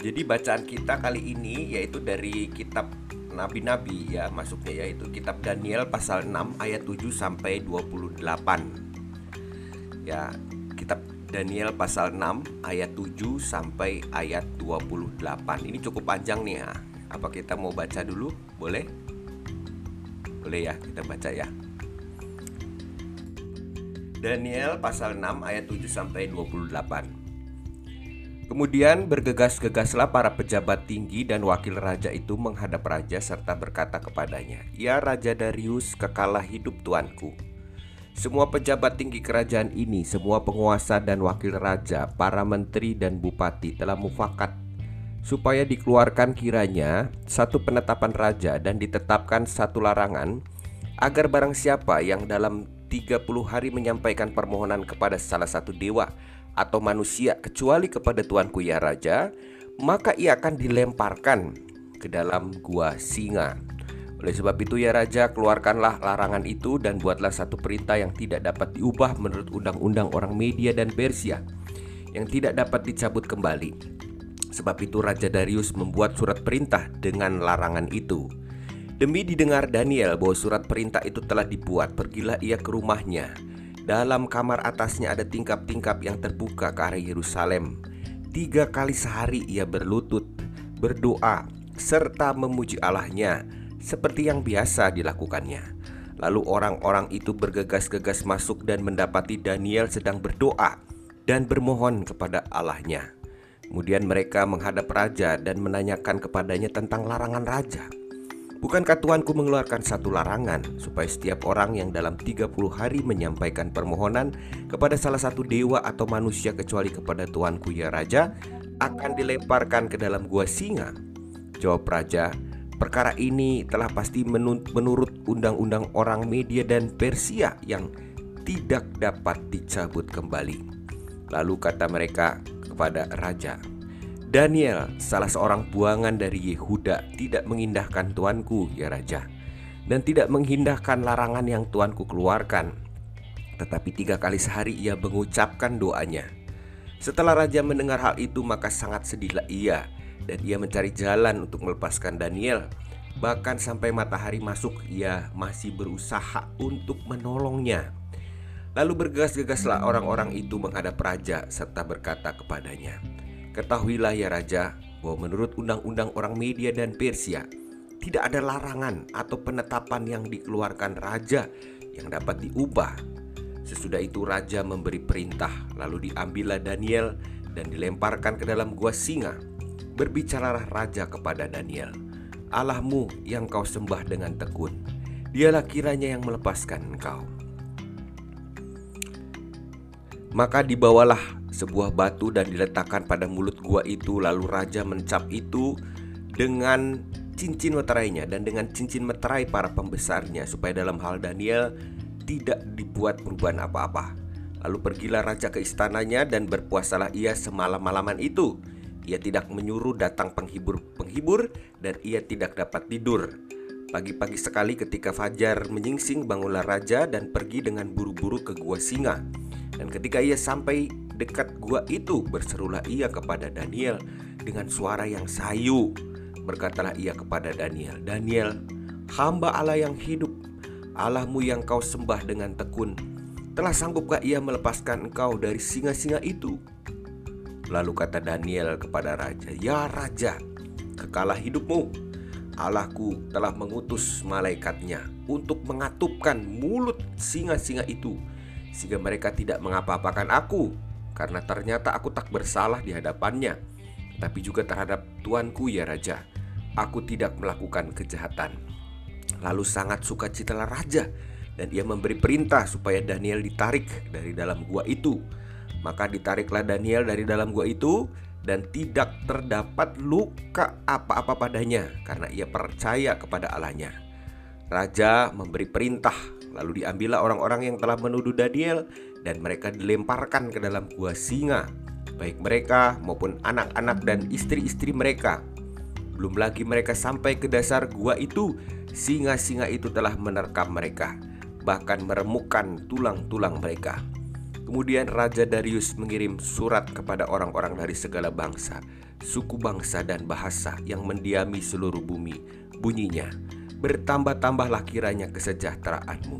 Jadi bacaan kita kali ini yaitu dari kitab Nabi-nabi ya masuknya yaitu kitab Daniel pasal 6 ayat 7 sampai 28. Ya, kitab Daniel pasal 6 ayat 7 sampai ayat 28. Ini cukup panjang nih ya. Apa kita mau baca dulu? Boleh? Boleh ya, kita baca ya. Daniel pasal 6 ayat 7 sampai 28. Kemudian bergegas-gegaslah para pejabat tinggi dan wakil raja itu menghadap raja serta berkata kepadanya, "Ya Raja Darius, kekalah hidup tuanku. Semua pejabat tinggi kerajaan ini, semua penguasa dan wakil raja, para menteri dan bupati telah mufakat supaya dikeluarkan kiranya satu penetapan raja dan ditetapkan satu larangan agar barang siapa yang dalam 30 hari menyampaikan permohonan kepada salah satu dewa atau manusia kecuali kepada tuanku ya raja, maka ia akan dilemparkan ke dalam gua singa. Oleh sebab itu ya raja, keluarkanlah larangan itu dan buatlah satu perintah yang tidak dapat diubah menurut undang-undang orang Media dan Persia yang tidak dapat dicabut kembali. Sebab itu Raja Darius membuat surat perintah dengan larangan itu. Demi didengar Daniel bahwa surat perintah itu telah dibuat, pergilah ia ke rumahnya dalam kamar atasnya ada tingkap-tingkap yang terbuka ke arah Yerusalem. Tiga kali sehari ia berlutut, berdoa, serta memuji Allahnya seperti yang biasa dilakukannya. Lalu orang-orang itu bergegas-gegas masuk dan mendapati Daniel sedang berdoa dan bermohon kepada Allahnya. Kemudian mereka menghadap raja dan menanyakan kepadanya tentang larangan raja. Bukankah Tuanku mengeluarkan satu larangan supaya setiap orang yang dalam 30 hari menyampaikan permohonan kepada salah satu dewa atau manusia kecuali kepada Tuanku ya Raja akan dilemparkan ke dalam gua singa? Jawab Raja, perkara ini telah pasti menurut undang-undang orang Media dan Persia yang tidak dapat dicabut kembali. Lalu kata mereka kepada Raja, Daniel, salah seorang buangan dari Yehuda, tidak mengindahkan tuanku, ya raja, dan tidak mengindahkan larangan yang tuanku keluarkan. Tetapi tiga kali sehari ia mengucapkan doanya. Setelah raja mendengar hal itu, maka sangat sedihlah ia, dan ia mencari jalan untuk melepaskan Daniel. Bahkan sampai matahari masuk, ia masih berusaha untuk menolongnya. Lalu bergegas-gegaslah orang-orang itu menghadap raja serta berkata kepadanya, Ketahuilah ya Raja bahwa menurut undang-undang orang Media dan Persia tidak ada larangan atau penetapan yang dikeluarkan raja yang dapat diubah. Sesudah itu raja memberi perintah, lalu diambillah Daniel dan dilemparkan ke dalam gua singa. Berbicaralah raja kepada Daniel, Allahmu yang kau sembah dengan tekun, dialah kiranya yang melepaskan engkau. Maka dibawalah sebuah batu dan diletakkan pada mulut gua itu lalu raja mencap itu dengan cincin meterainya dan dengan cincin meterai para pembesarnya supaya dalam hal Daniel tidak dibuat perubahan apa-apa. Lalu pergilah raja ke istananya dan berpuasalah ia semalam-malaman itu. Ia tidak menyuruh datang penghibur-penghibur dan ia tidak dapat tidur. Pagi-pagi sekali ketika fajar menyingsing bangunlah raja dan pergi dengan buru-buru ke gua singa. Dan ketika ia sampai dekat gua itu berserulah ia kepada Daniel dengan suara yang sayu. Berkatalah ia kepada Daniel, "Daniel, hamba Allah yang hidup, Allahmu yang kau sembah dengan tekun, telah sanggupkah ia melepaskan engkau dari singa-singa itu?" Lalu kata Daniel kepada raja, "Ya raja, kekalah hidupmu. Allahku telah mengutus malaikatnya untuk mengatupkan mulut singa-singa itu sehingga mereka tidak mengapa-apakan aku karena ternyata aku tak bersalah di hadapannya, tapi juga terhadap tuanku ya raja. Aku tidak melakukan kejahatan. Lalu sangat suka citalah raja dan ia memberi perintah supaya Daniel ditarik dari dalam gua itu. Maka ditariklah Daniel dari dalam gua itu dan tidak terdapat luka apa-apa padanya karena ia percaya kepada Allahnya. Raja memberi perintah, lalu diambillah orang-orang yang telah menuduh Daniel dan mereka dilemparkan ke dalam gua singa, baik mereka maupun anak-anak dan istri-istri mereka. Belum lagi mereka sampai ke dasar gua itu, singa-singa itu telah menerkam mereka, bahkan meremukkan tulang-tulang mereka. Kemudian Raja Darius mengirim surat kepada orang-orang dari segala bangsa, suku bangsa dan bahasa yang mendiami seluruh bumi. Bunyinya, bertambah-tambahlah kiranya kesejahteraanmu.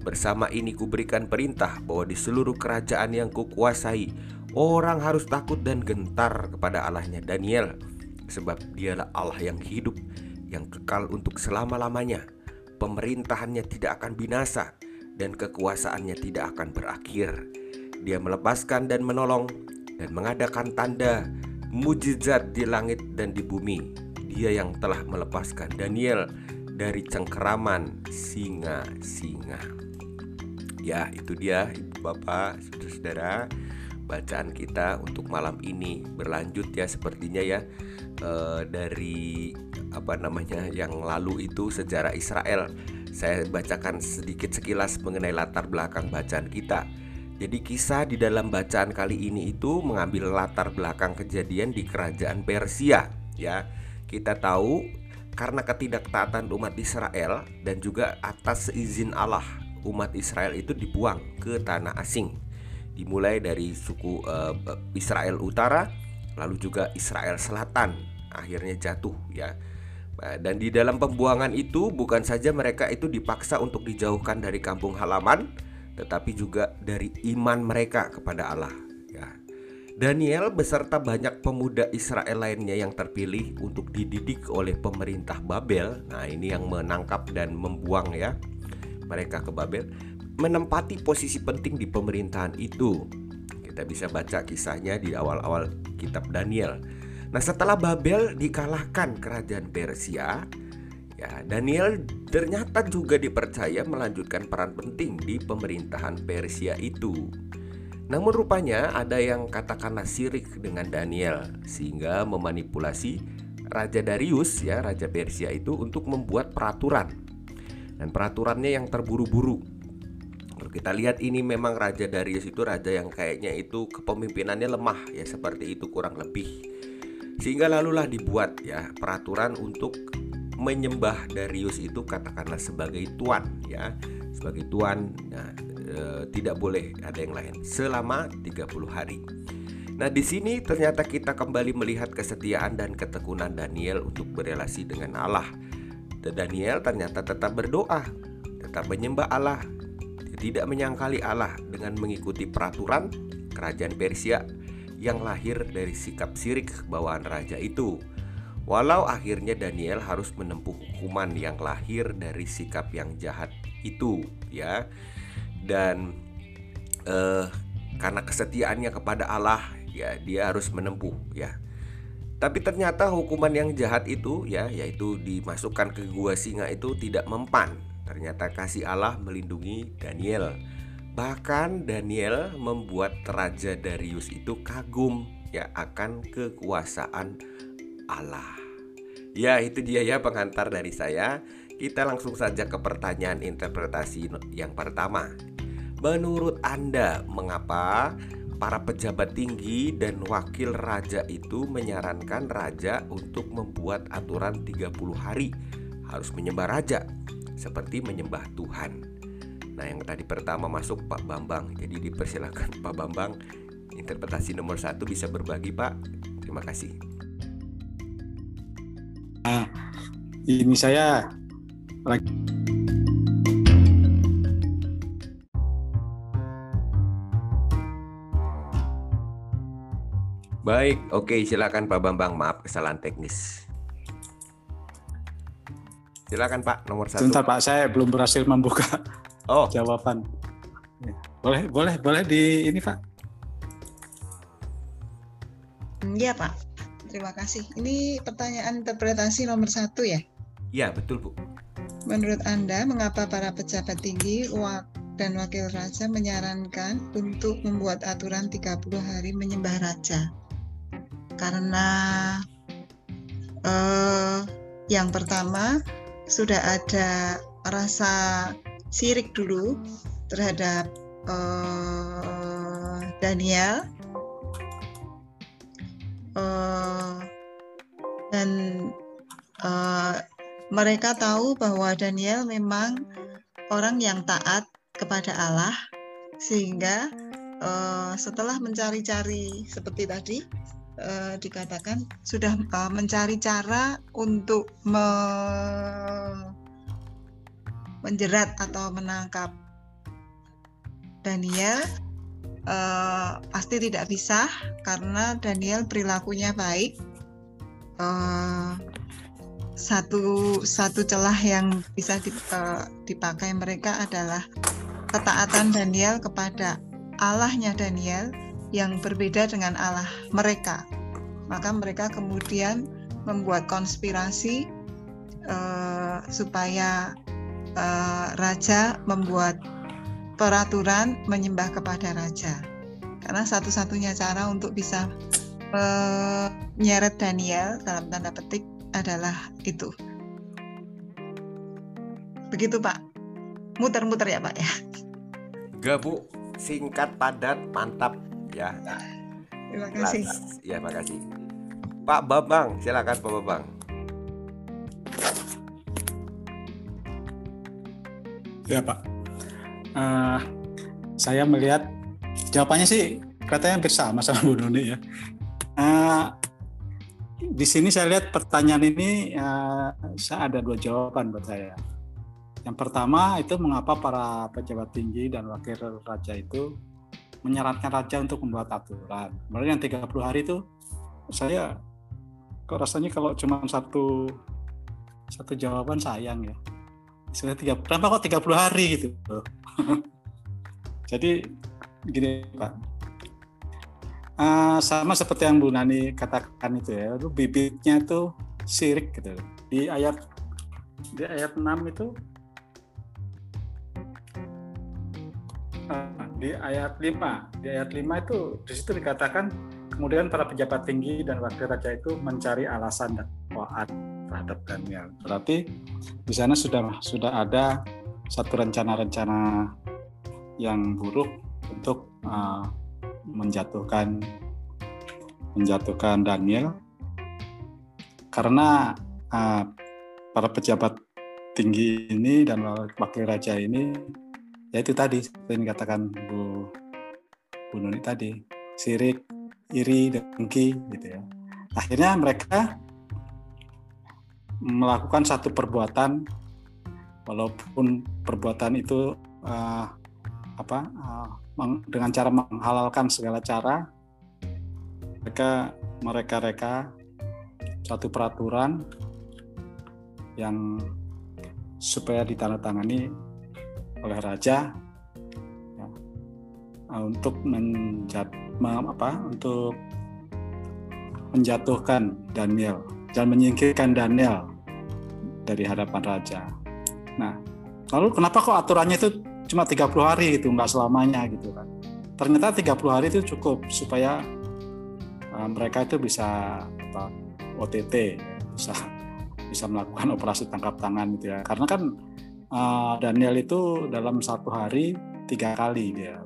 Bersama ini kuberikan perintah bahwa di seluruh kerajaan yang kukuasai, orang harus takut dan gentar kepada Allahnya Daniel, sebab dialah Allah yang hidup, yang kekal untuk selama-lamanya. Pemerintahannya tidak akan binasa, dan kekuasaannya tidak akan berakhir. Dia melepaskan dan menolong dan mengadakan tanda mujizat di langit dan di bumi. Dia yang telah melepaskan Daniel dari cengkeraman singa-singa. Ya, itu dia Ibu Bapak, Saudara-saudara, bacaan kita untuk malam ini berlanjut ya sepertinya ya e, dari apa namanya yang lalu itu sejarah Israel saya bacakan sedikit sekilas mengenai latar belakang bacaan kita. Jadi kisah di dalam bacaan kali ini itu mengambil latar belakang kejadian di kerajaan Persia ya. Kita tahu karena ketidaktaatan umat Israel dan juga atas izin Allah umat Israel itu dibuang ke tanah asing. Dimulai dari suku uh, Israel Utara lalu juga Israel Selatan akhirnya jatuh ya Nah, dan di dalam pembuangan itu bukan saja mereka itu dipaksa untuk dijauhkan dari kampung halaman, tetapi juga dari iman mereka kepada Allah. Daniel beserta banyak pemuda Israel lainnya yang terpilih untuk dididik oleh pemerintah Babel. Nah, ini yang menangkap dan membuang ya mereka ke Babel, menempati posisi penting di pemerintahan itu. Kita bisa baca kisahnya di awal-awal kitab Daniel. Nah, setelah Babel dikalahkan kerajaan Persia, ya Daniel ternyata juga dipercaya melanjutkan peran penting di pemerintahan Persia itu. Namun rupanya ada yang katakanlah sirik dengan Daniel sehingga memanipulasi Raja Darius ya, Raja Persia itu untuk membuat peraturan. Dan peraturannya yang terburu-buru. Kalau kita lihat ini memang Raja Darius itu raja yang kayaknya itu kepemimpinannya lemah ya seperti itu kurang lebih. Sehingga lalulah dibuat ya peraturan untuk menyembah Darius itu katakanlah sebagai tuan ya sebagai tuan nah, e, tidak boleh ada yang lain selama 30 hari. Nah, di sini ternyata kita kembali melihat kesetiaan dan ketekunan Daniel untuk berelasi dengan Allah. Dan Daniel ternyata tetap berdoa, tetap menyembah Allah, tidak menyangkali Allah dengan mengikuti peraturan kerajaan Persia yang lahir dari sikap sirik bawaan raja itu. Walau akhirnya Daniel harus menempuh hukuman yang lahir dari sikap yang jahat itu, ya. Dan eh, karena kesetiaannya kepada Allah, ya dia harus menempuh, ya. Tapi ternyata hukuman yang jahat itu, ya, yaitu dimasukkan ke gua singa itu tidak mempan. Ternyata kasih Allah melindungi Daniel Bahkan Daniel membuat Raja Darius itu kagum ya akan kekuasaan Allah. Ya, itu dia ya pengantar dari saya. Kita langsung saja ke pertanyaan interpretasi yang pertama. Menurut Anda, mengapa para pejabat tinggi dan wakil raja itu menyarankan raja untuk membuat aturan 30 hari? Harus menyembah raja seperti menyembah Tuhan? Nah yang tadi pertama masuk Pak Bambang. Jadi dipersilakan Pak Bambang. Interpretasi nomor satu bisa berbagi Pak. Terima kasih. Nah ini saya Baik, oke silakan Pak Bambang. Maaf kesalahan teknis. Silakan Pak, nomor satu. Sebentar Pak, saya belum berhasil membuka oh. jawaban. Ya. Boleh, boleh, boleh di ini Pak. Iya Pak, terima kasih. Ini pertanyaan interpretasi nomor satu ya? Iya betul Bu. Menurut Anda, mengapa para pejabat tinggi dan wakil raja menyarankan untuk membuat aturan 30 hari menyembah raja? Karena eh, yang pertama sudah ada rasa sirik dulu terhadap uh, Daniel uh, dan uh, mereka tahu bahwa Daniel memang orang yang taat kepada Allah sehingga uh, setelah mencari-cari seperti tadi uh, dikatakan sudah uh, mencari cara untuk me menjerat atau menangkap Daniel uh, pasti tidak bisa karena Daniel perilakunya baik. Uh, satu satu celah yang bisa dipakai mereka adalah ketaatan Daniel kepada Allahnya Daniel yang berbeda dengan Allah mereka. Maka mereka kemudian membuat konspirasi uh, supaya uh, raja membuat peraturan menyembah kepada raja. Karena satu-satunya cara untuk bisa menyeret Daniel dalam tanda petik adalah itu. Begitu Pak. Muter-muter ya Pak ya. Enggak Bu, singkat padat mantap ya. Terima kasih. Ya, terima kasih. Pak Bambang, silakan Pak Bambang. Ya Pak. Uh, saya melihat jawabannya sih katanya hampir sama sama Bu Nuni ya. Uh, di sini saya lihat pertanyaan ini uh, saya ada dua jawaban buat saya. Yang pertama itu mengapa para pejabat tinggi dan wakil raja itu menyarankan raja untuk membuat aturan. Kemudian yang 30 hari itu saya kok rasanya kalau cuma satu satu jawaban sayang ya. Sudah tiga, kenapa kok 30 hari gitu? Jadi gini Pak, uh, sama seperti yang Bu Nani katakan itu ya, itu bibitnya itu sirik gitu. Di ayat di ayat 6 itu uh, di ayat 5, di ayat 5 itu di situ dikatakan kemudian para pejabat tinggi dan wakil raja itu mencari alasan dan dakwaan terhadap Daniel. Berarti di sana sudah sudah ada satu rencana-rencana yang buruk untuk uh, menjatuhkan menjatuhkan Daniel. Karena uh, para pejabat tinggi ini dan wakil raja ini ya itu tadi seperti dikatakan Bu Bu Nuni tadi sirik iri dengki gitu ya. Akhirnya mereka melakukan satu perbuatan walaupun perbuatan itu uh, apa uh, dengan cara menghalalkan segala cara mereka mereka reka satu peraturan yang supaya ditandatangani oleh raja ya, untuk menjat apa untuk menjatuhkan Daniel dan menyingkirkan Daniel dari hadapan raja. Nah, lalu kenapa kok aturannya itu cuma 30 hari gitu nggak selamanya gitu kan. Ternyata 30 hari itu cukup supaya uh, mereka itu bisa apa, OTT bisa bisa melakukan operasi tangkap tangan gitu ya. Karena kan uh, Daniel itu dalam satu hari tiga kali dia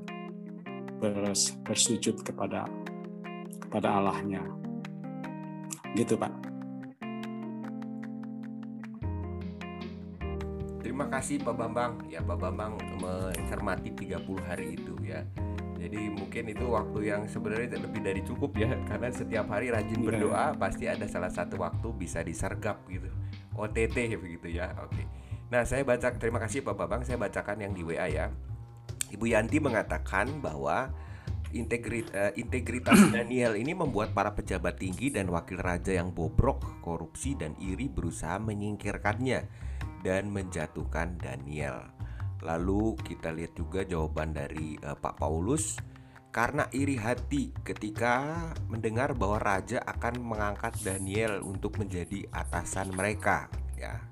bers, bersujud kepada kepada Allahnya. Gitu pak Terima kasih Pak Bambang. Ya Pak Bambang mencermati 30 hari itu ya. Jadi mungkin itu waktu yang sebenarnya lebih dari cukup ya karena setiap hari rajin iya. berdoa pasti ada salah satu waktu bisa disergap gitu. OTT begitu ya. Oke. Nah, saya baca terima kasih Pak Bambang, saya bacakan yang di WA ya. Ibu Yanti mengatakan bahwa integrit, uh, integritas Daniel ini membuat para pejabat tinggi dan wakil raja yang bobrok, korupsi dan iri berusaha menyingkirkannya dan menjatuhkan Daniel. Lalu kita lihat juga jawaban dari uh, Pak Paulus. Karena iri hati ketika mendengar bahwa raja akan mengangkat Daniel untuk menjadi atasan mereka ya.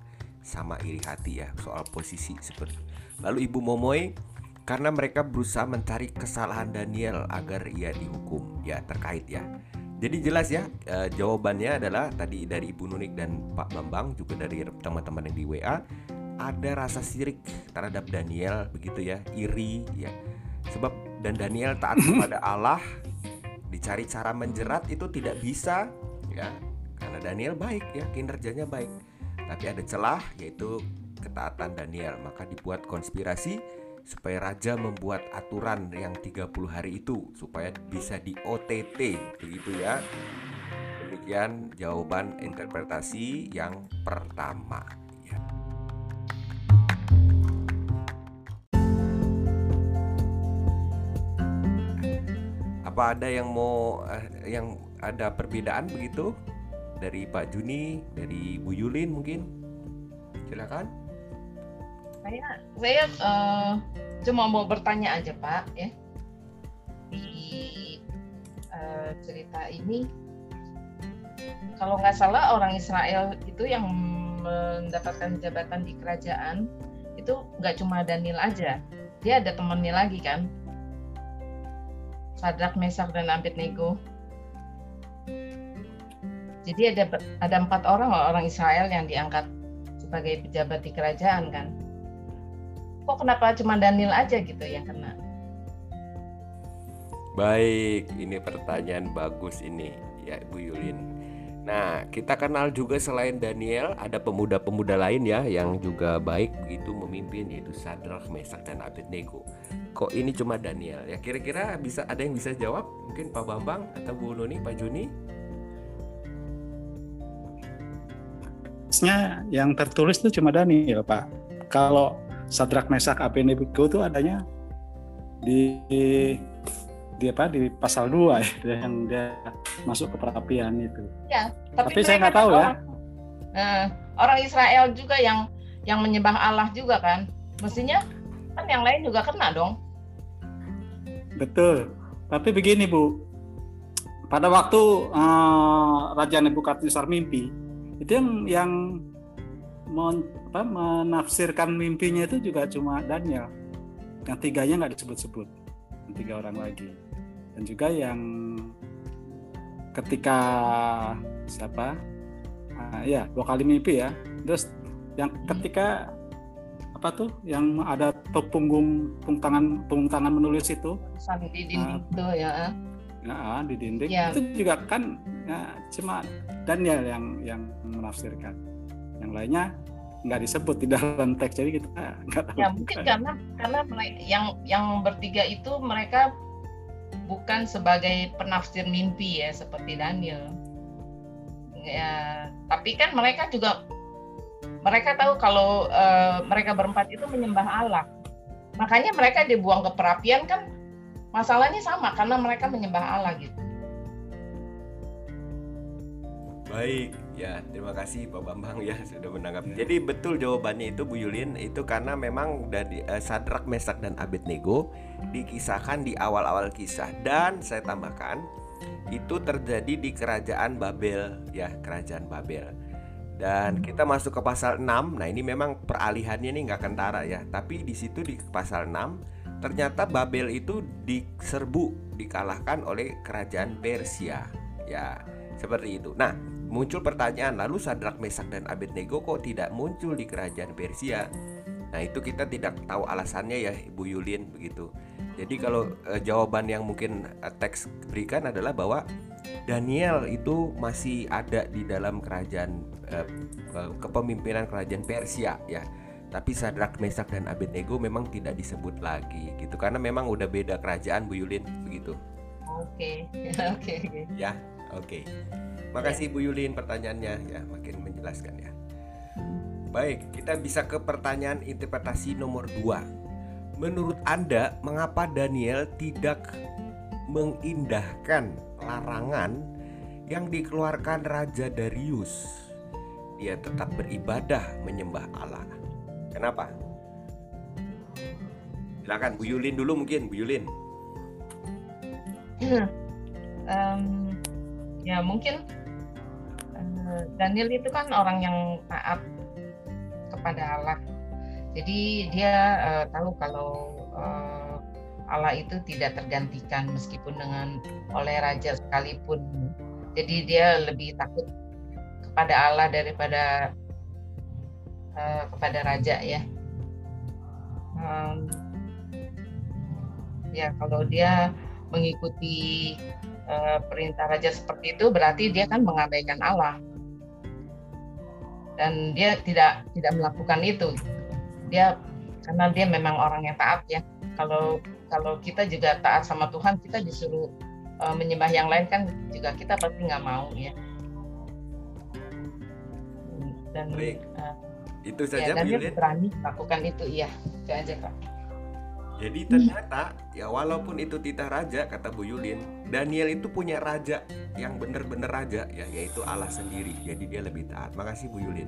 Sama iri hati ya soal posisi seperti. Lalu Ibu Momoy karena mereka berusaha mencari kesalahan Daniel agar ia dihukum. Ya terkait ya jadi jelas ya e, jawabannya adalah tadi dari Ibu Nunik dan Pak Bambang juga dari teman-teman yang di WA ada rasa sirik terhadap Daniel begitu ya, iri ya. Sebab dan Daniel taat kepada Allah dicari cara menjerat itu tidak bisa ya. Karena Daniel baik ya kinerjanya baik. Tapi ada celah yaitu ketaatan Daniel. Maka dibuat konspirasi supaya raja membuat aturan yang 30 hari itu supaya bisa di OTT begitu ya. Demikian jawaban interpretasi yang pertama. Ya. Apa ada yang mau eh, yang ada perbedaan begitu dari Pak Juni, dari Bu Yulin mungkin? Silakan. Saya saya uh, cuma mau bertanya aja Pak ya. Di uh, cerita ini kalau nggak salah orang Israel itu yang mendapatkan jabatan di kerajaan itu nggak cuma Daniel aja. Dia ada temannya lagi kan? Sadrak Mesak dan Abednego. Jadi ada ada empat orang orang Israel yang diangkat sebagai pejabat di kerajaan kan kok kenapa cuma Daniel aja gitu yang kena baik ini pertanyaan bagus ini ya Bu Yulin Nah, kita kenal juga selain Daniel, ada pemuda-pemuda lain ya yang juga baik begitu memimpin yaitu Sadrak, Mesak dan Abednego. Kok ini cuma Daniel? Ya kira-kira bisa ada yang bisa jawab? Mungkin Pak Bambang atau Bu Nuni, Pak Juni? yang tertulis itu cuma Daniel, Pak. Kalau Sadrak, Mesak, Abednego itu adanya di di apa di pasal 2 ya yang dia masuk ke perapian itu. Ya, tapi, tapi saya nggak tahu ya. Nah, orang Israel juga yang yang menyembah Allah juga kan. Mestinya kan yang lain juga kena dong. Betul. Tapi begini Bu, pada waktu uh, Raja Nebukadnezar mimpi, itu yang yang men, apa, menafsirkan mimpinya itu juga cuma Daniel. Yang tiganya nggak disebut-sebut, tiga orang lagi. Dan juga yang ketika siapa uh, ya dua kali mimpi ya. Terus yang ketika apa tuh yang ada punggung punggung tangan punggung tangan menulis itu. Di dinding uh, tuh ya. Ya di dinding. Ya. itu juga kan ya, cuma Daniel yang yang menafsirkan yang lainnya nggak disebut di dalam teks jadi kita nggak tahu ya mungkin karena karena yang yang bertiga itu mereka bukan sebagai penafsir mimpi ya seperti Daniel. Ya, tapi kan mereka juga mereka tahu kalau uh, mereka berempat itu menyembah Allah. Makanya mereka dibuang ke perapian kan masalahnya sama karena mereka menyembah Allah gitu. Baik, ya terima kasih Pak Bambang ya sudah menanggapi. Jadi betul jawabannya itu Bu Yulin itu karena memang dari uh, Sadrak, Mesak dan Abednego dikisahkan di awal-awal kisah dan saya tambahkan itu terjadi di kerajaan Babel ya kerajaan Babel. Dan kita masuk ke pasal 6. Nah, ini memang peralihannya ini nggak kentara ya. Tapi di situ di pasal 6 ternyata Babel itu diserbu, dikalahkan oleh kerajaan Persia. Ya, seperti itu. Nah, muncul pertanyaan lalu Sadrak Mesak dan Abednego kok tidak muncul di kerajaan Persia? Nah itu kita tidak tahu alasannya ya Ibu Yulin begitu. Jadi kalau eh, jawaban yang mungkin eh, teks berikan adalah bahwa Daniel itu masih ada di dalam kerajaan eh, eh, kepemimpinan kerajaan Persia ya. Tapi Sadrak Mesak dan Abednego memang tidak disebut lagi gitu. Karena memang udah beda kerajaan Bu Yulin begitu. Oke oke ya oke. okay. Makasih Bu Yulin pertanyaannya ya makin menjelaskan ya. Baik, kita bisa ke pertanyaan interpretasi nomor 2. Menurut Anda, mengapa Daniel tidak mengindahkan larangan yang dikeluarkan Raja Darius? Dia tetap beribadah menyembah Allah. Kenapa? Silakan Bu Yulin dulu mungkin, Bu Yulin. um, ya mungkin Daniel itu kan orang yang taat kepada Allah. Jadi dia uh, tahu kalau uh, Allah itu tidak tergantikan meskipun dengan oleh raja sekalipun. Jadi dia lebih takut kepada Allah daripada uh, kepada raja ya. Um, ya kalau dia mengikuti uh, perintah raja seperti itu berarti dia kan mengabaikan Allah dan dia tidak tidak melakukan itu dia karena dia memang orang yang taat ya. Kalau kalau kita juga taat sama Tuhan kita disuruh uh, menyembah yang lain kan juga kita pasti nggak mau ya. Dan Baik. Uh, itu ya, saja dan Bu dia berani lakukan itu iya. Itu aja kak Jadi ternyata ya walaupun itu titah raja kata Bu Yulin, Daniel itu punya raja yang benar-benar raja ya yaitu Allah sendiri. Jadi dia lebih taat. Makasih Bu Yulin.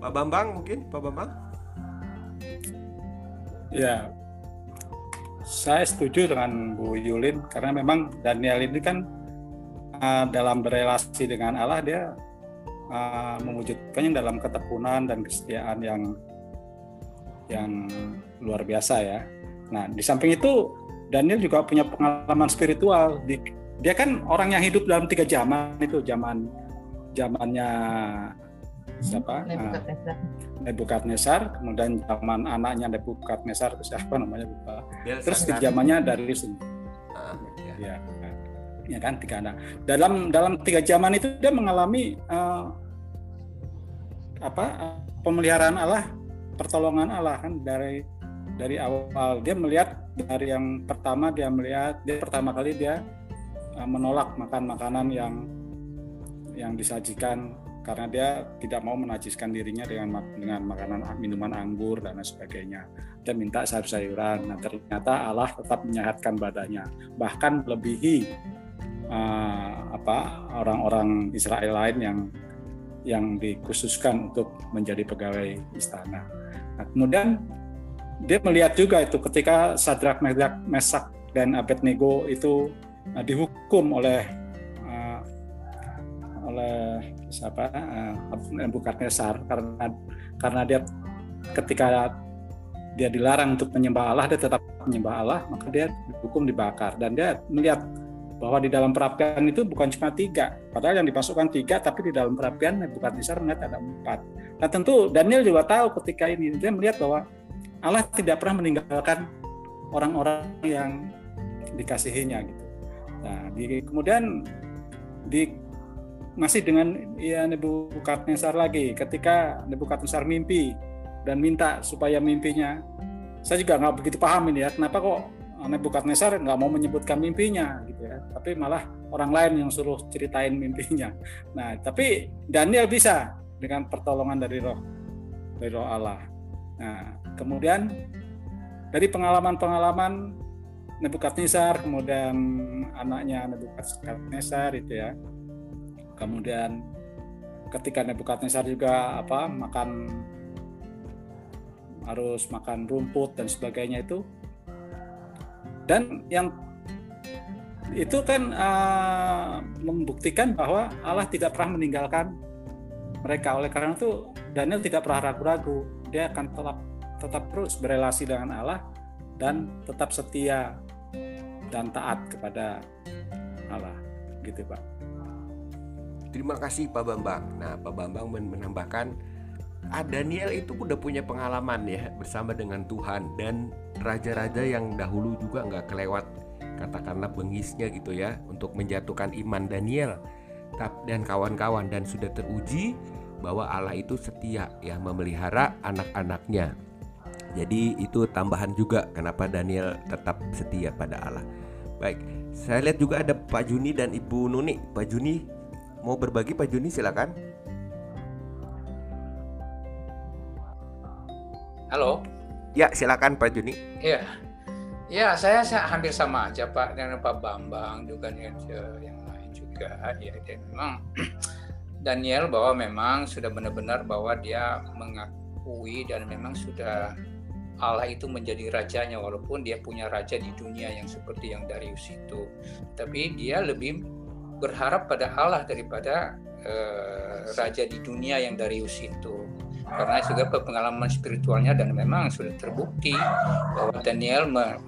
Pak Bambang mungkin Pak Bambang? Ya, saya setuju dengan Bu Yulin karena memang Daniel ini kan uh, dalam berelasi dengan Allah dia uh, mewujudkannya dalam ketekunan dan kesetiaan yang yang luar biasa ya. Nah, di samping itu Daniel juga punya pengalaman spiritual. Di, dia kan orang yang hidup dalam tiga zaman itu zaman zamannya siapa? Uh, Nebukadnezar. Nebukadnezar, kemudian zaman anaknya Nebukadnezar itu siapa namanya lupa. Terus di zamannya Darius ini. Ah, ya. Ya, ya kan tiga anak. Dalam dalam tiga zaman itu dia mengalami eh, apa pemeliharaan Allah, pertolongan Allah kan dari dari awal dia melihat dari yang pertama dia melihat dia pertama kali dia eh, menolak makan makanan yang yang disajikan karena dia tidak mau menajiskan dirinya dengan dengan makanan minuman anggur dan lain sebagainya. Dia minta sayur-sayuran. Nah, ternyata Allah tetap menyehatkan badannya bahkan melebihi eh, apa orang-orang Israel lain yang yang dikhususkan untuk menjadi pegawai istana. Nah, kemudian dia melihat juga itu ketika Sadrak, Mesak, Mesak dan Abednego itu eh, dihukum oleh eh, oleh siapa eh, Nebukadnezar karena karena dia ketika dia dilarang untuk menyembah Allah dia tetap menyembah Allah maka dia dihukum dibakar. Dan dia melihat bahwa di dalam perapian itu bukan cuma tiga. Padahal yang dimasukkan tiga tapi di dalam perapian Nebukadnezar melihat ada empat. Dan tentu Daniel juga tahu ketika ini. Dia melihat bahwa Allah tidak pernah meninggalkan orang-orang yang dikasihinya gitu. Nah di, kemudian di masih dengan ya Nebukadnezar lagi. Ketika Nebukadnezar mimpi dan minta supaya mimpinya saya juga nggak begitu paham ini ya kenapa kok Nebukadnezar nggak mau menyebutkan mimpinya gitu ya. Tapi malah orang lain yang suruh ceritain mimpinya. Nah tapi Daniel bisa dengan pertolongan dari roh dari roh Allah. Nah kemudian dari pengalaman-pengalaman Nebukadnezar kemudian anaknya Nebukadnezar itu ya. Kemudian ketika Nebukadnezar juga apa makan harus makan rumput dan sebagainya itu. Dan yang itu kan uh, membuktikan bahwa Allah tidak pernah meninggalkan mereka. Oleh karena itu Daniel tidak pernah ragu-ragu. Dia akan tetap tetap terus berelasi dengan Allah dan tetap setia dan taat kepada Allah gitu Pak Terima kasih Pak Bambang. Nah, Pak Bambang men- menambahkan ah, Daniel itu udah punya pengalaman ya bersama dengan Tuhan dan raja-raja yang dahulu juga nggak kelewat katakanlah bengisnya gitu ya untuk menjatuhkan iman Daniel dan kawan-kawan dan sudah teruji bahwa Allah itu setia ya memelihara anak-anaknya. Jadi itu tambahan juga kenapa Daniel tetap setia pada Allah. Baik, saya lihat juga ada Pak Juni dan Ibu Nuni. Pak Juni mau berbagi Pak Juni silakan. Halo. Ya, silakan Pak Juni. Iya. Ya, saya, saya hampir sama aja Pak dengan Pak Bambang juga dengan yang lain juga. Ya, dan memang Daniel bahwa memang sudah benar-benar bahwa dia mengakui dan memang sudah Allah itu menjadi rajanya walaupun dia punya raja di dunia yang seperti yang Darius itu. Tapi dia lebih berharap pada Allah daripada eh, raja di dunia yang Darius itu karena juga pengalaman spiritualnya dan memang sudah terbukti bahwa Daniel me-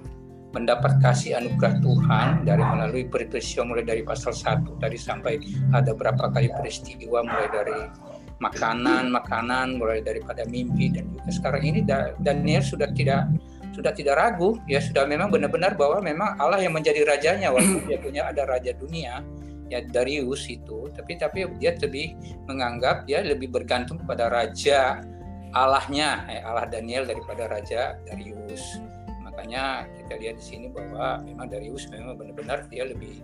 mendapat kasih anugerah Tuhan dari melalui peristiwa mulai dari pasal 1 tadi sampai ada berapa kali peristiwa mulai dari makanan makanan mulai daripada mimpi dan juga sekarang ini Da- Daniel sudah tidak sudah tidak ragu ya sudah memang benar-benar bahwa memang Allah yang menjadi rajanya walaupun dia punya ada raja dunia ya Darius itu tapi tapi dia lebih menganggap dia lebih bergantung kepada raja Allahnya, eh, Allah Daniel daripada Raja Darius. Makanya kita lihat di sini bahwa memang Darius memang benar-benar dia lebih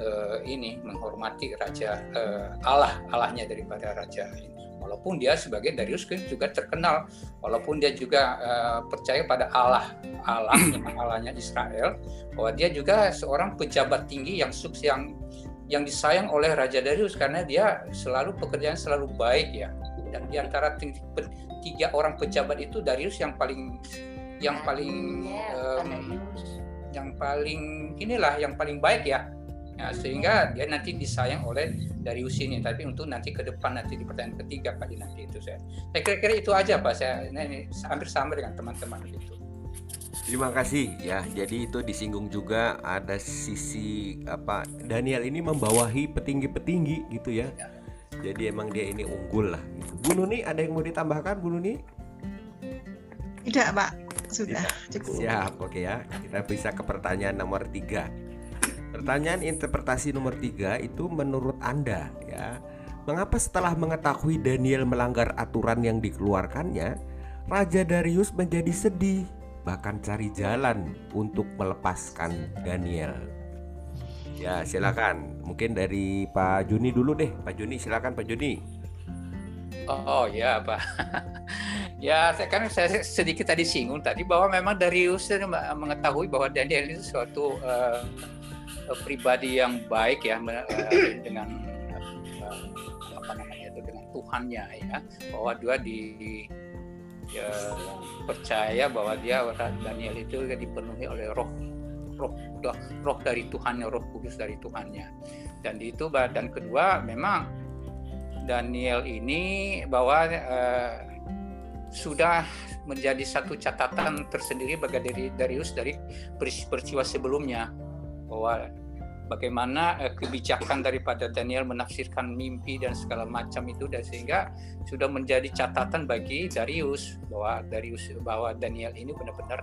uh, ini menghormati Raja uh, Allah, Allahnya daripada Raja ini. Walaupun dia sebagai Darius kan juga terkenal, walaupun dia juga uh, percaya pada Allah, Allah Allahnya Israel, bahwa dia juga seorang pejabat tinggi yang sukses yang yang disayang oleh Raja Darius karena dia selalu pekerjaan selalu baik ya. Dan di antara tiga orang pejabat itu Darius yang paling yang paling um, yang paling inilah yang paling baik ya Ya, sehingga dia nanti disayang oleh Darius ini. Tapi untuk nanti ke depan nanti di pertanyaan ketiga kali nanti itu saya. Saya kira-kira itu aja Pak. Saya ini, ini hampir sama dengan teman-teman itu. Terima kasih ya. Jadi itu disinggung juga ada sisi apa Daniel ini membawahi petinggi-petinggi gitu ya. ya. Jadi emang dia ini unggul lah. Gitu. Bu Nuni ada yang mau ditambahkan Bu Nuni? Tidak Pak, sudah cukup. Siap, oke ya. Kita bisa ke pertanyaan nomor tiga. Pertanyaan interpretasi nomor tiga itu menurut Anda ya. Mengapa setelah mengetahui Daniel melanggar aturan yang dikeluarkannya, Raja Darius menjadi sedih bahkan cari jalan untuk melepaskan Daniel. Ya, silakan. Mungkin dari Pak Juni dulu deh. Pak Juni silakan Pak Juni. Oh, ya, Pak. ya, saya kan saya sedikit tadi singgung tadi bahwa memang Darius mengetahui bahwa Daniel itu suatu uh, pribadi yang baik ya uh, dengan uh, apa namanya itu dengan Tuhannya ya bahwa dia di ya, percaya bahwa dia Daniel itu dipenuhi oleh roh roh roh dari Tuhannya roh kudus dari Tuhannya. Dan itu dan kedua memang Daniel ini bahwa uh, sudah menjadi satu catatan tersendiri bagi Darius dari peristiwa sebelumnya bahwa bagaimana uh, kebijakan daripada Daniel menafsirkan mimpi dan segala macam itu dan sehingga sudah menjadi catatan bagi Darius bahwa Darius bahwa Daniel ini benar-benar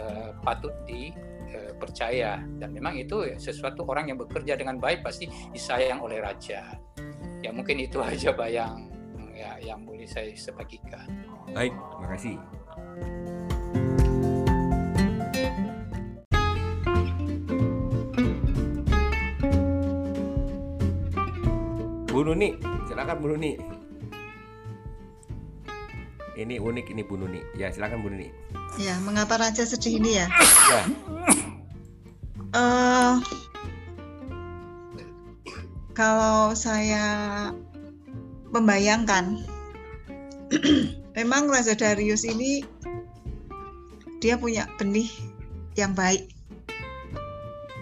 uh, patut dipercaya uh, dan memang itu ya, sesuatu orang yang bekerja dengan baik pasti disayang oleh raja. Ya mungkin itu aja pak yang ya yang boleh saya sebagikan. Baik terima kasih Bu Nuni, silakan Bu Nuni. Ini unik ini Bu Nuni. Ya, silakan Bu Nuni. Ya, mengapa raja sedih ini ya? Ya. Uh, kalau saya membayangkan, memang Raja Darius ini dia punya benih yang baik.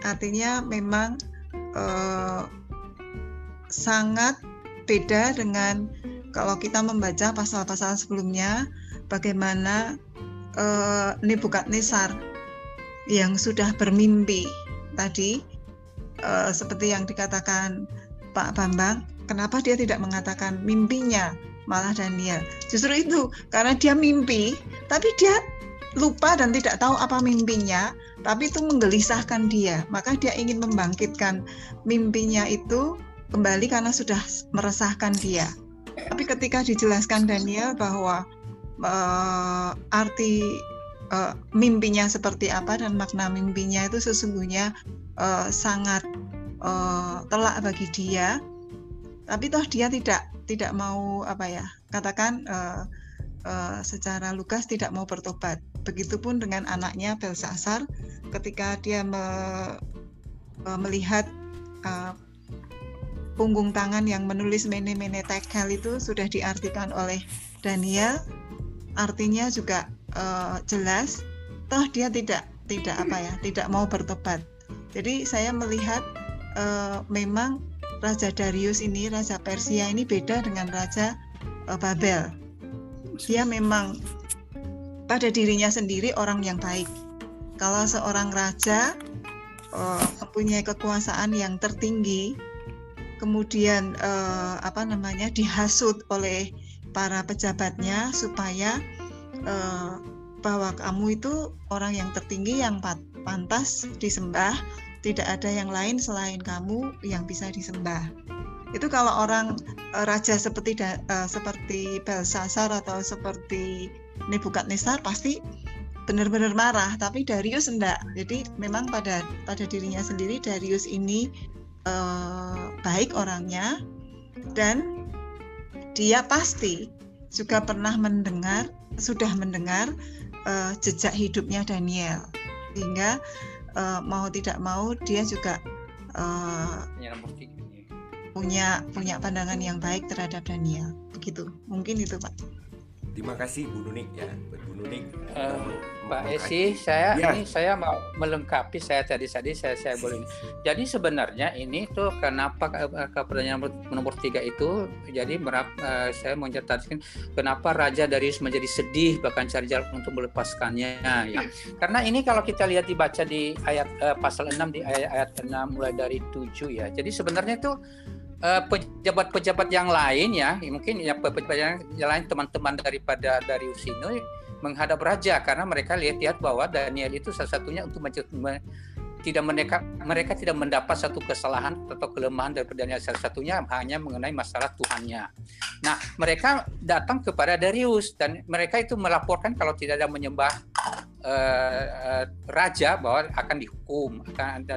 Artinya memang uh, sangat beda dengan kalau kita membaca pasal-pasal sebelumnya bagaimana uh, Nebukadnezar yang sudah bermimpi tadi uh, seperti yang dikatakan Pak Bambang kenapa dia tidak mengatakan mimpinya malah Daniel justru itu karena dia mimpi tapi dia lupa dan tidak tahu apa mimpinya, tapi itu menggelisahkan dia. Maka dia ingin membangkitkan mimpinya itu kembali karena sudah meresahkan dia. Tapi ketika dijelaskan Daniel bahwa uh, arti uh, mimpinya seperti apa dan makna mimpinya itu sesungguhnya uh, sangat uh, telak bagi dia, tapi toh dia tidak tidak mau apa ya katakan uh, uh, secara lugas tidak mau bertobat. Begitupun dengan anaknya Belsasar ketika dia me, uh, melihat uh, punggung tangan yang menulis mene mene tekel itu sudah diartikan oleh Daniel. Artinya juga uh, jelas toh dia tidak tidak apa ya tidak mau bertobat. Jadi saya melihat uh, memang Raja Darius ini Raja Persia ini beda dengan Raja uh, Babel. Dia memang pada dirinya sendiri orang yang baik. Kalau seorang raja uh, mempunyai kekuasaan yang tertinggi kemudian eh, apa namanya dihasut oleh para pejabatnya supaya eh, bahwa kamu itu orang yang tertinggi yang pantas disembah, tidak ada yang lain selain kamu yang bisa disembah. Itu kalau orang uh, raja seperti uh, seperti Belsasar atau seperti Nebukadnezar pasti benar-benar marah, tapi Darius enggak. Jadi memang pada pada dirinya sendiri Darius ini uh, baik orangnya dan dia pasti juga pernah mendengar sudah mendengar uh, jejak hidupnya Daniel. Sehingga uh, mau tidak mau dia juga uh, punya punya pandangan yang baik terhadap Daniel. Begitu. Mungkin itu Pak terima kasih Bu Nunik ya Bu Nunik uh, Mbak Esi, saya ya. ini saya mau melengkapi saya tadi tadi saya saya boleh. Jadi sebenarnya ini tuh kenapa ke pertanyaan nomor tiga itu jadi merap, uh, saya mencatatkan kenapa Raja Darius menjadi sedih bahkan cari jalan untuk melepaskannya ya. Karena ini kalau kita lihat dibaca di ayat uh, pasal 6 di ayat, ayat 6 mulai dari 7 ya. Jadi sebenarnya itu pejabat-pejabat yang lain ya mungkin ya pejabat yang lain teman-teman daripada Darius ini menghadap raja. Karena mereka lihat-lihat bahwa Daniel itu salah satunya untuk tidak mereka mereka tidak mendapat satu kesalahan atau kelemahan dari Daniel salah satunya hanya mengenai masalah Tuhannya. Nah, mereka datang kepada Darius dan mereka itu melaporkan kalau tidak ada menyembah uh, uh, raja bahwa akan dihukum akan ada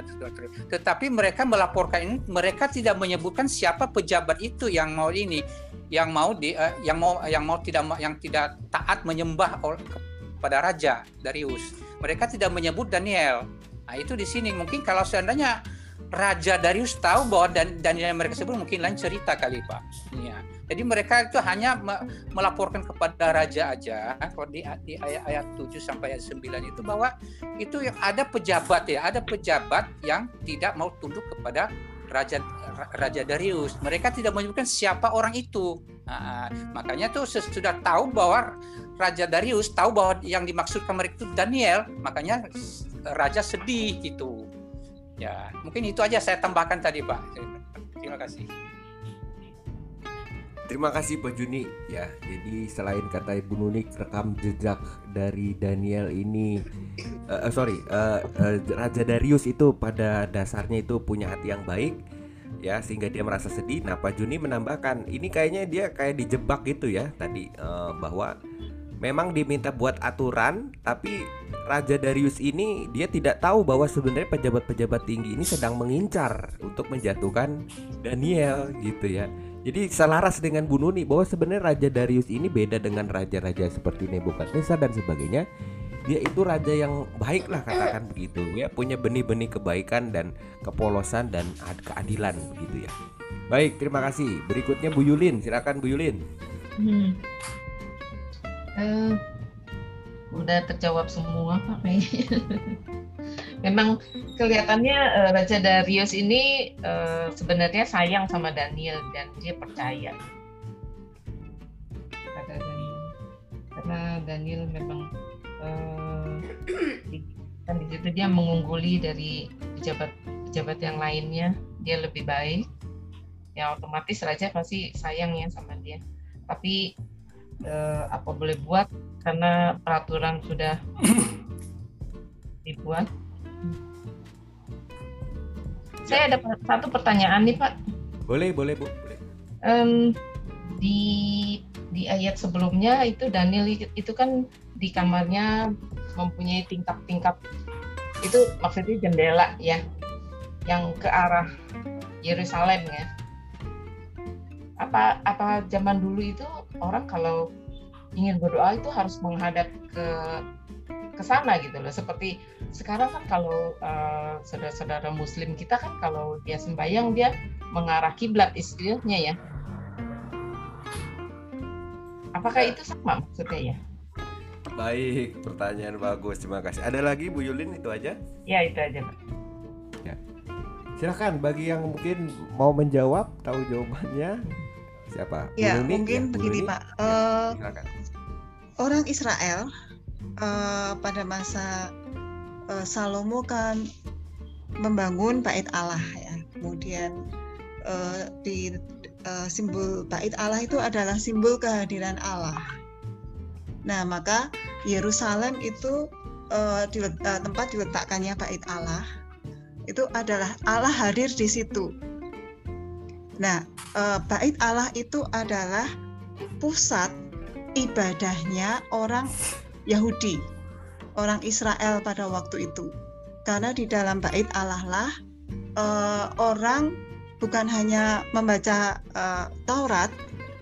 tetapi mereka melaporkan ini mereka tidak menyebutkan siapa pejabat itu yang mau ini yang mau di uh, yang mau yang mau tidak yang tidak taat menyembah kepada raja Darius. Mereka tidak menyebut Daniel. Nah, itu di sini mungkin kalau seandainya Raja Darius tahu bahwa dan Daniel mereka sebut mungkin lain cerita kali Pak. Ya. Jadi mereka itu hanya melaporkan kepada raja aja kalau di, di ayat-ayat 7 sampai ayat 9 itu bahwa itu yang ada pejabat ya, ada pejabat yang tidak mau tunduk kepada raja raja Darius. Mereka tidak menyebutkan siapa orang itu. Nah, makanya tuh sudah tahu bahwa raja Darius tahu bahwa yang dimaksudkan mereka itu Daniel, makanya raja sedih gitu. Ya, mungkin itu aja saya tambahkan tadi, Pak. Terima kasih. Terima kasih Pak Juni ya. Jadi selain kata Ibu Nunik rekam jejak dari Daniel ini, uh, sorry, uh, uh, Raja Darius itu pada dasarnya itu punya hati yang baik ya sehingga dia merasa sedih. Nah Pak Juni menambahkan ini kayaknya dia kayak dijebak gitu ya tadi uh, bahwa memang diminta buat aturan tapi Raja Darius ini dia tidak tahu bahwa sebenarnya pejabat-pejabat tinggi ini sedang mengincar untuk menjatuhkan Daniel gitu ya. Jadi selaras dengan Bu Nuni bahwa sebenarnya Raja Darius ini beda dengan raja-raja seperti Nebukadnezar dan sebagainya. Dia itu raja yang baik lah katakan begitu ya, punya benih-benih kebaikan dan kepolosan dan keadilan begitu ya. Baik, terima kasih. Berikutnya Bu Yulin, silakan Bu Yulin. Hmm. Uh, udah terjawab semua Pak memang kelihatannya uh, Raja Darius ini uh, sebenarnya sayang sama Daniel dan dia percaya pada Daniel. Karena Daniel memang kan di situ dia mengungguli dari pejabat pejabat yang lainnya. Dia lebih baik. Ya otomatis raja pasti sayang ya sama dia. Tapi uh, apa boleh buat karena peraturan sudah dibuat saya ada satu pertanyaan nih Pak. Boleh, boleh Bu. Boleh. Um, di di ayat sebelumnya itu Daniel itu kan di kamarnya mempunyai tingkap-tingkap itu maksudnya jendela ya yang ke arah Yerusalem ya. Apa apa zaman dulu itu orang kalau ingin berdoa itu harus menghadap ke ke sana gitu loh. Seperti sekarang kan kalau uh, saudara-saudara muslim kita kan kalau dia sembahyang dia mengarah kiblat istilahnya ya. Apakah itu sama maksudnya ya? Baik, pertanyaan bagus. Terima kasih. Ada lagi Bu Yulin itu aja? Ya, itu aja, Pak. Ya. Silakan bagi yang mungkin mau menjawab tahu jawabannya siapa? Ya, Bu mungkin ya, begini, Pak. Ya, uh, orang Israel uh, pada masa uh, Salomo kan membangun bait Allah ya. Kemudian uh, di uh, simbol bait Allah itu adalah simbol kehadiran Allah. Nah, maka Yerusalem itu uh, di, uh, tempat diletakkannya bait Allah itu adalah Allah hadir di situ. Nah, eh, bait Allah itu adalah pusat ibadahnya orang Yahudi, orang Israel pada waktu itu. Karena di dalam bait Allah lah eh, orang bukan hanya membaca eh, Taurat,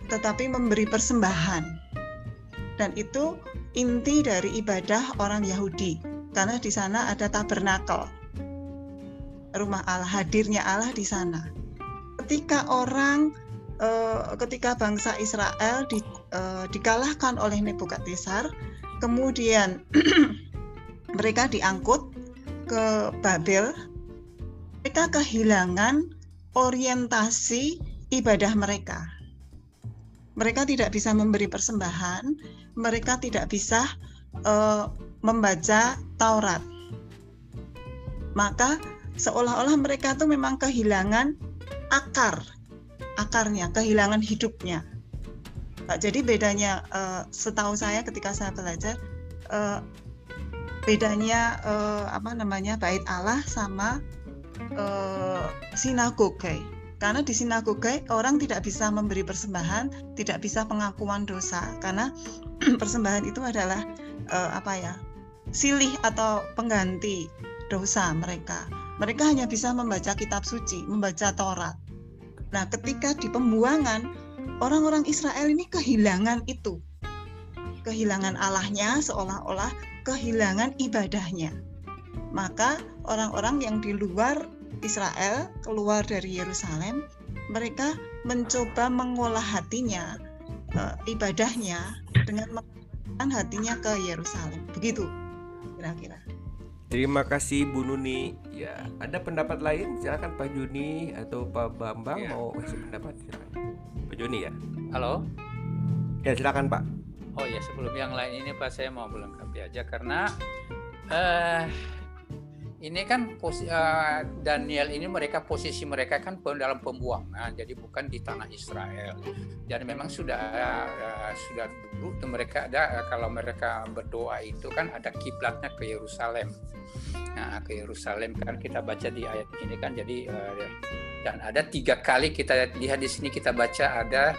tetapi memberi persembahan. Dan itu inti dari ibadah orang Yahudi, karena di sana ada tabernakel, rumah Allah, hadirnya Allah di sana. Ketika orang eh, ketika bangsa Israel di, eh, dikalahkan oleh Nebukadnezar, kemudian mereka diangkut ke Babel, mereka kehilangan orientasi ibadah mereka. Mereka tidak bisa memberi persembahan, mereka tidak bisa uh, membaca Taurat. Maka seolah-olah mereka tuh memang kehilangan akar, akarnya, kehilangan hidupnya. Jadi bedanya uh, setahu saya ketika saya belajar uh, bedanya uh, apa namanya bait Allah sama uh, sinagoge. Karena di sinagoge orang tidak bisa memberi persembahan, tidak bisa pengakuan dosa karena persembahan itu adalah apa ya? silih atau pengganti dosa mereka. Mereka hanya bisa membaca kitab suci, membaca Taurat. Nah, ketika di pembuangan orang-orang Israel ini kehilangan itu. Kehilangan Allahnya seolah-olah kehilangan ibadahnya. Maka orang-orang yang di luar Israel, keluar dari Yerusalem, mereka mencoba mengolah hatinya, ibadahnya dengan mengalihkan hatinya ke Yerusalem. Begitu kira-kira. Terima kasih Bu Nuni. Ya, ada pendapat lain? Silakan Pak Juni atau Pak Bambang Ya. mau kasih pendapat. Silakan. Pak Juni ya. Halo. Ya, silakan Pak. Oh ya sebelum yang lain ini Pak saya mau melengkapi aja karena eh ini kan posi, eh, Daniel ini mereka posisi mereka kan dalam pembuangan jadi bukan di tanah Israel. Dan memang sudah eh, sudah dulu tuh mereka ada eh, kalau mereka berdoa itu kan ada kiblatnya ke Yerusalem. Nah ke Yerusalem kan kita baca di ayat ini kan jadi eh, dan ada tiga kali kita lihat di sini kita baca ada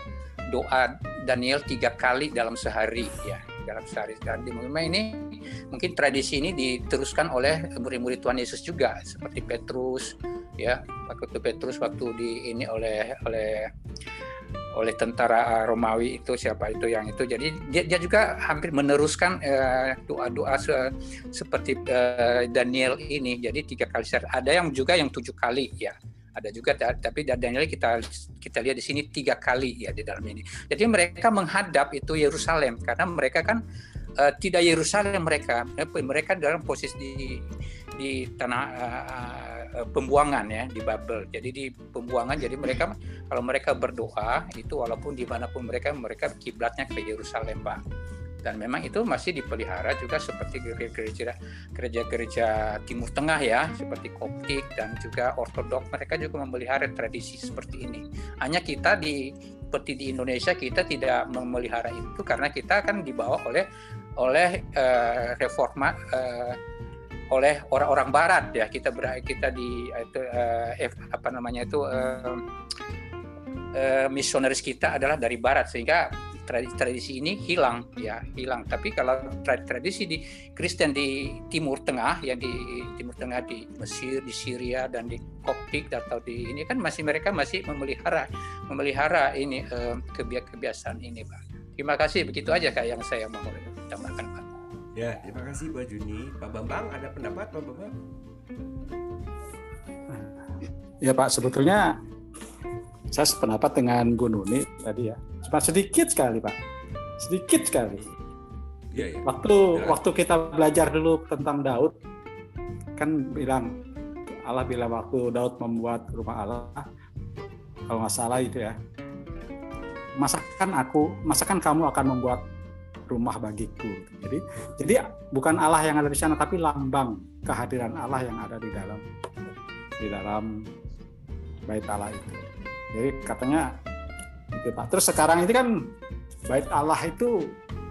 doa Daniel tiga kali dalam sehari ya dalam sehari dan di memang ini mungkin tradisi ini diteruskan oleh murid-murid Tuhan Yesus juga seperti Petrus ya. Waktu Petrus waktu di ini oleh oleh oleh tentara Romawi itu siapa itu yang itu. Jadi dia, dia juga hampir meneruskan eh, doa-doa se- seperti eh, Daniel ini. Jadi tiga kali ada yang juga yang tujuh kali ya ada juga ta- tapi Daniel kita kita lihat di sini tiga kali ya di dalam ini. Jadi mereka menghadap itu Yerusalem karena mereka kan eh, tidak Yerusalem mereka mereka dalam posisi di di tanah eh, pembuangan ya di Babel. Jadi di pembuangan jadi mereka kalau mereka berdoa itu walaupun di mana pun mereka mereka kiblatnya ke Yerusalem pak dan memang itu masih dipelihara juga seperti gereja gereja-gereja Timur Tengah ya seperti Koptik dan juga Ortodok. Mereka juga memelihara tradisi seperti ini. Hanya kita di seperti di Indonesia kita tidak memelihara itu karena kita kan dibawa oleh oleh eh, reforma eh, oleh orang-orang Barat ya. Kita ber, kita di itu F- apa namanya itu eh, eh, misionaris kita adalah dari Barat. Sehingga tradisi-tradisi ini hilang ya hilang tapi kalau tra- tradisi di Kristen di Timur Tengah yang di Timur Tengah di Mesir di Syria dan di Koptik atau di ini kan masih mereka masih memelihara memelihara ini eh, kebia- kebiasaan ini Pak terima kasih begitu aja kak yang saya mau tambahkan Pak Ya, terima kasih Pak Juni. Pak Bambang ada pendapat Pak Bambang? Ya Pak, sebetulnya saya sependapat dengan Bu Nuni tadi ya. Cuma sedikit sekali Pak, sedikit sekali. Iya, iya. Waktu Ya. waktu kita belajar dulu tentang Daud, kan bilang Allah bilang waktu Daud membuat rumah Allah, kalau nggak salah itu ya, masakan aku, masakan kamu akan membuat rumah bagiku. Jadi jadi bukan Allah yang ada di sana, tapi lambang kehadiran Allah yang ada di dalam di dalam bait Allah itu. Jadi katanya itu Pak. Terus sekarang ini kan bait Allah itu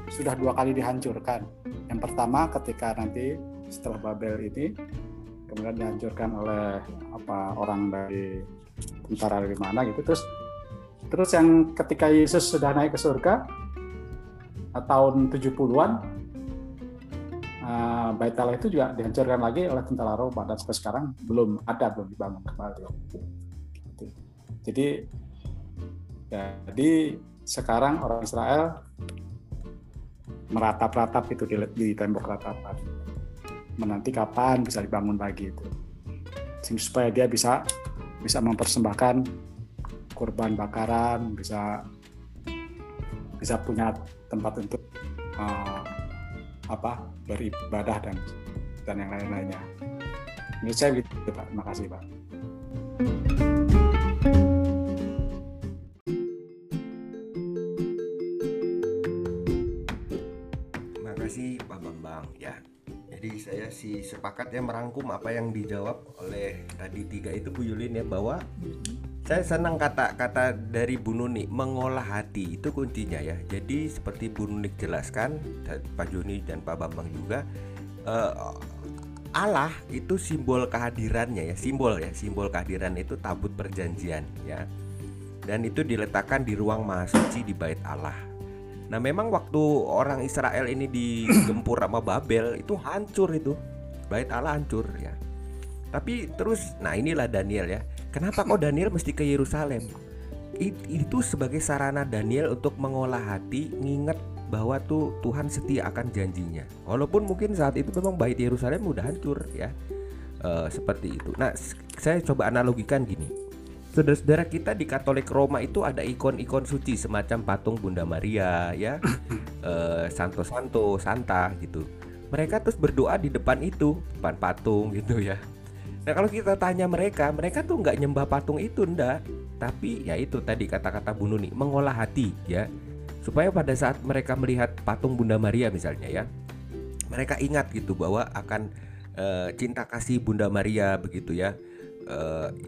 sudah dua kali dihancurkan. Yang pertama ketika nanti setelah Babel ini kemudian dihancurkan oleh apa orang dari tentara dari mana gitu terus terus yang ketika Yesus sudah naik ke surga tahun 70-an uh, Bait Allah itu juga dihancurkan lagi oleh tentara Roma dan sampai sekarang belum ada belum dibangun kembali. Jadi jadi sekarang orang Israel meratap-ratap itu di, di tembok ratapan menanti kapan bisa dibangun lagi itu supaya dia bisa bisa mempersembahkan kurban bakaran bisa bisa punya tempat untuk uh, apa beribadah dan dan yang lain-lainnya. Menurut saya begitu Pak. Terima kasih Pak. Jadi saya sih sepakat ya merangkum apa yang dijawab oleh tadi tiga itu Bu Yulin ya bahwa saya senang kata-kata dari Bu Nuni mengolah hati itu kuncinya ya. Jadi seperti Bu Nuni jelaskan Pak Joni dan Pak Bambang juga uh, Allah itu simbol kehadirannya ya, simbol ya, simbol kehadiran itu tabut perjanjian ya. Dan itu diletakkan di ruang maha suci di bait Allah. Nah, memang waktu orang Israel ini digempur sama Babel itu hancur itu. Bait Allah hancur ya. Tapi terus nah inilah Daniel ya Kenapa kok Daniel mesti ke Yerusalem? Itu sebagai sarana Daniel untuk mengolah hati, nginget bahwa tuh Tuhan setia akan janjinya. Walaupun mungkin saat itu memang bait Yerusalem udah hancur ya. E, seperti itu. Nah, saya coba analogikan gini. Saudara-saudara kita di Katolik Roma itu ada ikon-ikon suci semacam patung Bunda Maria ya, e, Santo Santo, Santa gitu. Mereka terus berdoa di depan itu, depan patung gitu ya. Nah kalau kita tanya mereka, mereka tuh nggak nyembah patung itu ndak, tapi ya itu tadi kata-kata Bu Nuni mengolah hati ya, supaya pada saat mereka melihat patung Bunda Maria misalnya ya, mereka ingat gitu bahwa akan e, cinta kasih Bunda Maria begitu ya, e,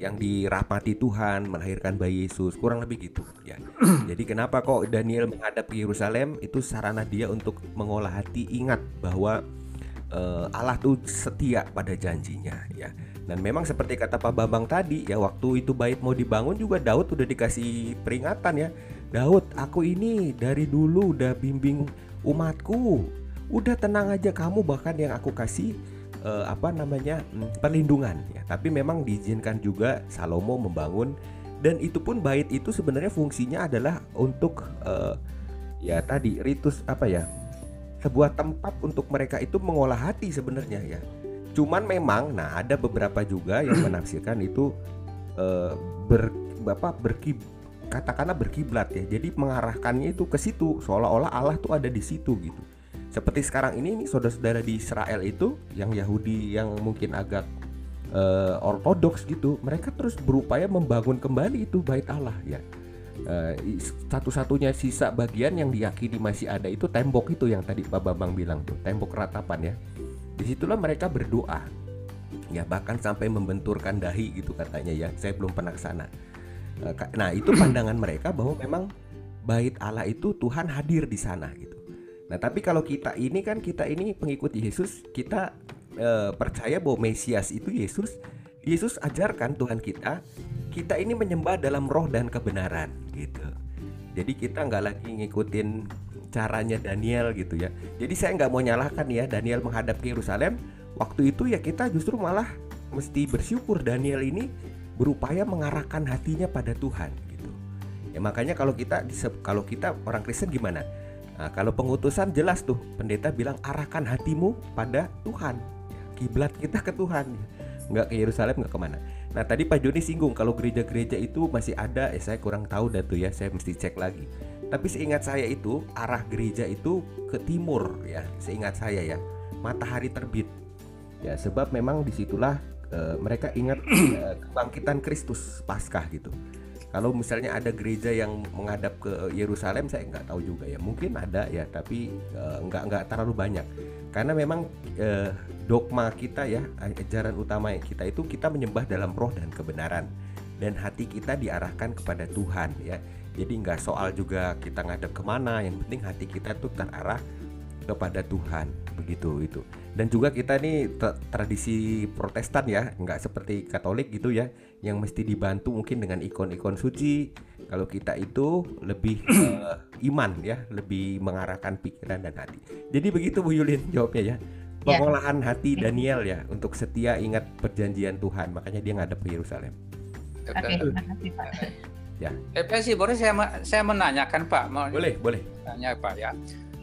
yang dirahmati Tuhan melahirkan bayi Yesus kurang lebih gitu ya. Jadi kenapa kok Daniel menghadap ke Yerusalem itu sarana dia untuk mengolah hati ingat bahwa e, Allah tuh setia pada janjinya ya dan memang seperti kata Pak Bambang tadi ya waktu itu bait mau dibangun juga Daud udah dikasih peringatan ya. Daud, aku ini dari dulu udah bimbing umatku. Udah tenang aja kamu bahkan yang aku kasih uh, apa namanya hmm, perlindungan ya. Tapi memang diizinkan juga Salomo membangun dan itu pun bait itu sebenarnya fungsinya adalah untuk uh, ya tadi ritus apa ya sebuah tempat untuk mereka itu mengolah hati sebenarnya ya Cuman memang, nah ada beberapa juga yang menafsirkan itu uh, ber, bapak berkib, katakanlah berkiblat ya. Jadi mengarahkannya itu ke situ, seolah-olah Allah tuh ada di situ gitu. Seperti sekarang ini, ini saudara-saudara di Israel itu, yang Yahudi yang mungkin agak uh, ortodoks gitu, mereka terus berupaya membangun kembali itu bait Allah ya. Uh, satu-satunya sisa bagian yang diyakini masih ada itu tembok itu yang tadi Pak Bambang bilang tuh, tembok ratapan ya. Di situlah mereka berdoa ya bahkan sampai membenturkan dahi gitu katanya ya. Saya belum pernah ke sana. Eh, nah itu pandangan mereka bahwa memang bait Allah itu Tuhan hadir di sana gitu nah tapi kalau kita ini kan kita ini pengikut Yesus kita e, percaya bahwa Mesias itu Yesus Yesus ajarkan Tuhan kita kita ini menyembah dalam roh dan kebenaran gitu jadi kita nggak lagi ngikutin caranya Daniel gitu ya. Jadi saya nggak mau nyalahkan ya Daniel menghadap ke Yerusalem. Waktu itu ya kita justru malah mesti bersyukur Daniel ini berupaya mengarahkan hatinya pada Tuhan gitu. Ya makanya kalau kita kalau kita orang Kristen gimana? Nah, kalau pengutusan jelas tuh pendeta bilang arahkan hatimu pada Tuhan. Kiblat kita ke Tuhan, nggak ke Yerusalem nggak ke mana. Nah tadi Pak Joni singgung kalau gereja-gereja itu masih ada, eh saya kurang tahu dah tuh ya, saya mesti cek lagi. Tapi seingat saya itu arah gereja itu ke timur ya, seingat saya ya, matahari terbit. Ya, sebab memang di situlah e, mereka ingat e, kebangkitan Kristus Paskah gitu. Kalau misalnya ada gereja yang menghadap ke Yerusalem, saya nggak tahu juga ya. Mungkin ada ya, tapi e, nggak nggak terlalu banyak. Karena memang e, dogma kita ya, ajaran utama kita itu kita menyembah dalam roh dan kebenaran, dan hati kita diarahkan kepada Tuhan ya jadi nggak soal juga kita ngadep ke mana yang penting hati kita tuh terarah kepada Tuhan begitu itu Dan juga kita tra- tradisi Protestan ya, nggak seperti Katolik gitu ya, yang mesti dibantu mungkin dengan ikon-ikon suci. Kalau kita itu lebih eh, iman ya, lebih mengarahkan pikiran dan hati. Jadi begitu Bu Yulin jawabnya ya. Ya. Pengolahan hati Daniel ya untuk setia ingat perjanjian Tuhan, makanya dia ngadep ke Yerusalem. Oke, terima kasih Pak. Eh, Pak sih, boleh saya saya menanyakan Pak, mau Boleh, boleh. tanya Pak ya.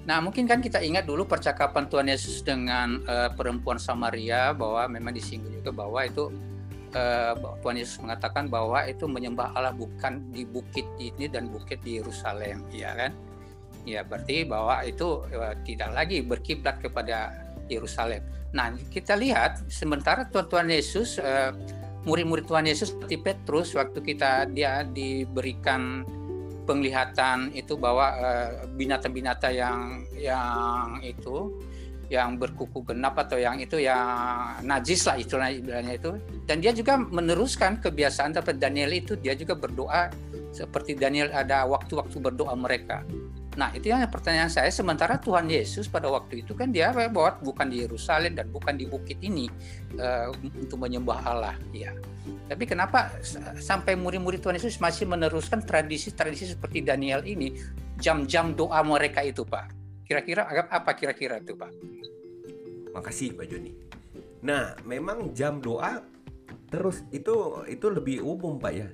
Nah, mungkin kan kita ingat dulu percakapan Tuhan Yesus dengan eh, perempuan Samaria bahwa memang disinggung juga bahwa itu eh, Tuhan Yesus mengatakan bahwa itu menyembah Allah bukan di bukit ini dan bukit di Yerusalem, ya kan? Ya, berarti bahwa itu eh, tidak lagi berkiblat kepada Yerusalem. Nah, kita lihat sementara Tuhan Yesus eh, murid-murid Tuhan Yesus seperti Petrus waktu kita dia diberikan penglihatan itu bahwa binatang-binatang yang yang itu yang berkuku genap atau yang itu yang najis lah istilahnya itu. Dan dia juga meneruskan kebiasaan tapi Daniel itu. Dia juga berdoa seperti Daniel ada waktu-waktu berdoa mereka. Nah itu yang pertanyaan saya. Sementara Tuhan Yesus pada waktu itu kan dia bahwa bukan di Yerusalem dan bukan di bukit ini eh, untuk menyembah Allah ya tapi kenapa sampai murid-murid Tuhan Yesus masih meneruskan tradisi-tradisi seperti Daniel ini, jam-jam doa mereka itu, Pak? Kira-kira apa kira-kira itu, Pak? Makasih Pak Joni. Nah, memang jam doa terus itu itu lebih umum Pak ya.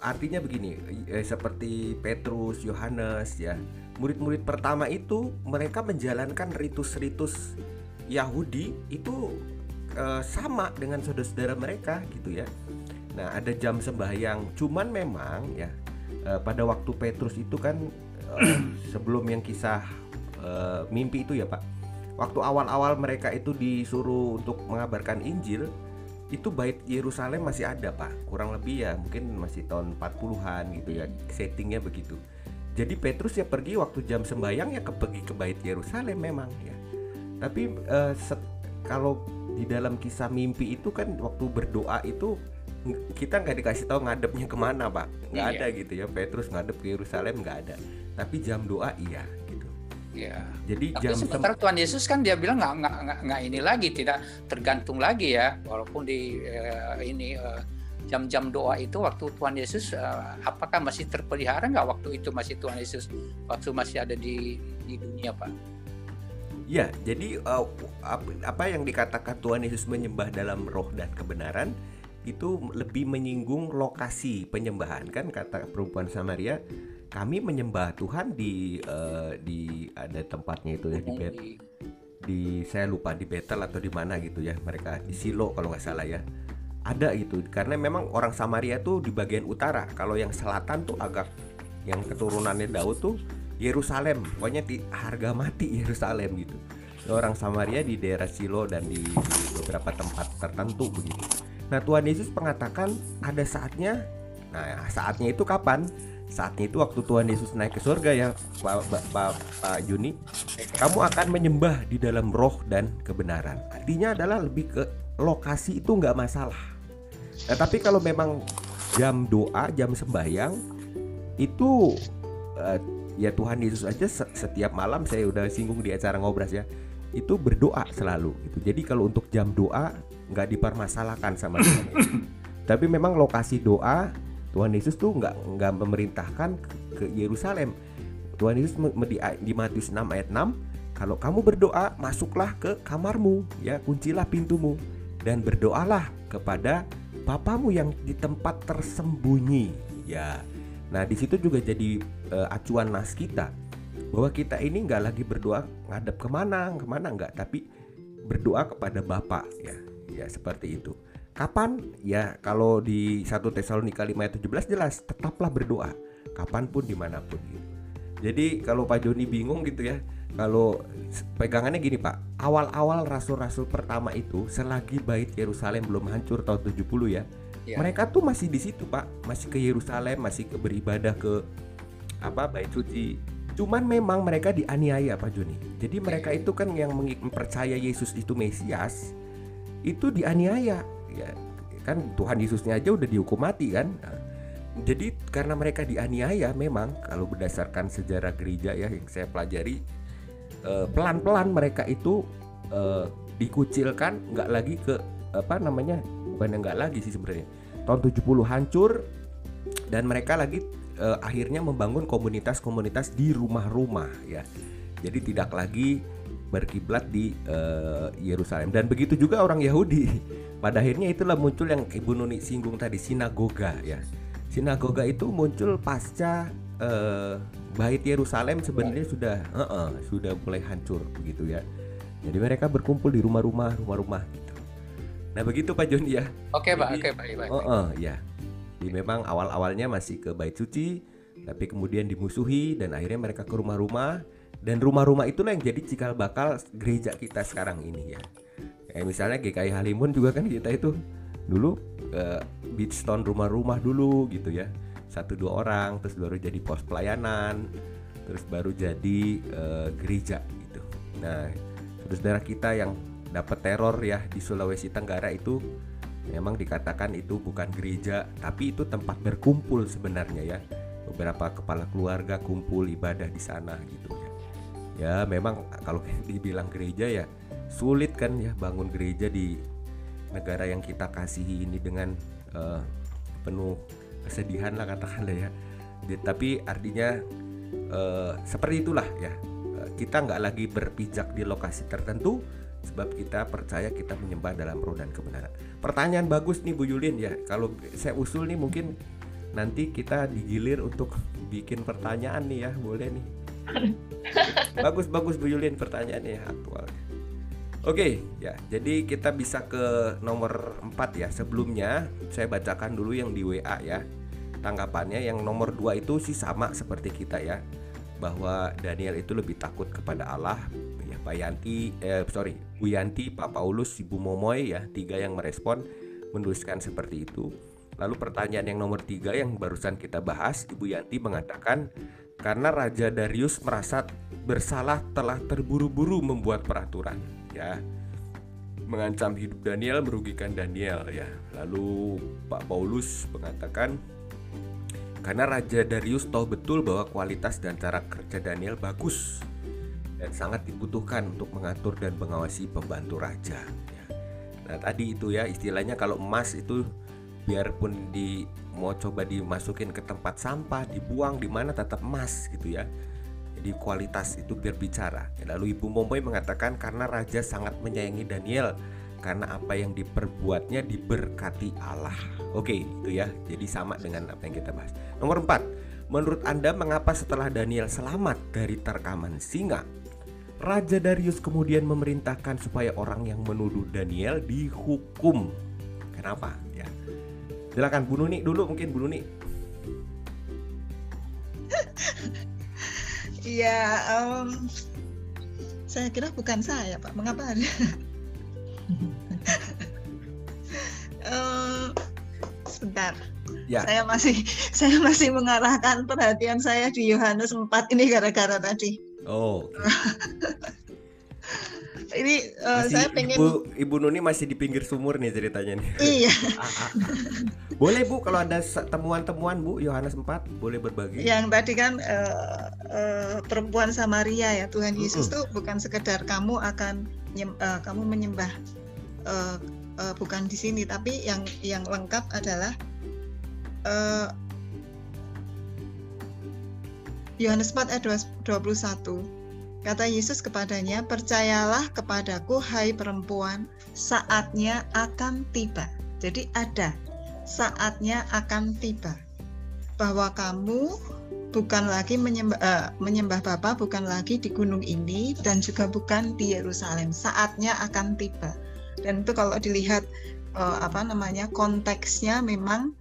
Artinya begini, eh, seperti Petrus, Yohanes ya, murid-murid pertama itu mereka menjalankan ritus-ritus Yahudi itu eh, sama dengan saudara-saudara mereka gitu ya. Nah, ada jam sembahyang, cuman memang ya eh, pada waktu Petrus itu kan sebelum yang kisah eh, mimpi itu ya Pak. Waktu awal-awal mereka itu disuruh untuk mengabarkan Injil itu bait Yerusalem masih ada pak. Kurang lebih ya mungkin masih tahun 40-an gitu ya settingnya begitu. Jadi Petrus ya pergi waktu jam sembahyang ya ke pergi ke bait Yerusalem memang ya. Tapi eh, set- kalau di dalam kisah mimpi itu kan waktu berdoa itu kita nggak dikasih tahu ngadepnya ke mana pak nggak Iya. ada gitu ya Petrus ngadep ke Yerusalem nggak ada tapi jam doa iya gitu Ya. jadi Tapi jam sem- sementara Tuhan Yesus kan dia bilang nggak nggak nggak ini lagi, tidak tergantung lagi ya, walaupun di eh, ini eh, jam-jam doa itu waktu Tuhan Yesus eh, apakah masih terpelihara nggak waktu itu masih Tuhan Yesus waktu masih ada di di dunia Pak? Ya, jadi uh, ap- apa yang dikatakan Tuhan Yesus menyembah dalam roh dan kebenaran itu lebih menyinggung lokasi penyembahan. Kan kata perempuan Samaria kami menyembah Tuhan di eh, di ada tempatnya itu ya di Bet Di- di saya lupa di Betel atau di mana gitu ya mereka di Silo kalau nggak salah ya. Ada gitu karena memang orang Samaria tuh di bagian utara. Kalau yang selatan tuh agak yang keturunannya Daud tuh Yerusalem. Pokoknya di harga mati Yerusalem gitu orang Samaria di daerah Silo dan di, beberapa tempat tertentu begitu nah Tuhan Yesus mengatakan ada saatnya nah saatnya itu kapan saatnya itu waktu Tuhan Yesus naik ke surga ya Pak, Pak, Pak, Pak Juni kamu akan menyembah di dalam roh dan kebenaran. Artinya adalah lebih ke lokasi itu nggak masalah. Nah, tapi kalau memang jam doa, jam sembahyang itu eh, ya Tuhan Yesus aja se- setiap malam saya udah singgung di acara ngobras ya itu berdoa selalu gitu. Jadi kalau untuk jam doa nggak dipermasalahkan sama Tuhan Yesus. Tapi memang lokasi doa Tuhan Yesus tuh nggak nggak memerintahkan ke- Yerusalem. Tuhan Yesus di, di Matius 6 ayat 6 kalau kamu berdoa masuklah ke kamarmu ya kuncilah pintumu dan berdoalah kepada Bapamu yang di tempat tersembunyi ya nah di situ juga jadi eh, acuan nas kita bahwa kita ini nggak lagi berdoa ngadep ke mana ke mana nggak tapi berdoa kepada Bapa ya. Ya seperti itu. Kapan? Ya kalau di 1 Tesalonika 5 ayat 17 jelas tetaplah berdoa. Kapan pun di mana pun gitu. Jadi kalau Pak Joni bingung gitu ya, kalau pegangannya gini Pak, awal-awal rasul-rasul pertama itu selagi bait Yerusalem belum hancur tahun 70 ya, Ya. mereka tuh masih di situ Pak, masih ke Yerusalem, masih ke beribadah ke apa bait suci. Cuman memang mereka dianiaya Pak Joni. Jadi mereka itu kan yang mempercaya Yesus itu Mesias, itu dianiaya. Ya, kan Tuhan Yesusnya aja udah dihukum mati kan. Nah, jadi karena mereka dianiaya memang kalau berdasarkan sejarah gereja ya yang saya pelajari eh, pelan-pelan mereka itu uh, dikucilkan nggak lagi ke apa namanya bukan nggak lagi sih sebenarnya tahun 70 hancur dan mereka lagi uh, akhirnya membangun komunitas-komunitas di rumah-rumah ya. Jadi tidak lagi berkiblat di uh, Yerusalem. Dan begitu juga orang Yahudi. Pada akhirnya itulah muncul yang Ibu Nuni singgung tadi sinagoga ya. Sinagoga itu muncul pasca uh, bait Yerusalem sebenarnya sudah uh -uh, sudah mulai hancur begitu ya. Jadi mereka berkumpul di rumah-rumah rumah-rumah gitu. Nah begitu Pak Joni ya. Oke Pak. Oke baik baik uh -uh, ya jadi memang awal-awalnya masih ke bait suci tapi kemudian dimusuhi dan akhirnya mereka ke rumah-rumah. Dan rumah-rumah itulah yang jadi cikal bakal gereja kita sekarang ini ya. Kayak misalnya GKI Halimun juga kan kita itu dulu uh, beachstone rumah-rumah dulu gitu ya. Satu dua orang terus baru jadi pos pelayanan terus baru jadi uh, gereja gitu. Nah saudara kita yang dapat teror ya di Sulawesi Tenggara itu memang dikatakan itu bukan gereja tapi itu tempat berkumpul sebenarnya ya. Beberapa kepala keluarga kumpul ibadah di sana gitu ya. Ya memang kalau dibilang gereja ya sulit kan ya bangun gereja di negara yang kita kasihi ini dengan uh, penuh kesedihan lah katakanlah ya. Tapi artinya uh, seperti itulah ya. Uh, kita nggak lagi berpijak di lokasi tertentu sebab kita percaya kita menyembah dalam roh dan kebenaran pertanyaan bagus nih Bu Yulin ya. Kalau saya usul nih mungkin nanti kita digilir untuk bikin pertanyaan nih ya. Boleh nih. Bagus bagus Bu Yulin pertanyaannya aktual. Oke ya. Jadi kita bisa ke nomor 4 ya. Sebelumnya saya bacakan dulu yang di WA ya. Tanggapannya yang nomor 2 itu sih sama seperti kita ya. Bahwa Daniel itu lebih takut kepada Allah ya Pak Yanti eh sorry Bu Yanti Pak Paulus Ibu Momoy ya tiga yang merespon menuliskan seperti itu. Lalu pertanyaan yang nomor tiga yang barusan kita bahas Ibu Yanti mengatakan karena Raja Darius merasa bersalah telah terburu-buru membuat peraturan ya. Mengancam hidup Daniel merugikan Daniel ya. Lalu Pak Paulus mengatakan karena Raja Darius tahu betul bahwa kualitas dan cara kerja Daniel bagus dan sangat dibutuhkan untuk mengatur dan mengawasi pembantu raja ya. nah tadi itu ya istilahnya kalau emas itu biarpun di mau coba dimasukin ke tempat sampah dibuang di mana tetap emas gitu ya. Jadi kualitas itu berbicara. Lalu ibu Momboy mengatakan karena raja sangat menyayangi Daniel karena apa yang diperbuatnya diberkati Allah. Oke itu ya. Jadi sama dengan apa yang kita bahas. Nomor 4 menurut anda mengapa setelah Daniel selamat dari terkaman singa Raja Darius kemudian memerintahkan supaya orang yang menuduh Daniel dihukum kenapa ya Silakan Bu Nuni dulu mungkin Bu Nuni. Iya, um, saya kira bukan saya Pak. Mengapa ada? um, sebentar. Ya. Saya masih saya masih mengarahkan perhatian saya di Yohanes 4 ini gara-gara tadi. Oh. ini uh, saya pengen Ibu, Ibu Nuni masih di pinggir sumur nih ceritanya nih. Iya. Boleh Bu kalau ada temuan-temuan Bu Yohanes 4 boleh berbagi. Yang tadi kan uh, uh, perempuan Samaria ya Tuhan Yesus uh -uh. tuh bukan sekedar kamu akan uh, kamu menyembah uh, uh, bukan di sini tapi yang yang lengkap adalah uh, Yohanes 4 ayat 21 Kata Yesus kepadanya, "Percayalah kepadaku, hai perempuan, saatnya akan tiba." Jadi ada saatnya akan tiba bahwa kamu bukan lagi menyembah, uh, menyembah Bapa, bukan lagi di gunung ini dan juga bukan di Yerusalem. Saatnya akan tiba. Dan itu kalau dilihat uh, apa namanya konteksnya memang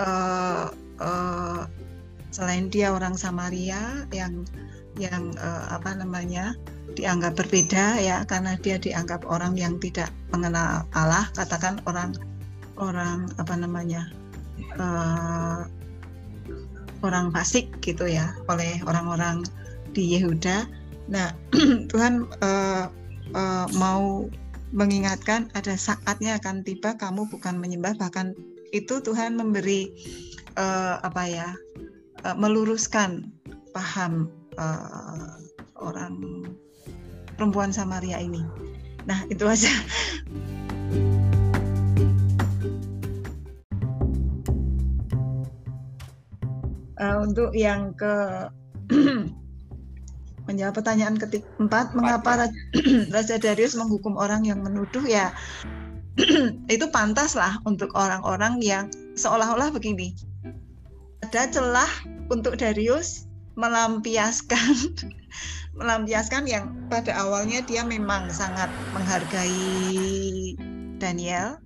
uh, uh, selain dia orang Samaria yang yang uh, apa namanya dianggap berbeda ya karena dia dianggap orang yang tidak mengenal Allah katakan orang orang apa namanya uh, orang fasik gitu ya oleh orang-orang di Yehuda. Nah Tuhan uh, uh, mau mengingatkan ada saatnya akan tiba kamu bukan menyembah bahkan itu Tuhan memberi uh, apa ya uh, meluruskan paham uh, orang perempuan Samaria ini. Nah, itu aja. Uh, untuk yang ke menjawab pertanyaan keempat, mengapa Raja, Raja Darius menghukum orang yang menuduh ya itu pantas lah untuk orang-orang yang seolah-olah begini ada celah untuk Darius melampiaskan melampiaskan yang pada awalnya dia memang sangat menghargai Daniel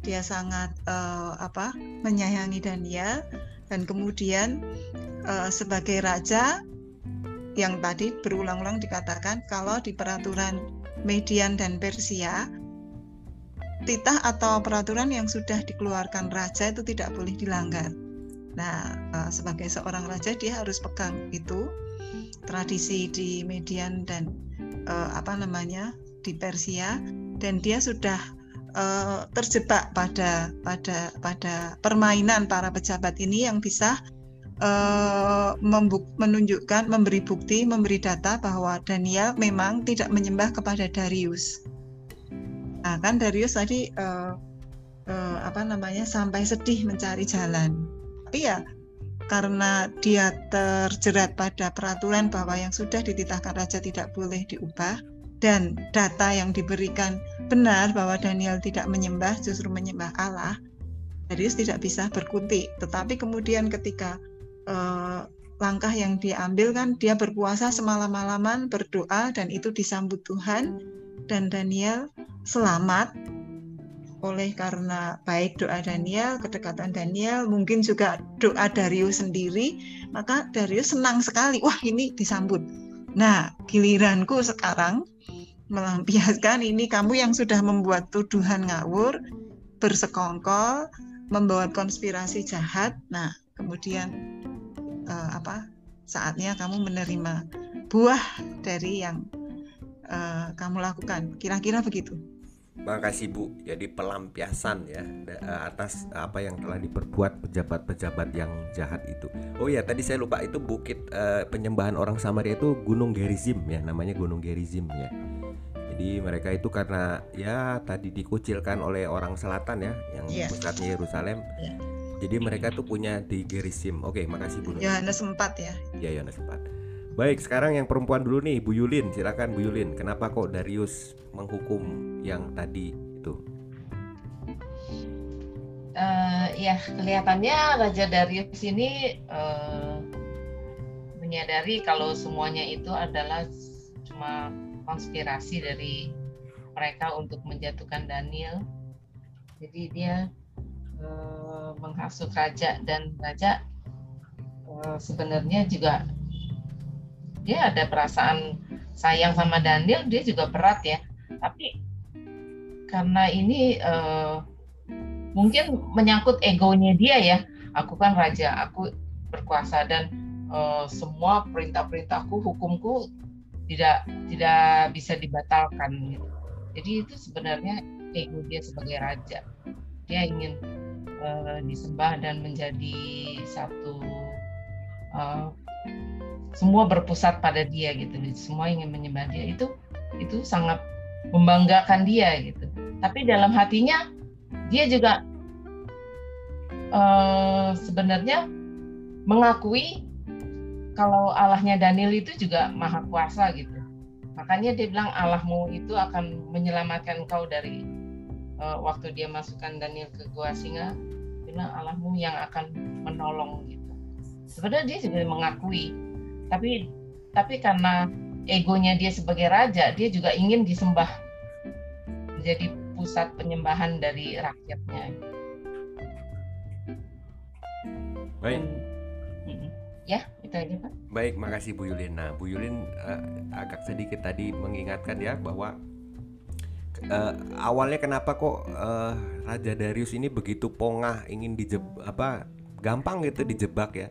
dia sangat uh, apa menyayangi Daniel dan kemudian uh, sebagai raja yang tadi berulang-ulang dikatakan kalau di peraturan Median dan Persia titah atau peraturan yang sudah dikeluarkan raja itu tidak boleh dilanggar. Nah, eh, sebagai seorang raja dia harus pegang itu tradisi di Median dan uh, apa namanya di Persia dan dia sudah uh, terjebak pada pada pada permainan para pejabat ini yang bisa uh, menunjukkan memberi bukti memberi data bahwa Daniel memang tidak menyembah kepada Darius Nah, kan Darius tadi apa namanya sampai sedih mencari jalan. Tapi ya karena dia terjerat pada peraturan bahwa yang sudah dititahkan raja tidak boleh diubah dan data yang diberikan benar bahwa Daniel tidak menyembah justru menyembah Allah. Darius tidak bisa berkutik. Tetapi kemudian ketika uh, langkah yang diambil kan dia berpuasa semalam-malaman berdoa dan itu disambut Tuhan dan Daniel selamat oleh karena baik doa Daniel, kedekatan Daniel, mungkin juga doa Darius sendiri, maka Darius senang sekali. Wah, ini disambut. Nah, giliranku sekarang melampiaskan ini kamu yang sudah membuat tuduhan ngawur, bersekongkol, membawa konspirasi jahat. Nah, kemudian uh, apa? Saatnya kamu menerima buah dari yang uh, kamu lakukan. Kira-kira begitu. Makasih Bu. Jadi pelampiasan ya eh, atas apa yang telah diperbuat pejabat-pejabat yang jahat itu. Oh ya, tadi saya lupa itu bukit uh, penyembahan orang Samaria itu Gunung Gerizim ya, namanya Gunung Gerizim ya. Jadi mereka itu karena ya tadi dikucilkan oleh orang selatan ya, yang yeah. pusatnya Yerusalem. Yeah. Jadi mereka tuh punya di Gerizim. Oke, makasih Bu. Yohanes 4 ya. Iya, Yohanes 4. Baik, sekarang yang perempuan dulu nih, Bu Yulin. Silakan Bu Yulin. Kenapa kok Darius menghukum yang tadi itu? Uh, ya, kelihatannya Raja Darius ini uh, menyadari kalau semuanya itu adalah cuma konspirasi dari mereka untuk menjatuhkan Daniel. Jadi dia uh, menghasut raja dan raja sebenarnya juga dia ada perasaan sayang sama Daniel dia juga berat ya. Tapi karena ini uh, mungkin menyangkut egonya dia ya. Aku kan raja aku berkuasa dan uh, semua perintah-perintahku hukumku tidak tidak bisa dibatalkan. Jadi itu sebenarnya ego dia sebagai raja. Dia ingin uh, disembah dan menjadi satu uh, semua berpusat pada dia gitu semua ingin menyembah dia itu itu sangat membanggakan dia gitu. Tapi dalam hatinya dia juga uh, sebenarnya mengakui kalau Allahnya Daniel itu juga maha kuasa gitu. Makanya dia bilang Allahmu itu akan menyelamatkan kau dari uh, waktu dia masukkan Daniel ke gua singa. Bilang Allahmu yang akan menolong gitu. Sebenarnya dia juga mengakui tapi tapi karena egonya dia sebagai raja dia juga ingin disembah menjadi pusat penyembahan dari rakyatnya. Baik. Ya itu aja pak. Baik makasih Bu Yulin. Nah Bu Yulin uh, agak sedikit tadi mengingatkan ya bahwa uh, awalnya kenapa kok uh, Raja Darius ini begitu pongah ingin dijeb apa gampang gitu dijebak ya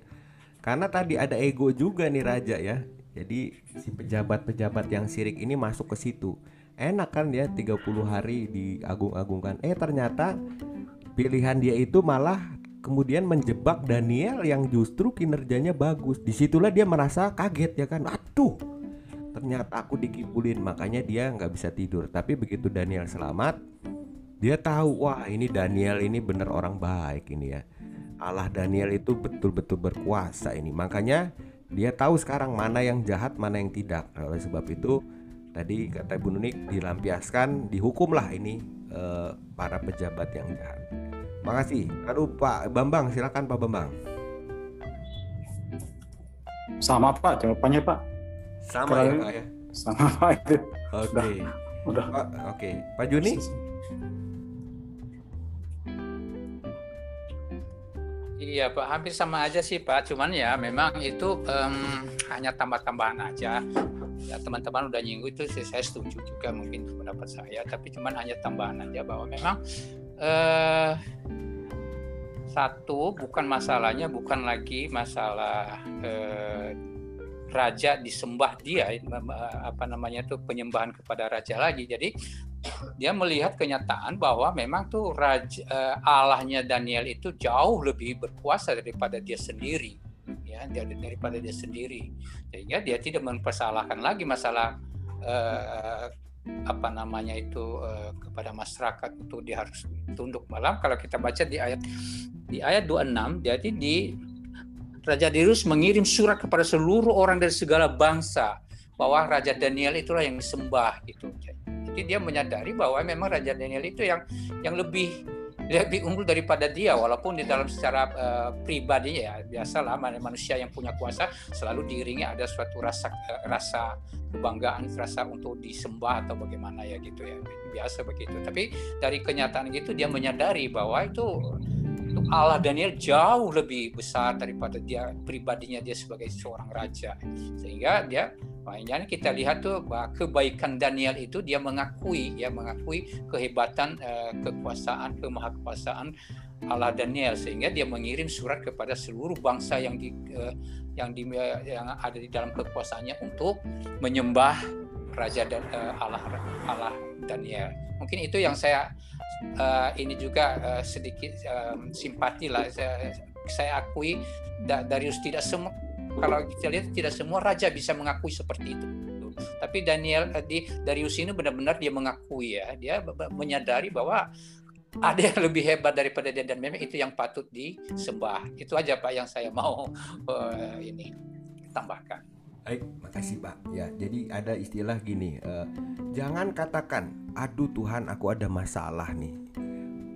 karena tadi ada ego juga nih raja ya. Jadi si pejabat-pejabat yang sirik ini masuk ke situ. Enak kan dia 30 hari diagung-agungkan. Eh ternyata pilihan dia itu malah kemudian menjebak Daniel yang justru kinerjanya bagus. Di situlah dia merasa kaget ya kan. Aduh, ternyata aku dikibulin makanya dia nggak bisa tidur tapi begitu Daniel selamat dia tahu wah ini Daniel ini bener orang baik ini ya Allah Daniel itu betul-betul berkuasa ini. Makanya dia tahu sekarang mana yang jahat mana yang tidak. Oleh sebab itu tadi kata Bu Nunik dilampiaskan dihukumlah ini eh, para pejabat yang jahat. Makasih. Aduh Pak Bambang silakan Pak Bambang. Sama Pak. Jawabannya Pak. sama ya Keren. Pak ya? Sama Pak. Itu. oke. Udah. Pak oke. Pak Juni Iya Pak, hampir sama aja sih Pak. Cuman ya memang itu em, hanya tambah-tambahan aja. Ya teman-teman udah nyinggung itu sih, saya setuju juga mungkin pendapat saya. Tapi cuman hanya tambahan aja bahwa memang eh, satu bukan masalahnya bukan lagi masalah eh, raja disembah dia apa namanya tuh penyembahan kepada raja lagi. Jadi dia melihat kenyataan bahwa memang tuh raja, eh, Allahnya Daniel itu jauh lebih berkuasa daripada dia sendiri ya dari- daripada dia sendiri sehingga dia tidak mempersalahkan lagi masalah eh, apa namanya itu eh, kepada masyarakat untuk dia harus tunduk malam kalau kita baca di ayat di ayat 26 jadi di Raja Darius mengirim surat kepada seluruh orang dari segala bangsa bahwa Raja Daniel itulah yang disembah gitu. Dia menyadari bahwa memang Raja Daniel itu yang yang lebih lebih unggul daripada dia. Walaupun di dalam secara eh, pribadi ya biasalah man- manusia yang punya kuasa selalu diiringi ada suatu rasa eh, rasa kebanggaan rasa untuk disembah atau bagaimana ya gitu ya. Biasa begitu. Tapi dari kenyataan gitu dia menyadari bahwa itu Allah Daniel jauh lebih besar daripada dia pribadinya dia sebagai seorang raja. Sehingga dia makanya kita lihat tuh kebaikan Daniel itu dia mengakui ya mengakui kehebatan eh, kekuasaan kemahakuasaan Allah Daniel. Sehingga dia mengirim surat kepada seluruh bangsa yang di eh, yang di yang ada di dalam kekuasaannya untuk menyembah raja dan eh, Allah Allah Daniel. Mungkin itu yang saya ini juga sedikit simpati lah saya, saya akui da- Darius tidak semua kalau kita lihat tidak semua raja bisa mengakui seperti itu tapi Daniel eh, di Darius ini benar-benar dia mengakui ya dia menyadari bahwa ada yang lebih hebat daripada dia dan memang itu yang patut disembah itu aja pak yang saya mau eh, ini tambahkan Baik, makasih Pak. Ya, jadi ada istilah gini, eh, jangan katakan, aduh Tuhan aku ada masalah nih.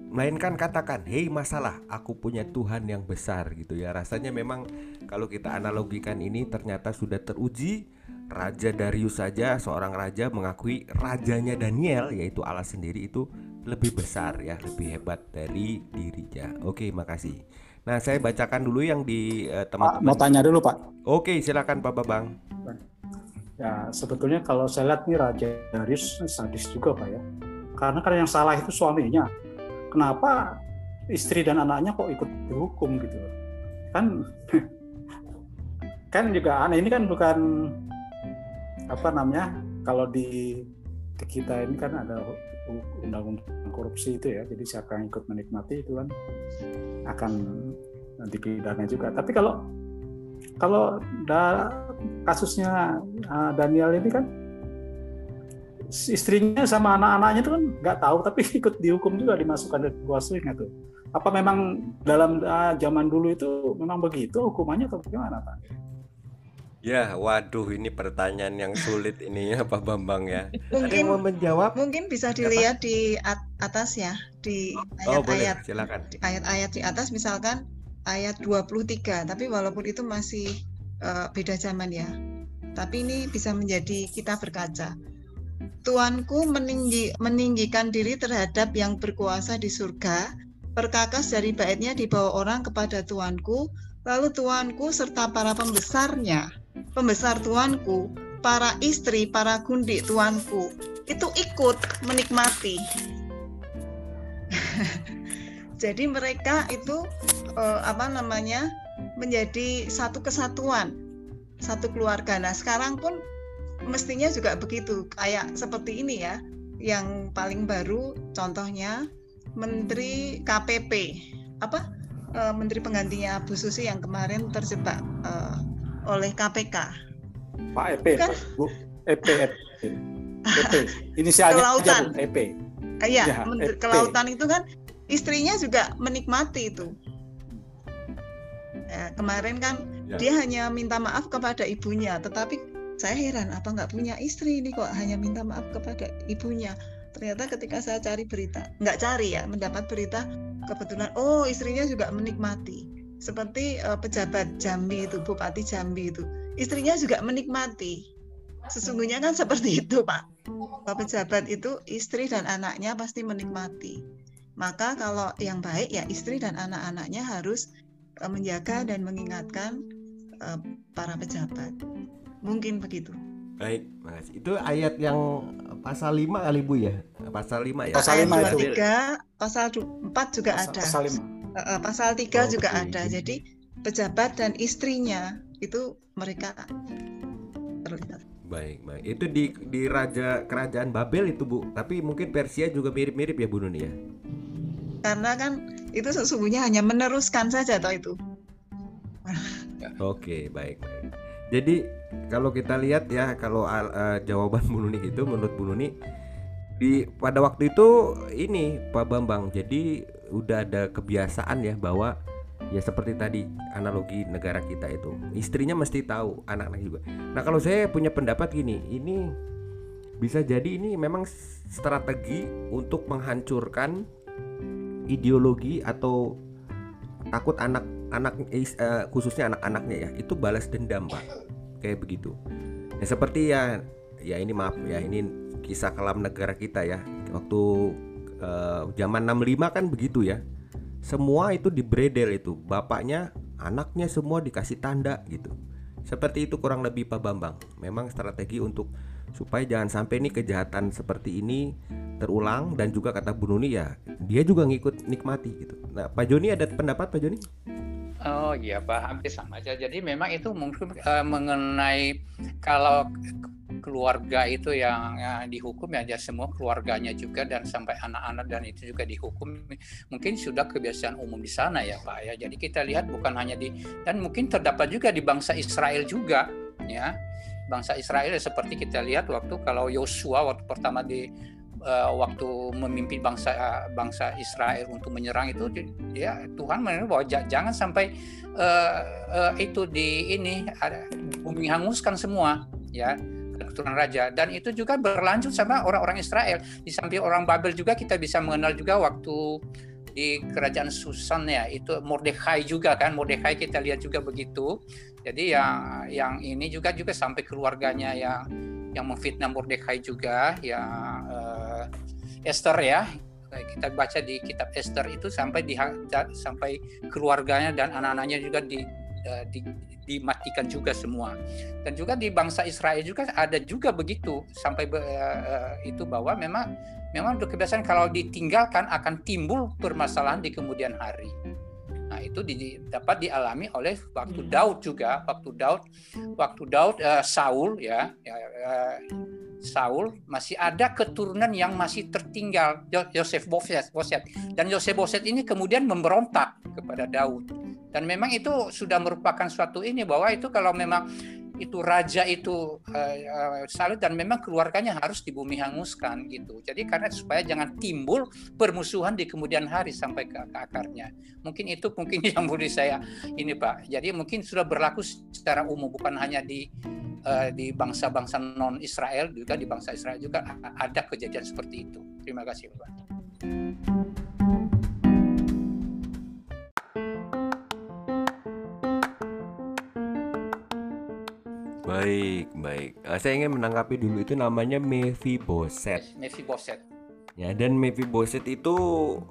Melainkan katakan, hei masalah, aku punya Tuhan yang besar gitu ya. Rasanya memang kalau kita analogikan ini ternyata sudah teruji. Raja Darius saja seorang raja mengakui rajanya Daniel yaitu Allah sendiri itu lebih besar ya, lebih hebat dari dirinya. Oke, makasih. Nah, saya bacakan dulu yang di eh, Pak, teman-teman. mau tanya dulu Pak. Oke, silakan Pak Babang. Ya sebetulnya kalau saya lihat nih Raja Darius sadis juga Pak ya. Karena kan yang salah itu suaminya. Kenapa istri dan anaknya kok ikut dihukum gitu? Kan kan juga aneh ini kan bukan apa namanya kalau di, di kita ini kan ada undang-undang korupsi itu ya. Jadi siapa yang ikut menikmati itu kan akan dipidana juga. Tapi kalau kalau da, kasusnya uh, Daniel ini kan istrinya sama anak-anaknya itu kan nggak tahu tapi ikut dihukum juga dimasukkan ke kuasanya tuh. Apa memang dalam uh, zaman dulu itu memang begitu hukumannya atau bagaimana Pak? Ya, waduh ini pertanyaan yang sulit ini ya Pak Bambang ya. Yang mau Mungkin menjawab? mungkin bisa dilihat di at- atas ya, di Oh, boleh, ayat-ayat silakan. di ayat-ayat di atas misalkan ayat 23, tapi walaupun itu masih eh, beda zaman ya. Tapi ini bisa menjadi kita berkaca. Tuanku meninggi, meninggikan diri terhadap yang berkuasa di surga, perkakas dari baitnya dibawa orang kepada tuanku, lalu tuanku serta para pembesarnya, pembesar tuanku, para istri, para gundik tuanku, itu ikut menikmati. Jadi mereka itu eh, apa namanya menjadi satu kesatuan, satu keluarga. Nah sekarang pun mestinya juga begitu, kayak seperti ini ya. Yang paling baru contohnya Menteri KPP, apa eh, Menteri penggantinya Bu Susi yang kemarin terjebak eh, oleh KPK. Pak EP, Kan- Bu. EP, EP, EP. Inisialnya Kelautan. EP. Iya, Ya, Menteri EP. Kelautan itu kan istrinya juga menikmati itu. Ya, kemarin kan Ya. dia hanya minta maaf kepada ibunya, tetapi saya heran apa nggak punya istri ini kok hanya minta maaf kepada ibunya. Ternyata ketika saya cari berita, nggak cari ya, mendapat berita kebetulan oh istrinya juga menikmati. Seperti eh, pejabat Jambi itu, Bupati Jambi itu, istrinya juga menikmati. Sesungguhnya kan seperti itu, Pak. Bahwa pejabat itu istri dan anaknya pasti menikmati. Maka kalau yang baik ya istri dan anak-anaknya harus eh, menjaga dan mengingatkan eh, para pejabat. Mungkin begitu. Baik, Mas. Itu ayat yang pasal 5 kali Bu ya? Pasal 5 ya? Pasal Ayat lima itu. 23, pasal 4 juga Pasal- ada. Pasal lima. Eh, eh, pasal 3 Oh, juga oke. ada. Jadi pejabat dan istrinya itu mereka terlibat. Baik, baik. Itu di di raja kerajaan Babel itu, Bu. Tapi mungkin Persia juga mirip-mirip ya, Bu Nuni ya? Karena kan itu sesungguhnya hanya meneruskan saja toh itu. Oke, baik, baik. Jadi kalau kita lihat ya, kalau al- eh, jawaban Bu Nuni itu menurut Bu Nuni di pada waktu itu ini Pak Bambang. Jadi udah ada kebiasaan ya bahwa ya seperti tadi analogi negara kita itu istrinya mesti tahu anak-anak juga. Nah kalau saya punya pendapat gini, ini bisa jadi ini memang strategi untuk menghancurkan ideologi atau takut anak-anak is- eh, khususnya anak-anaknya ya itu balas dendam pak kayak begitu. Ya seperti ya ya ini maaf ya ini kisah kelam negara kita ya. Waktu eh, zaman 65 kan begitu ya. Semua itu dibredel itu. Bapaknya anaknya semua dikasih tanda gitu. Seperti itu kurang lebih Pak Bambang. Memang strategi untuk supaya jangan sampai nih kejahatan seperti ini terulang dan juga kata Bu Nuni ya dia juga ngikut nikmati gitu. Nah Pak Joni ada pendapat Pak Joni Oh iya Pak, hampir sama aja. Jadi memang itu mungkin eh, mengenai kalau keluarga itu yang eh, dihukum ya dia semua keluarganya juga dan sampai anak-anak dan itu juga dihukum mungkin sudah kebiasaan umum di sana ya Pak ya. Jadi kita lihat bukan hanya di dan mungkin terdapat juga di bangsa Israel juga ya. Bangsa Israel ya seperti kita lihat waktu kalau Yosua waktu pertama di eh, waktu memimpin bangsa bangsa Israel untuk menyerang itu ya Tuhan menurut bahwa ja- jangan sampai eh, eh, itu di ini ada bumi hanguskan semua ya keturunan raja. Dan itu juga berlanjut sama orang-orang Israel. Di samping orang Babel juga kita bisa mengenal juga waktu di kerajaan Susan ya itu Mordekhai juga kan. Mordekhai kita lihat juga begitu. Jadi yang yang ini juga juga sampai keluarganya yang yang memfitnah Mordekhai juga ya eh, Esther ya. Kita baca di kitab Esther itu sampai di sampai keluarganya dan anak-anaknya juga di, eh, di dimatikan juga semua. Dan juga di bangsa Israel juga ada juga begitu sampai eh, itu bahwa memang memang kebiasaan kalau ditinggalkan akan timbul permasalahan di kemudian hari nah itu di- dapat dialami oleh waktu Daud juga waktu Daud waktu Daud eh, Saul ya, ya, eh, Saul masih ada keturunan yang masih tertinggal Yo- Yosef Boset Boset dan Yosef Boset ini kemudian memberontak kepada Daud. Dan memang itu sudah merupakan suatu ini bahwa itu kalau memang itu raja itu eh, salut dan memang keluarganya harus di bumi hanguskan gitu. Jadi karena supaya jangan timbul permusuhan di kemudian hari sampai ke, ke akarnya. Mungkin itu mungkin yang boleh saya ini pak. Jadi mungkin sudah berlaku secara umum bukan hanya di eh, di bangsa-bangsa non Israel juga di bangsa Israel juga ada kejadian seperti itu. Terima kasih pak baik baik. Eh, saya ingin menanggapi dulu itu namanya Mephiboset Mephiboset ya dan Mephiboset itu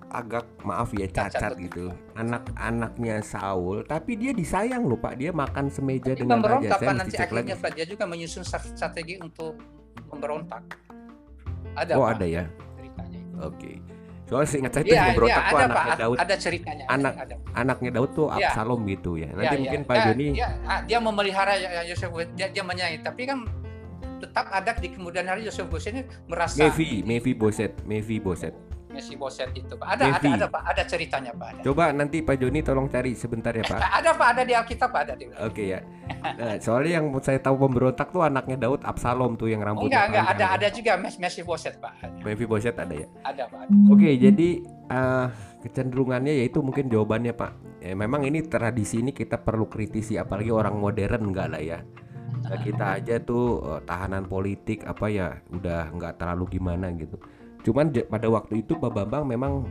agak maaf ya Cacat, cacat gitu. Anak-anaknya Saul tapi dia disayang loh pak. Dia makan semeja Dia dengan raja. saya nanti lagi akhirnya Pak, dia juga menyusun strat- strategi untuk memberontak ada oh ada ya? Ceritanya itu. oke soalnya seingat saya itu Iya, yang iya, memberontak tuh ada anaknya Pak, Daud ada ceritanya. Anak- ada. anaknya Daud tuh. Absalom gitu ya nanti Ya, ya. mungkin Pak Ya, Joni ya, dia memelihara ya- ya Yosef dia, dia menyayangi, tapi kan tetap ada di kemudian hari Yosef Bos ini merasa Mevi Mevi Boset Mevi Boset Mephiboset itu Pak. Ada, ada, ada Pak. Ada ceritanya Pak. Ada. Coba nanti Pak Joni tolong cari sebentar ya Pak. Ada Pak. Ada di Alkitab Pak. Ada di. Oke ya. Nah, soalnya yang saya tahu pemberontak tuh anaknya Daud Absalom tuh yang Oh, rambutnya enggak, enggak. Ada, ada juga Mes- Mephiboset Pak. Ada, Mephiboset ada ya. ada Pak. Oke, jadi eh, kecenderungannya yaitu mungkin jawabannya Pak. Ya, memang ini tradisi ini kita perlu kritisi apalagi orang modern enggak lah ya. Nah, kita aja tuh eh, tahanan politik apa ya udah nggak terlalu gimana gitu. Cuman pada waktu itu Pak Bambang memang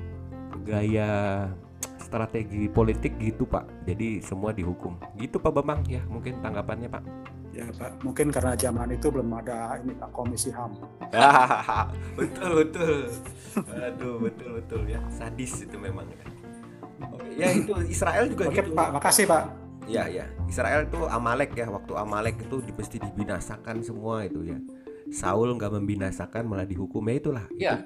gaya strategi politik gitu Pak. Jadi semua dihukum. Gitu Pak Bambang ya mungkin tanggapannya Pak. Ya Pak, mungkin karena zaman itu belum ada ini Pak Komisi HAM. betul betul. Aduh betul betul ya. Sadis itu memang ya. Oke, ya itu Israel juga Oke gitu. Pak, makasih Pak. Ya ya. Israel itu Amalek ya. Waktu Amalek itu mesti dibinasakan semua itu ya. Saul nggak membinasakan malah dihukum ya itulah. Iya.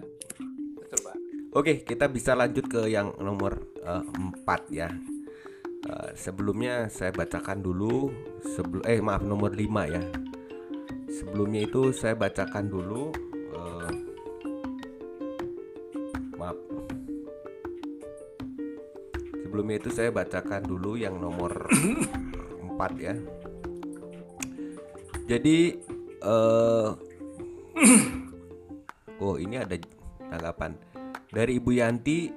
Betul Pak. Oke, kita bisa lanjut ke yang nomor eh, empat ya. Eh, sebelumnya saya bacakan dulu sebelum eh maaf nomor 5 ya. Sebelumnya itu saya bacakan dulu eh, maaf. Sebelumnya itu saya bacakan dulu yang nomor 4 ya. Jadi eh Oh, ini ada tanggapan dari Ibu Yanti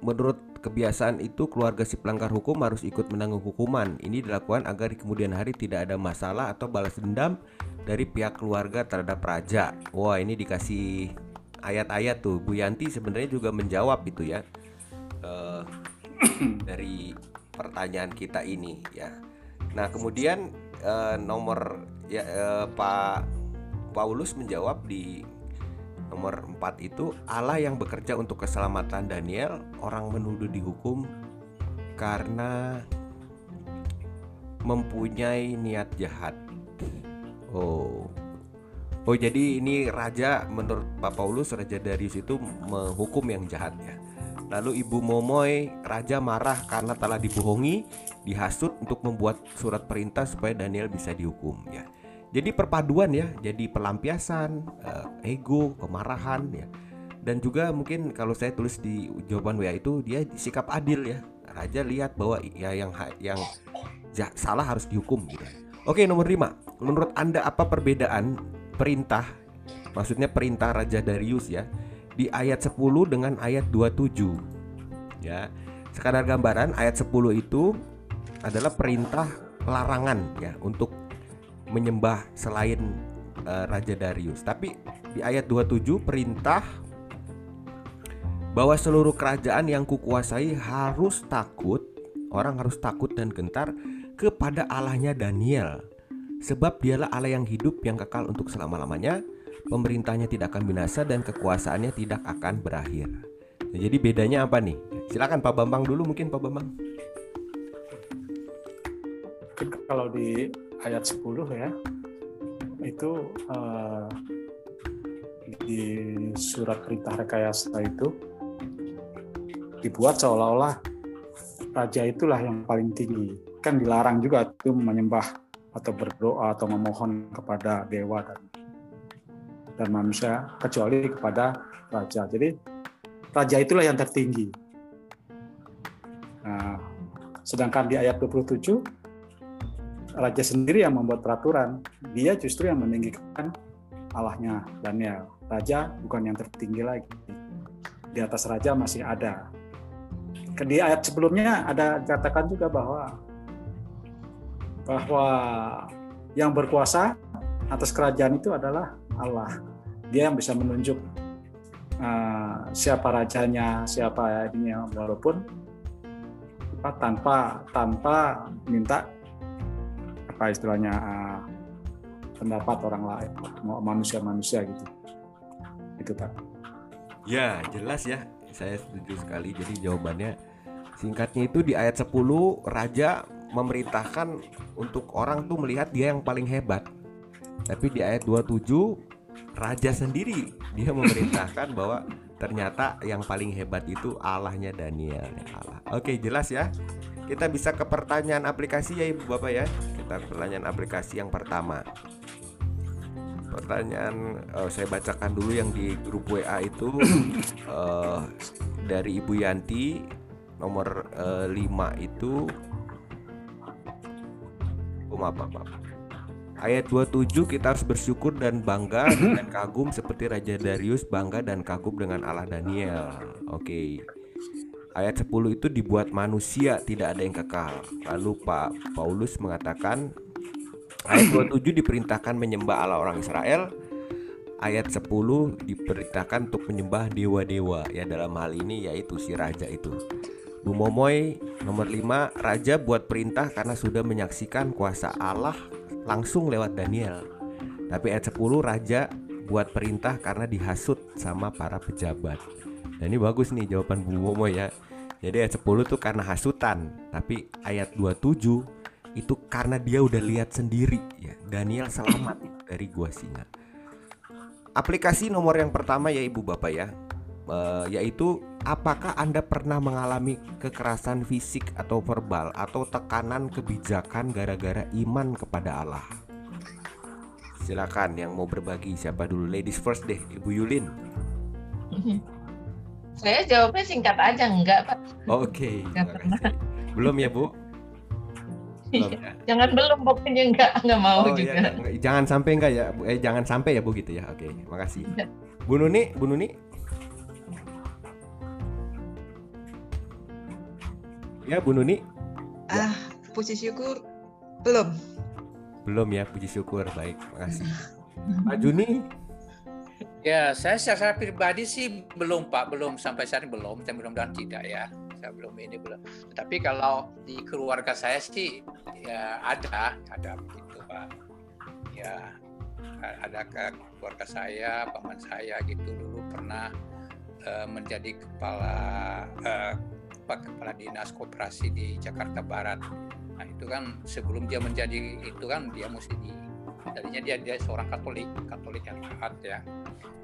menurut kebiasaan itu keluarga si pelanggar hukum harus ikut menanggung hukuman. Ini dilakukan agar di kemudian hari tidak ada masalah atau balas dendam dari pihak keluarga terhadap raja. Wah, ini dikasih ayat-ayat tuh. Bu Yanti sebenarnya juga menjawab itu ya. Eh, dari pertanyaan kita ini ya. Nah, kemudian eh, nomor ya eh, Pak Paulus menjawab di Nomor 4 itu Allah yang bekerja untuk keselamatan Daniel Orang menuduh dihukum Karena Mempunyai niat jahat. Oh. Oh jadi ini raja menurut Pak Paulus Raja Darius itu menghukum yang jahat ya. Lalu Ibu Momoy Raja marah karena telah dibohongi Dihasut untuk membuat surat perintah Supaya Daniel bisa dihukum. Ya jadi perpaduan ya, jadi pelampiasan, eh, ego, kemarahan ya. Dan juga mungkin kalau saya tulis di jawaban WA itu dia sikap adil ya. Raja lihat bahwa ya yang yang salah harus dihukum gitu. Oke, nomor 5. Menurut Anda apa perbedaan perintah maksudnya perintah Raja Darius ya di ayat 10 dengan ayat 27? Ya. Sekadar gambaran ayat 10 itu adalah perintah larangan ya untuk menyembah selain eh, Raja Darius. Tapi di ayat 27 perintah bahwa seluruh kerajaan yang kukuasai harus takut, orang harus takut dan gentar kepada Allahnya Daniel. Sebab dialah Allah yang hidup yang kekal untuk selama-lamanya, pemerintahnya tidak akan binasa dan kekuasaannya tidak akan berakhir. Nah, jadi bedanya apa nih? Silakan Pak Bambang dulu mungkin Pak Bambang. Kalau di ayat 10 ya, itu eh, di surat perintah rekayasa itu dibuat seolah-olah raja itulah yang paling tinggi. Kan dilarang juga itu menyembah atau berdoa atau memohon kepada dewa dan dan manusia kecuali kepada raja. Jadi raja itulah yang tertinggi. Nah, sedangkan di ayat 27 raja sendiri yang membuat peraturan, dia justru yang meninggikan Allahnya Daniel. Raja bukan yang tertinggi lagi. Di atas raja masih ada. Di ayat sebelumnya ada katakan juga bahwa bahwa yang berkuasa atas kerajaan itu adalah Allah. Dia yang bisa menunjuk uh, siapa rajanya, siapa ininya walaupun apa, tanpa tanpa minta apa istilahnya uh, pendapat orang lain, manusia-manusia gitu. Itu Pak. Ya, jelas ya. Saya setuju sekali. Jadi jawabannya singkatnya itu di ayat 10 raja memerintahkan untuk orang tuh melihat dia yang paling hebat. Tapi di ayat 27 raja sendiri dia memerintahkan bahwa ternyata yang paling hebat itu Allahnya Daniel ya Allah. Oke, jelas ya. Kita bisa ke pertanyaan aplikasi ya Ibu Bapak ya. Kita pertanyaan aplikasi yang pertama. pertanyaan eh, saya bacakan dulu yang di grup WA itu eh, dari Ibu Yanti nomor 5 itu oh, maaf, maaf. Ayat 27 kita harus bersyukur dan bangga dan kagum seperti Raja Darius bangga dan kagum dengan Allah Daniel. Oke. Ayat 10 itu dibuat manusia tidak ada yang kekal. Lalu Pak Paulus mengatakan ayat 27 diperintahkan menyembah Allah orang Israel. Ayat 10 diperintahkan untuk menyembah dewa-dewa ya dalam hal ini yaitu si raja itu. Bu Momoy nomor 5 Raja buat perintah karena sudah menyaksikan kuasa Allah langsung lewat Daniel Tapi ayat 10 Raja buat perintah karena dihasut sama para pejabat Nah ini bagus nih jawaban Bu Momoy ya. Jadi ayat 10 tuh karena hasutan Tapi ayat 27 itu karena dia udah lihat sendiri ya. Daniel selamat dari gua singa. Aplikasi nomor yang pertama ya ibu bapak ya. Uh, yaitu apakah Anda pernah mengalami kekerasan fisik atau verbal atau tekanan kebijakan gara-gara iman kepada Allah? Silakan yang mau berbagi siapa dulu? Ladies first deh Ibu Yulin. Saya jawabnya singkat aja enggak Pak. Oke. Okay, belum ya Bu? Belum, ya? Jangan belum pokoknya enggak enggak mau oh, juga. Iya, jangan sampai enggak ya, eh jangan sampai ya Bu gitu ya. Oke, makasih. Iya. Bu Nuni, Bu Nuni Ya, Bu Nuni. Ah, puji syukur belum. Belum ya, puji syukur. Baik, makasih. Pak Juni. Ya, saya secara pribadi sih belum Pak, belum sampai saat ini belum, saya belum dan tidak ya. Saya belum ini belum. Tapi kalau di keluarga saya sih ya ada, ada begitu Pak. Ya, ada ke keluarga saya, paman saya gitu dulu pernah uh, menjadi kepala uh, Kepala Dinas Koperasi di Jakarta Barat. Nah itu kan sebelum dia menjadi itu kan dia mesti di tadinya dia dia seorang Katolik Katolik yang taat ya.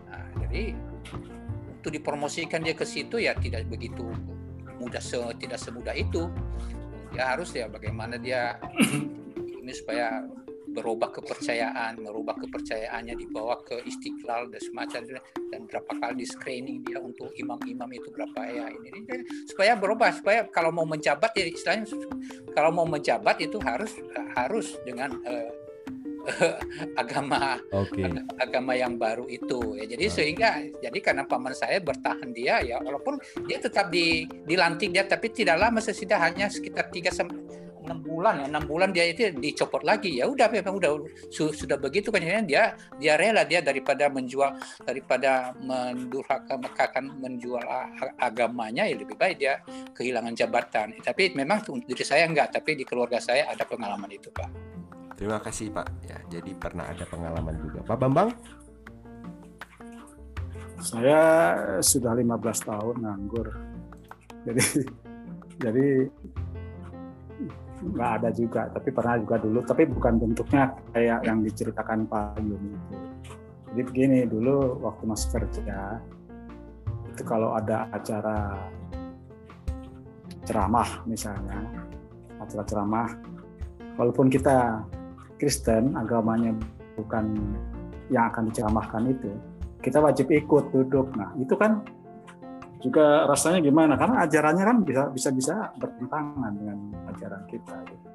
Nah, jadi untuk dipromosikan dia ke situ ya tidak begitu mudah se, tidak semudah itu. Dia harus ya bagaimana dia ini supaya berubah kepercayaan, merubah kepercayaannya dibawa ke istiqlal dan semacam dan berapa kali di screening dia untuk imam-imam itu berapa ya ini, ini supaya berubah supaya kalau mau menjabat ya istilahnya kalau mau menjabat itu harus harus dengan uh, agama okay. agama yang baru itu. Ya jadi sehingga jadi karena paman saya bertahan dia ya walaupun dia tetap di dilantik dia tapi tidak lama sesudah hanya sekitar tiga enam bulan ya enam bulan dia itu dicopot lagi. Ya udah memang udah su, sudah begitu kan dia dia rela dia daripada menjual daripada mendurhaka menjual agamanya ya lebih baik dia kehilangan jabatan. Tapi memang untuk diri saya enggak tapi di keluarga saya ada pengalaman itu pak terima kasih pak. Ya jadi pernah ada pengalaman juga. Pak Bambang? Saya sudah 15 tahun nganggur. Jadi jadi nggak ada juga. Tapi pernah juga dulu. Tapi bukan bentuknya kayak yang diceritakan Pak Yuni itu. Jadi begini dulu waktu masih kerja itu kalau ada acara ceramah misalnya acara ceramah walaupun kita Kristen agamanya bukan yang akan diceramahkan itu kita wajib ikut duduk. Nah itu kan juga rasanya gimana? Karena ajarannya kan bisa bisa bisa bertentangan dengan ajaran kita gitu.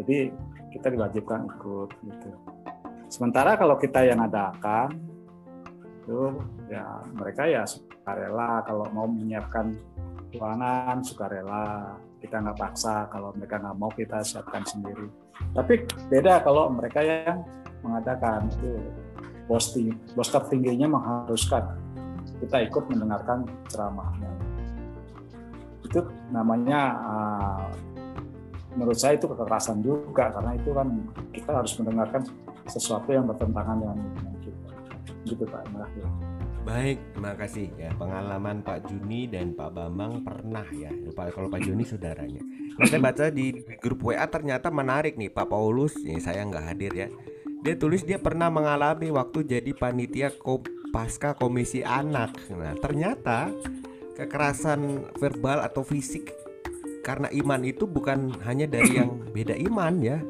jadi kita diwajibkan ikut gitu. Sementara kalau kita yang adakan itu ya mereka ya sukarela. Kalau mau menyiapkan ruangan sukarela. Kita nggak paksa. Kalau mereka nggak mau kita siapkan sendiri tapi beda kalau mereka yang mengadakan itu bos bos tertingginya mengharuskan kita ikut mendengarkan ceramahnya. Itu namanya uh, menurut saya itu kekerasan juga karena itu kan kita harus mendengarkan sesuatu yang bertentangan dengan kita. Gitu Pak. Terima Baik, terima kasih ya pengalaman Pak Juni dan Pak Bambang pernah ya. Pak kalau Pak Juni saudaranya. Nah, saya baca di grup WA ternyata menarik nih Pak Paulus. Ini saya nggak hadir ya. Dia tulis dia pernah mengalami waktu jadi panitia pasca komisi anak. Nah, ternyata kekerasan verbal atau fisik karena iman itu bukan hanya dari yang beda iman ya.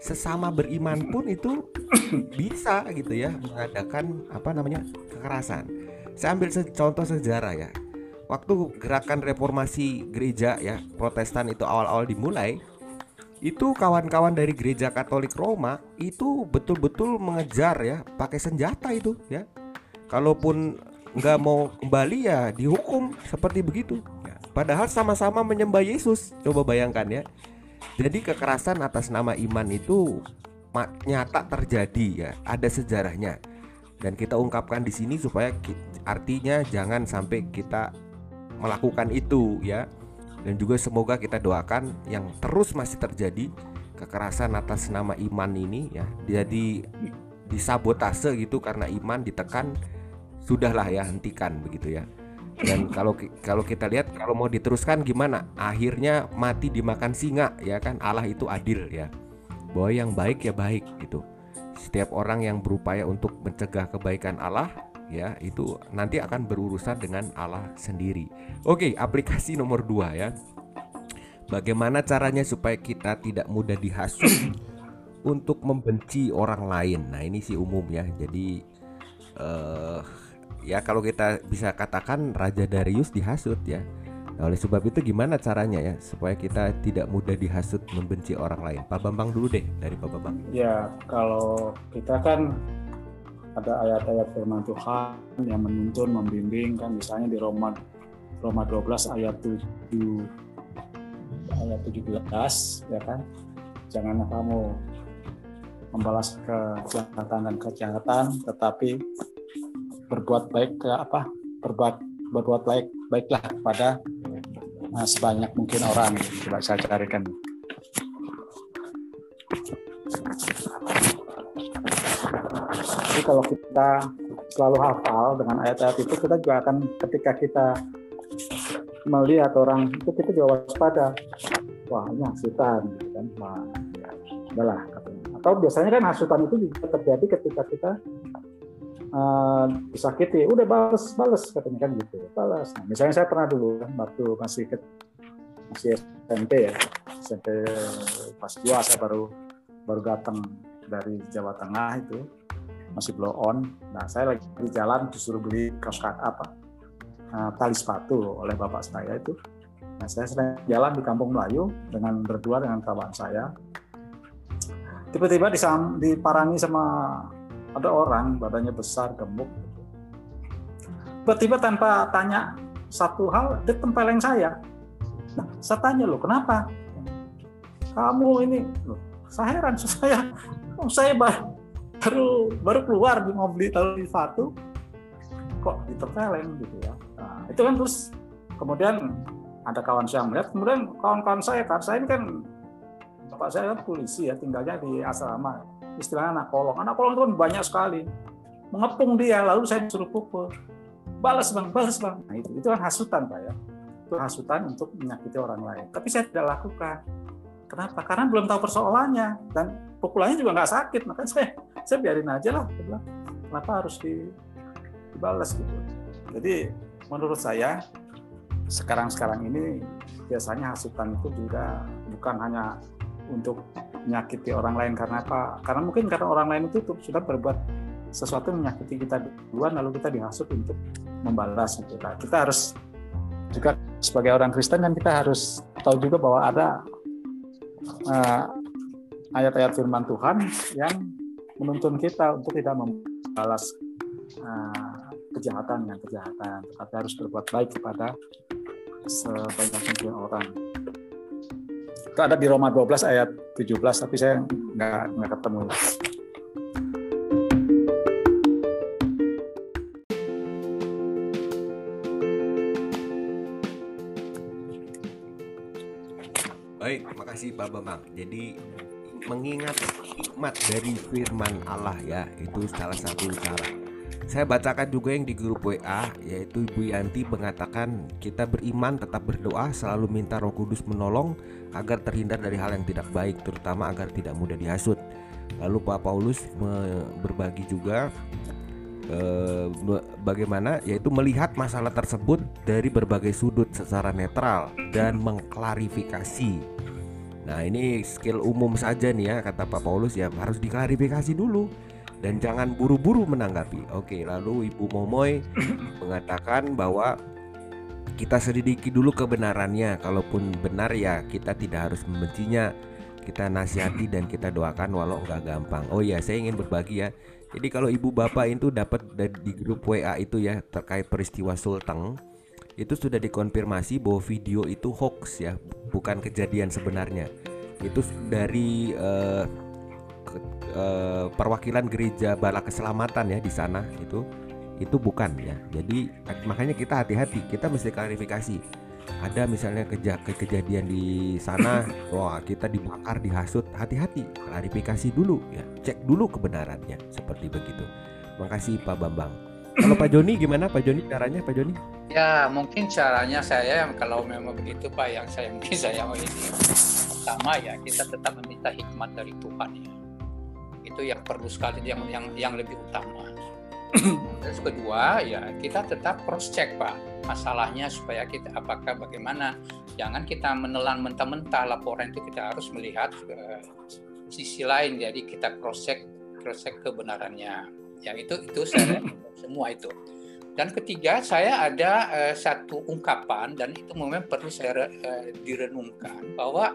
Sesama beriman pun itu bisa gitu ya mengadakan apa namanya kekerasan. Saya ambil contoh sejarah ya. Waktu gerakan reformasi gereja ya Protestan itu awal-awal dimulai, itu kawan-kawan dari gereja Katolik Roma itu betul-betul mengejar ya pakai senjata itu ya. Kalaupun nggak mau kembali ya dihukum seperti begitu. Ya. Padahal sama-sama menyembah Yesus. Coba bayangkan ya. Jadi kekerasan atas nama iman itu nyata terjadi ya, ada sejarahnya. Dan kita ungkapkan di sini supaya artinya jangan sampai kita melakukan itu ya. Dan juga semoga kita doakan yang terus masih terjadi kekerasan atas nama iman ini ya. Jadi disabotase gitu karena iman ditekan sudahlah ya hentikan begitu ya dan kalau kalau kita lihat kalau mau diteruskan gimana? Akhirnya mati dimakan singa ya kan? Allah itu adil ya. Bahwa yang baik ya baik gitu. Setiap orang yang berupaya untuk mencegah kebaikan Allah ya itu nanti akan berurusan dengan Allah sendiri. Oke aplikasi nomor dua ya. Bagaimana caranya supaya kita tidak mudah dihasut untuk membenci orang lain? Nah ini sih umum ya. Jadi uh, ya kalau kita bisa katakan Raja Darius dihasut ya. Nah, oleh sebab itu gimana caranya ya supaya kita tidak mudah dihasut membenci orang lain? Pak Bambang dulu deh dari Pak Bambang. Ya, kalau kita kan ada ayat-ayat firman Tuhan yang menuntun, membimbing kan misalnya di Roma Roma 12 ayat 7 ayat 17 ya kan. Janganlah kamu membalas kejahatan dan kejahatan tetapi berbuat baik ke apa? Berbuat berbuat baik baiklah kepada nah, sebanyak mungkin orang. Coba saya carikan. Jadi kalau kita selalu hafal dengan ayat-ayat itu kita juga akan ketika kita melihat orang itu kita juga waspada. Wah ini hasutan gitu kan. Wah ya, udahlah atau biasanya kan hasutan itu juga terjadi ketika kita uh, disakiti. Udah balas balas katanya kan gitu. Balas nah, misalnya saya pernah dulu kan waktu masih ke, masih SMP ya SMP pas dua saya baru baru datang dari Jawa Tengah itu masih blow on. Nah saya lagi di jalan disuruh beli kaos apa uh, tali sepatu oleh bapak saya itu. Nah saya sedang jalan di Kampung Melayu dengan berdua dengan kawan saya. Tiba-tiba diparangi sama ada orang badannya besar gemuk. Tiba-tiba tanpa tanya satu hal dia tempeleng saya. Nah saya tanya lo kenapa? Kamu ini loh, saya heran saya saya baru baru keluar di mobil di sepatu kok ditempeleng gitu ya. Nah, itu kan terus kemudian ada kawan saya melihat kemudian kawan-kawan saya kan saya ini kan bapak saya kan polisi ya tinggalnya di asrama istilahnya anak kolong. Anak kolong itu kan banyak sekali. Mengepung dia, lalu saya disuruh pukul. Balas bang, balas bang. Nah itu, itu kan hasutan Pak ya. Itu hasutan untuk menyakiti orang lain. Tapi saya tidak lakukan. Kenapa? Karena belum tahu persoalannya. Dan pukulannya juga nggak sakit. Maka saya, saya biarin aja lah. Kenapa harus dibalas gitu. Jadi menurut saya sekarang-sekarang ini biasanya hasutan itu juga bukan hanya untuk menyakiti orang lain karena apa? Karena mungkin karena orang lain itu sudah berbuat sesuatu menyakiti kita duluan lalu kita dihasut untuk membalas gitu. Nah, kita harus juga sebagai orang Kristen kan kita harus tahu juga bahwa ada uh, ayat-ayat firman Tuhan yang menuntun kita untuk tidak membalas uh, kejahatan dengan kejahatan, tetapi harus berbuat baik kepada sebanyak mungkin orang itu ada di Roma 12 ayat 17 tapi saya nggak nggak ketemu Baik, makasih Pak Bambang. Jadi mengingat hikmat dari firman Allah ya, itu salah satu cara saya bacakan juga yang di grup WA yaitu Ibu Yanti mengatakan kita beriman tetap berdoa selalu minta Roh Kudus menolong agar terhindar dari hal yang tidak baik terutama agar tidak mudah dihasut. Lalu Pak Paulus berbagi juga eh, bagaimana yaitu melihat masalah tersebut dari berbagai sudut secara netral dan mengklarifikasi Nah ini skill umum saja nih ya kata Pak Paulus ya harus diklarifikasi dulu dan jangan buru-buru menanggapi. Oke, lalu Ibu Momoy mengatakan bahwa kita selidiki dulu kebenarannya. Kalaupun benar ya kita tidak harus membencinya. Kita nasihati dan kita doakan walau nggak gampang. Oh ya, saya ingin berbagi ya. Jadi kalau ibu bapak itu dapat di grup WA itu ya terkait peristiwa Sulteng itu sudah dikonfirmasi bahwa video itu hoax ya, bukan kejadian sebenarnya. Itu dari uh, ke, uh, perwakilan gereja Bala Keselamatan ya di sana itu itu bukan ya. Jadi makanya kita hati-hati, kita mesti klarifikasi. Ada misalnya keja ke kejadian di sana wah kita dibakar dihasut hati-hati klarifikasi dulu ya. Cek dulu kebenarannya seperti begitu. Makasih Pak Bambang. Kalau Pak Joni gimana? Pak Joni caranya Pak Joni? Ya mungkin caranya saya kalau memang begitu Pak yang saya mungkin saya mau ini. Pertama ya kita tetap meminta hikmat dari Tuhan ya itu yang perlu sekali yang yang yang lebih utama. Terus kedua ya kita tetap cross check pak masalahnya supaya kita apakah bagaimana. Jangan kita menelan mentah-mentah laporan itu kita harus melihat ke sisi lain. Jadi kita cross check cross check kebenarannya. Yang itu itu saya semua itu. Dan ketiga saya ada uh, satu ungkapan dan itu memang perlu saya uh, direnungkan bahwa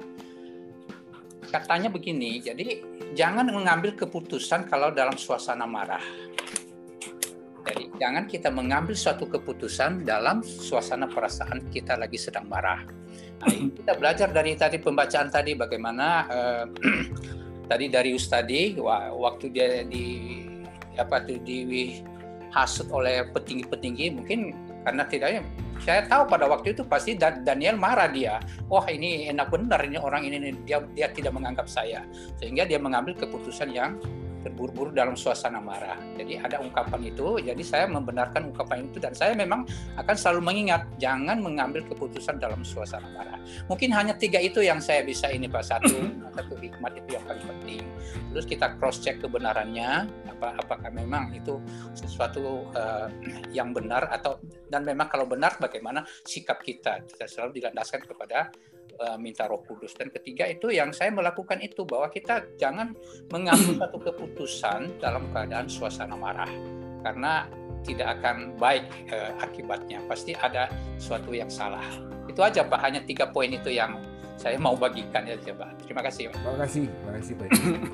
katanya begini jadi jangan mengambil keputusan kalau dalam suasana marah jadi jangan kita mengambil suatu keputusan dalam suasana perasaan kita lagi sedang marah. Nah, kita belajar dari tadi pembacaan tadi bagaimana uh, tadi dari Ustadi waktu dia di apa tuh dihasut oleh petinggi-petinggi mungkin karena tidaknya saya tahu pada waktu itu pasti Daniel marah dia. Wah ini enak benar ini orang ini dia dia tidak menganggap saya. Sehingga dia mengambil keputusan yang terburu-buru dalam suasana marah. Jadi ada ungkapan itu, jadi saya membenarkan ungkapan itu dan saya memang akan selalu mengingat jangan mengambil keputusan dalam suasana marah. Mungkin hanya tiga itu yang saya bisa ini Pak satu, satu hikmat itu yang paling penting. Terus kita cross check kebenarannya, apa apakah memang itu sesuatu uh, yang benar atau dan memang kalau benar bagaimana sikap kita. Kita selalu dilandaskan kepada uh, minta Roh Kudus. Dan ketiga itu yang saya melakukan itu bahwa kita jangan mengambil satu keputusan dalam keadaan suasana marah karena tidak akan baik uh, akibatnya. Pasti ada sesuatu yang salah. Itu aja Pak, hanya tiga poin itu yang saya mau bagikan ya Pak. Terima kasih Pak. Terima kasih, terima kasih Pak.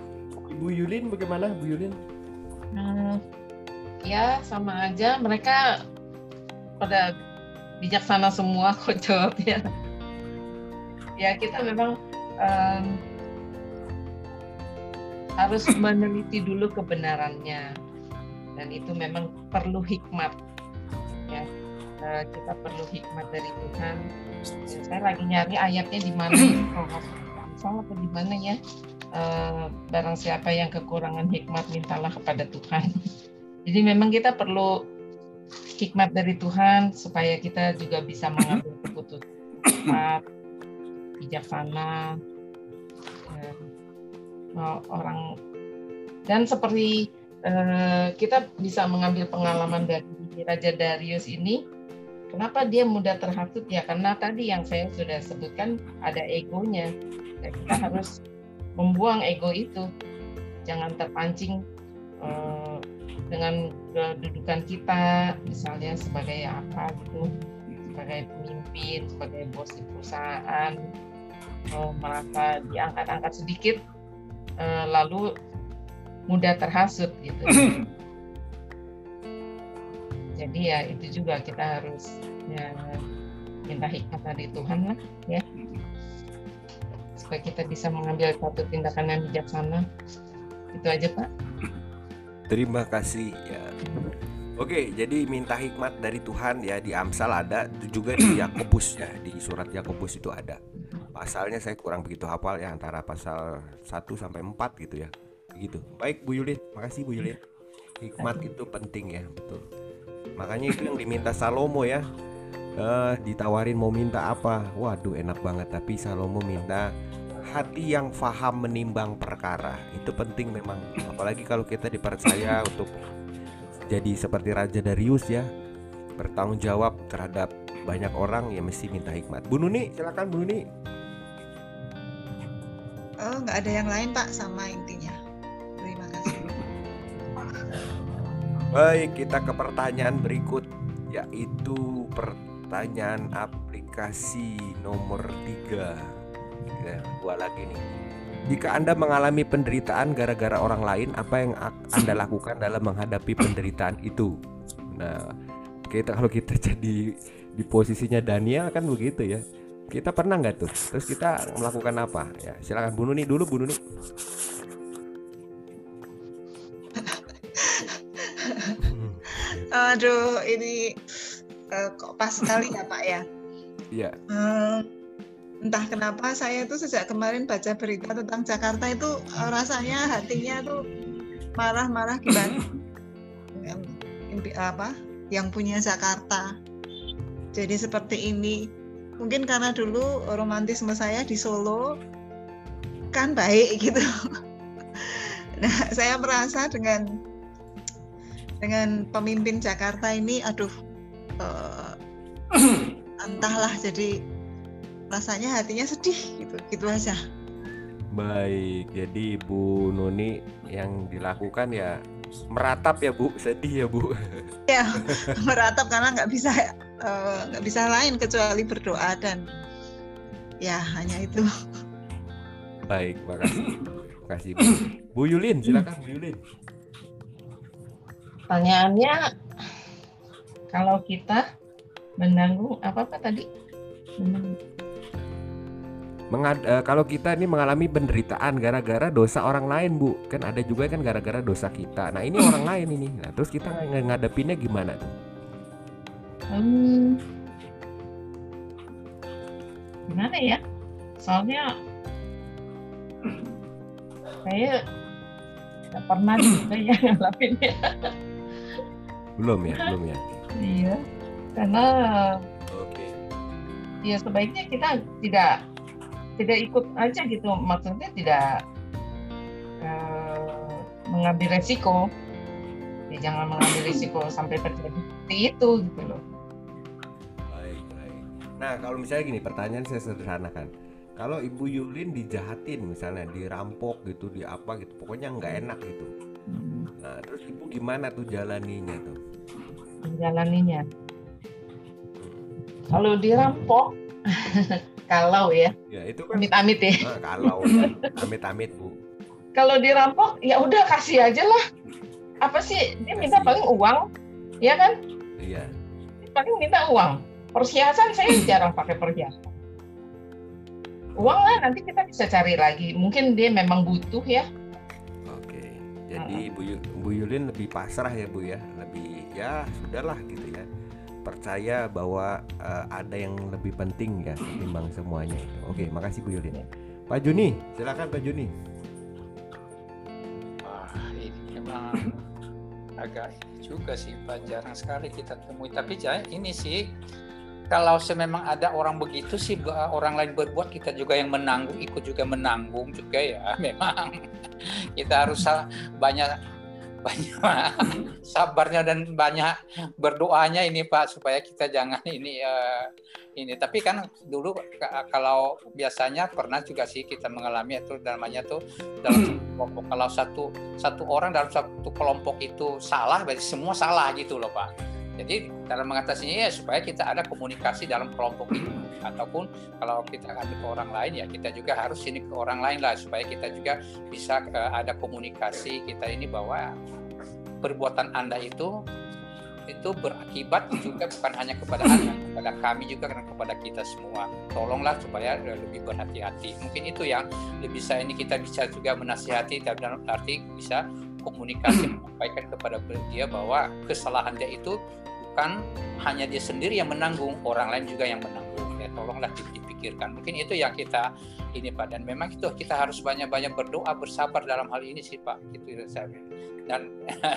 Ibu Yulin bagaimana Bu Yulin? Hmm, ya sama aja mereka pada bijaksana semua kok jawabnya ya kita memang um, harus meneliti dulu kebenarannya. Dan itu memang perlu hikmat. Ya uh, kita perlu hikmat dari Tuhan. Ya, saya lagi nyari ayatnya di mana salah atau di mana ya. Uh, barang siapa yang kekurangan hikmat mintalah kepada Tuhan. Jadi memang kita perlu hikmat dari Tuhan supaya kita juga bisa mengambil keputusan bijaksana ya, orang dan seperti eh, kita bisa mengambil pengalaman dari Raja Darius ini kenapa dia mudah terhasut? Ya karena tadi yang saya sudah sebutkan ada egonya. Ya, kita harus membuang ego itu. Jangan terpancing eh, dengan kedudukan kita misalnya sebagai apa gitu sebagai pemimpin sebagai bos di perusahaan merasa diangkat-angkat sedikit uh, lalu mudah terhasut gitu. Jadi ya itu juga kita harus ya, minta hikmat dari Tuhan lah ya supaya kita bisa mengambil satu tindakan yang bijaksana. Itu aja Pak. Terima kasih ya. Oke, jadi minta hikmat dari Tuhan ya di Amsal ada juga di Yakobus ya di surat Yakobus itu ada pasalnya saya kurang begitu hafal ya antara pasal 1 sampai 4 gitu ya. Begitu baik Bu Yulin makasih Bu Yulin hikmat itu penting ya betul. Makanya itu yang diminta Salomo ya. Uh, ditawarin mau minta apa? Waduh enak banget. Tapi Salomo minta hati yang faham menimbang perkara. Itu penting memang. Apalagi kalau kita dipercaya untuk jadi seperti Raja Darius ya. Bertanggung jawab terhadap banyak orang ya mesti minta hikmat. Bu Nuni silakan Bu Nuni Oh, nggak ada yang lain Pak sama intinya. Terima kasih. Baik, kita ke pertanyaan berikut yaitu pertanyaan aplikasi nomor 3. Ya, gua lagi nih. Jika Anda mengalami penderitaan gara-gara orang lain, apa yang Anda lakukan dalam menghadapi penderitaan itu? Nah, kita kalau kita jadi di posisinya Daniel kan begitu ya. Kita pernah nggak tuh? Terus kita melakukan apa? Ya, silakan Bu Nuni dulu, Bu Nuni. Aduh, ini eh, kok pas sekali ya Pak ya. Iya. Eh, entah kenapa saya tuh sejak kemarin baca berita tentang Jakarta itu eh, rasanya hatinya tuh marah-marah gimana yang apa yang punya Jakarta jadi seperti ini mungkin karena dulu romantisme saya di Solo kan baik gitu. Nah saya merasa dengan dengan pemimpin Jakarta ini aduh eh, entahlah jadi rasanya hatinya sedih gitu gitu aja. Baik, jadi Bu Nuni yang dilakukan ya meratap ya Bu, sedih ya Bu. ya meratap karena nggak bisa eh, nggak bisa lain kecuali berdoa dan ya hanya itu Baik, makasih. Makasih Bu. Bu Yulin, silakan Bu Yulin. Pertanyaannya kalau kita menanggung apa apa tadi? Menanggung. Mengad- eh, kalau kita ini mengalami penderitaan gara-gara dosa orang lain Bu, kan ada juga kan gara-gara dosa kita. Nah ini orang lain ini. Nah terus kita ng- ngadepinnya gimana tuh? Hmm, gimana ya? Soalnya saya nggak pernah juga ya ngalaminnya. Belum ya, belum ya. Iya, karena Oke. ya sebaiknya kita tidak tidak ikut aja gitu. Maksudnya tidak eh, mengambil resiko. Ya, jangan mengambil risiko sampai terjadi seperti itu gitu loh. Baik, baik. Nah, kalau misalnya gini, pertanyaan saya sederhanakan. Kalau Ibu Yulin dijahatin misalnya, dirampok gitu, di apa gitu, pokoknya nggak enak gitu. Nah, terus Ibu gimana tuh jalaninya tuh? menjalaninya. Kalau dirampok, kalau ya, Ya, itu kan amit-amit ya. ah, kalau amit-amit, Bu. Kalau dirampok, ya udah kasih aja lah. Apa sih? Dia minta Kasih. paling uang, ya kan? Iya. Paling minta uang. Perhiasan saya jarang pakai perhiasan. Uang lah nanti kita bisa cari lagi. Mungkin dia memang butuh ya. Oke. Jadi Bu, Yu- Bu Yulin lebih pasrah ya, Bu ya. Lebih ya sudahlah gitu ya. Percaya bahwa eh, ada yang lebih penting ya ketimbang semuanya itu. Oke, makasih Bu Yulin. Pak Juni, silakan Pak Juni. Wah, ini memang agak juga sih Pak, jarang sekali kita temui. Tapi ini sih, kalau memang ada orang begitu sih, ba- orang lain berbuat, kita juga yang menanggung, ikut juga menanggung juga ya. Memang kita harus banyak banyak. Sabarnya dan banyak berdoanya ini Pak supaya kita jangan ini eh, ini. Tapi kan dulu ka- kalau biasanya pernah juga sih kita mengalami itu namanya tuh dalam kelompok. Kalau satu satu orang dalam satu kelompok itu salah berarti semua salah gitu loh Pak jadi dalam mengatasinya ya supaya kita ada komunikasi dalam kelompok itu ataupun kalau kita ada ke orang lain ya kita juga harus ini ke orang lain lah. Supaya kita juga bisa eh, ada komunikasi kita ini bahwa perbuatan anda itu itu berakibat juga bukan hanya kepada anda kepada kami juga dan kepada kita semua. Tolonglah supaya eh, lebih berhati-hati. Mungkin itu yang lebih bisa ini kita bisa juga menasihati dalam arti bisa komunikasi menyampaikan kepada dia bahwa kesalahan dia itu bukan hanya dia sendiri yang menanggung orang lain juga yang menanggung. Ya tolonglah dipikirkan. Mungkin itu yang kita ini pak. Dan memang itu kita harus banyak-banyak berdoa bersabar dalam hal ini sih pak. Itu saya dan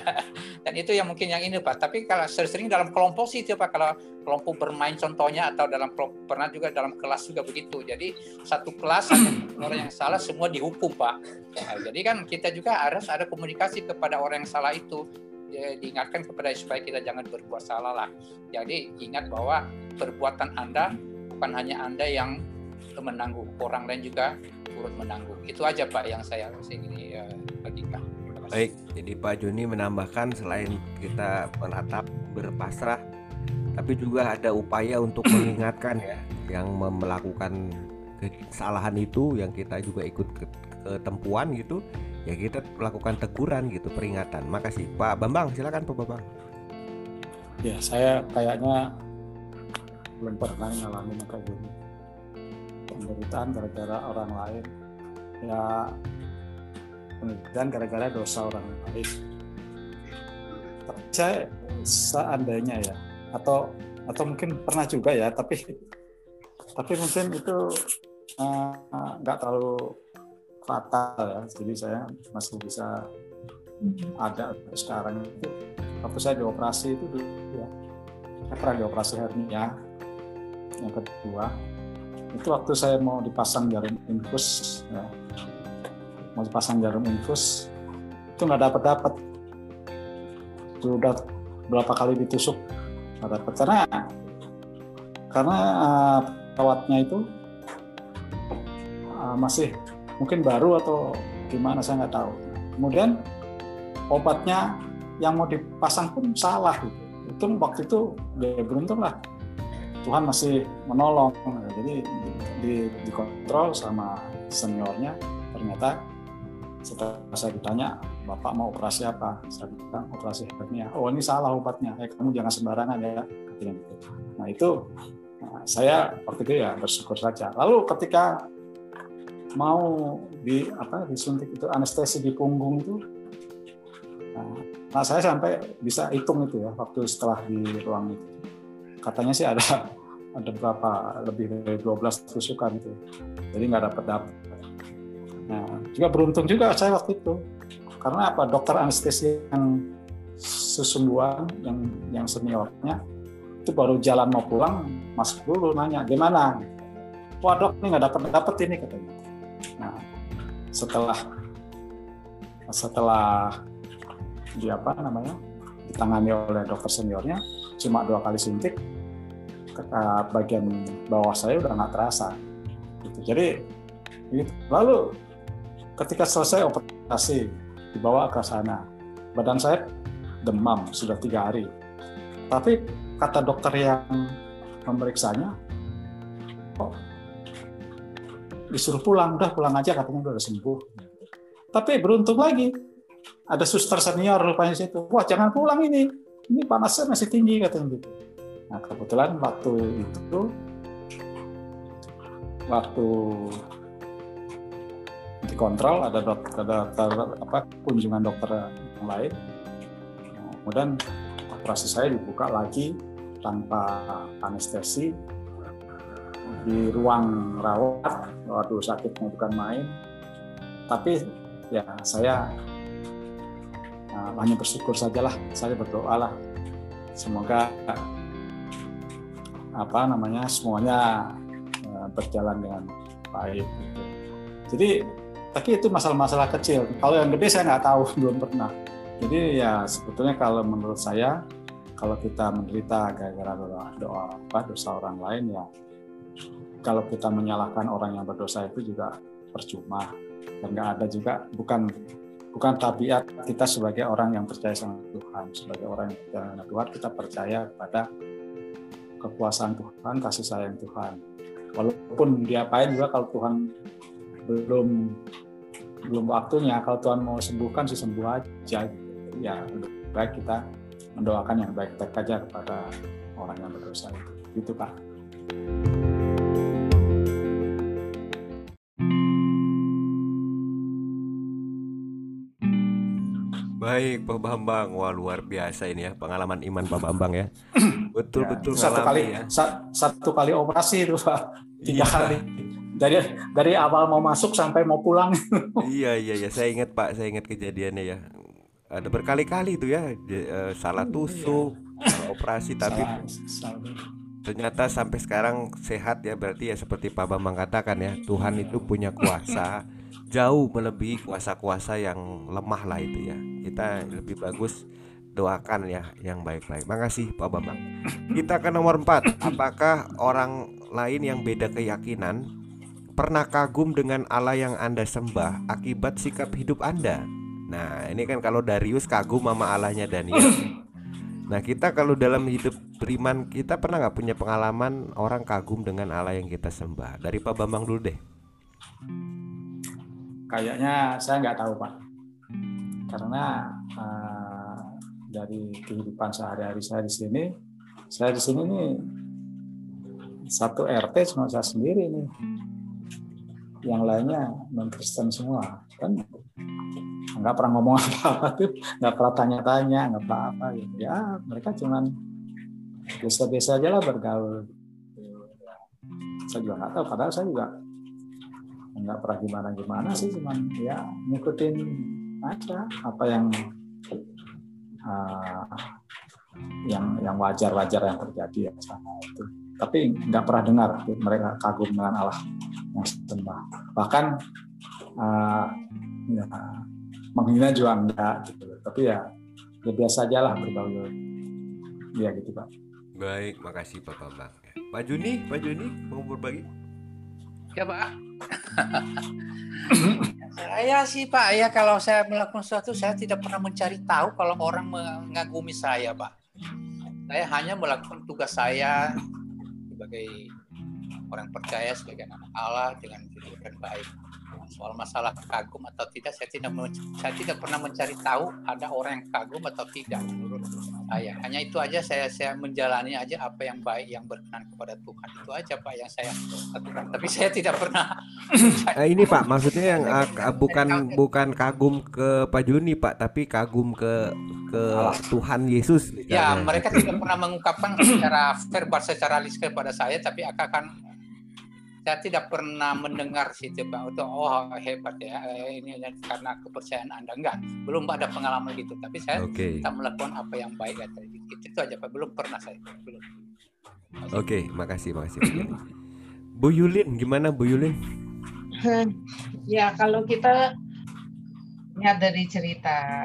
dan itu yang mungkin yang ini pak. Tapi kalau sering dalam kelompok sih itu pak. Kalau kelompok bermain contohnya atau dalam pernah juga dalam kelas juga begitu. Jadi satu kelas orang yang salah semua dihukum pak. Ya, jadi kan kita juga harus ada komunikasi kepada orang yang salah itu diingatkan kepada supaya kita jangan berbuat salah lah. Jadi ingat bahwa perbuatan anda bukan hanya anda yang menanggung orang lain juga turut menanggung. Itu aja pak yang saya ingin uh, bagikan. Baik jadi Pak Joni menambahkan selain kita menatap berpasrah tapi juga ada upaya untuk mengingatkan ya yang melakukan kesalahan itu yang kita juga ikut ke ketempuan gitu ya kita melakukan teguran gitu peringatan. Makasih. Pak Bambang silakan Pak Bambang. Ya saya kayaknya belum pernah ngalamin kayak gini. Penderitaan gara-gara orang lain. Ya penderitaan gara-gara dosa orang lain. Saya seandainya ya atau atau mungkin pernah juga ya tapi tapi mungkin itu eh, nggak uh, terlalu fatal ya. Jadi saya masih bisa ada sekarang itu. Waktu saya dioperasi itu ya. Saya pernah dioperasi hernia. Yang kedua itu waktu saya mau dipasang jarum infus ya, mau dipasang jarum infus itu nggak dapat dapat sudah berapa kali ditusuk nggak dapat karena karena uh, perawatnya itu uh, masih mungkin baru atau gimana saya nggak tahu. Kemudian obatnya yang mau dipasang pun salah gitu. Itu waktu itu dia beruntung lah. Tuhan masih menolong. Jadi di, dikontrol sama seniornya. Ternyata setelah saya ditanya bapak mau operasi apa? Saya bilang operasi hernia. Oh ini salah obatnya. Eh kamu jangan sembarangan ya. Gitu. Nah itu nah, saya waktu itu ya bersyukur saja. Lalu ketika mau di apa disuntik itu anestesi di punggung itu nah, nah saya sampai bisa hitung itu ya waktu setelah di ruang itu. Katanya sih ada ada berapa lebih dari 12 tusukan itu. Jadi nggak dapat dapat nah juga beruntung juga saya waktu itu. Karena apa? Dokter anestesi yang sesungguhan yang yang seniornya itu baru jalan mau pulang masuk dulu nanya gimana? Wah dok ini nggak dapat dapat ini katanya nah setelah setelah di apa namanya ditangani oleh dokter seniornya cuma dua kali suntik bagian bawah saya udah nggak terasa gitu. jadi gitu. lalu ketika selesai operasi dibawa ke sana badan saya demam sudah tiga hari tapi kata dokter yang memeriksanya oh, disuruh pulang udah pulang aja katanya udah sembuh. Tapi beruntung lagi ada suster senior rupanya situ. Wah jangan pulang ini ini panasnya masih tinggi katanya gitu. Nah kebetulan waktu itu waktu dikontrol ada dokter, ada dokter apa kunjungan dokter yang lain. Kemudian operasi saya dibuka lagi tanpa anestesi di ruang rawat. Waduh sakitnya bukan main. Tapi ya saya uh, hanya bersyukur sajalah. Saya berdoa lah. Semoga apa namanya semuanya eh, berjalan dengan baik gitu. Jadi tapi itu masalah-masalah kecil. Kalau yang gede saya nggak tahu belum pernah. Jadi ya sebetulnya kalau menurut saya kalau kita menderita gara-gara doa, doa apa dosa orang lain ya kalau kita menyalahkan orang yang berdosa itu juga percuma dan nggak ada juga bukan bukan tabiat kita sebagai orang yang percaya sama Tuhan sebagai orang yang percaya sama Tuhan kita percaya kepada kekuasaan Tuhan, kasih sayang Tuhan. Walaupun diapain juga kalau Tuhan belum belum waktunya, kalau Tuhan mau sembuhkan sih sembuh aja. Gitu. Ya lebih baik kita mendoakan yang baik-baik saja kepada orang yang berdosa itu. Gitu Pak. Baik, Pak Bambang. Wah, luar biasa ini ya pengalaman iman Pak Bambang ya. Betul ya, betul satu kali ya. satu kali operasi itu Pak. Tiga Iya. kali. Dari dari awal mau masuk sampai mau pulang. Iya iya iya, saya ingat Pak, saya ingat kejadiannya ya. Ada berkali-kali itu ya eh, salah tusuk, salah operasi tapi Salah- salah. ternyata sampai sekarang sehat ya berarti ya seperti Pak Bambang katakan ya Tuhan itu punya kuasa jauh melebihi kuasa-kuasa yang lemah lah itu ya kita lebih bagus doakan ya yang baik-baik makasih Pak Bambang kita ke nomor 4 apakah orang lain yang beda keyakinan pernah kagum dengan Allah yang Anda sembah akibat sikap hidup Anda. Nah, ini kan kalau Darius kagum sama Allahnya Daniel. Nah, kita kalau dalam hidup beriman kita pernah nggak punya pengalaman orang kagum dengan Allah yang kita sembah? Dari Pak Bambang dulu deh. Kayaknya saya nggak tahu Pak, karena uh, dari kehidupan sehari-hari saya di sini, saya di sini nih satu RT cuma saya sendiri nih. Yang lainnya non Kristen semua. Kan nggak pernah ngomong apa-apa tuh nggak pernah tanya-tanya nggak apa-apa gitu. Ya mereka cuman biasa-biasa aja lah bergaul. Saya juga nggak tahu padahal saya juga nggak pernah gimana gimana sih cuman ya ngikutin aja apa yang uh, yang yang wajar-wajar yang terjadi ya sama itu. Tapi nggak pernah dengar mereka kagum dengan Allah yang sembah. Bahkan uh, ya, menghina juga enggak gitu. Tapi ya ya biasa aja lah bergaul ya gitu pak. Baik makasih pak Bambang Pak Juni Pak Juni mau berbagi? Ya pak saya sih pak ya kalau saya melakukan sesuatu saya tidak pernah mencari tahu kalau orang mengagumi saya pak saya hanya melakukan tugas saya sebagai orang percaya sebagai anak Allah dengan kehidupan baik. Soal masalah kagum atau tidak, saya tidak saya tidak pernah mencari tahu ada orang yang kagum atau tidak menurut saya. Hanya itu aja saya saya menjalani aja apa yang baik yang berkenan kepada Tuhan itu aja Pak yang saya lakukan. Tapi saya tidak pernah. eh, ini Pak, maksudnya yang uh, bukan bukan kagum ke Pak Juni Pak, tapi kagum ke ke Tuhan Yesus. Ya, mereka tidak pernah mengungkapkan secara verbal, secara lisan kepada saya, tapi akan saya tidak pernah mendengar sih Pak untuk oh hebat ya eh, ini karena kepercayaan Anda. Enggak belum ada pengalaman gitu. Tapi saya okay. tak melakukan apa yang baik ya itu aja Pak. Belum pernah saya belum. Oke okay, makasih makasih Bu Yulin gimana Bu Yulin? Ya kalau kita lihat dari cerita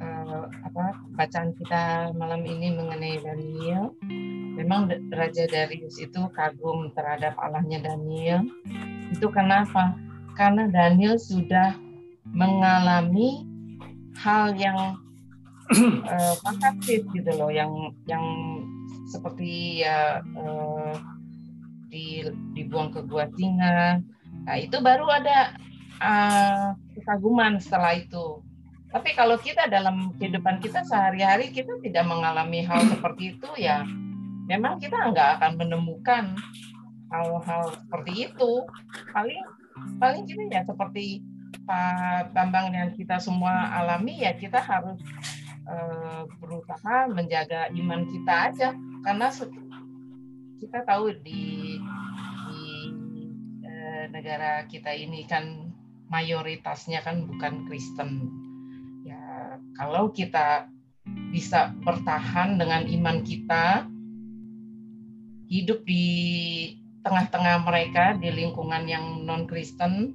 uh, apa bacaan kita malam ini mengenai Daniel memang Raja Darius itu kagum terhadap Allahnya Daniel. Itu kenapa? Karena Daniel sudah mengalami hal yang uh, gitu loh, yang yang seperti ya uh, di, dibuang ke gua singa. Nah itu baru ada uh, kekaguman setelah itu. Tapi kalau kita dalam kehidupan kita sehari-hari kita tidak mengalami hal seperti itu ya memang kita nggak akan menemukan hal-hal seperti itu. Paling paling kita ya seperti Pak Bambang dan kita semua alami ya kita harus uh, berusaha menjaga iman kita aja. Karena kita tahu di di uh, negara kita ini kan mayoritasnya kan bukan Kristen. Ya kalau kita bisa bertahan dengan iman kita hidup di tengah-tengah mereka di lingkungan yang non Kristen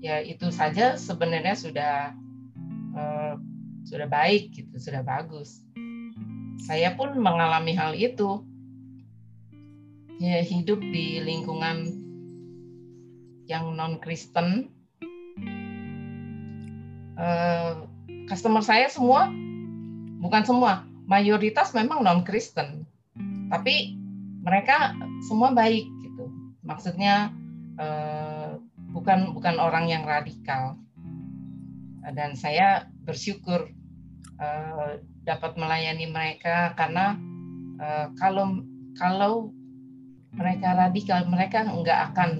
ya itu saja sebenarnya sudah uh, sudah baik gitu sudah bagus. Saya pun mengalami hal itu. Ya hidup di lingkungan yang non Kristen uh, customer saya semua bukan semua mayoritas memang non Kristen tapi mereka semua baik gitu. Maksudnya uh, bukan bukan orang yang radikal. Dan saya bersyukur uh, dapat melayani mereka karena uh, kalau kalau mereka radikal mereka nggak akan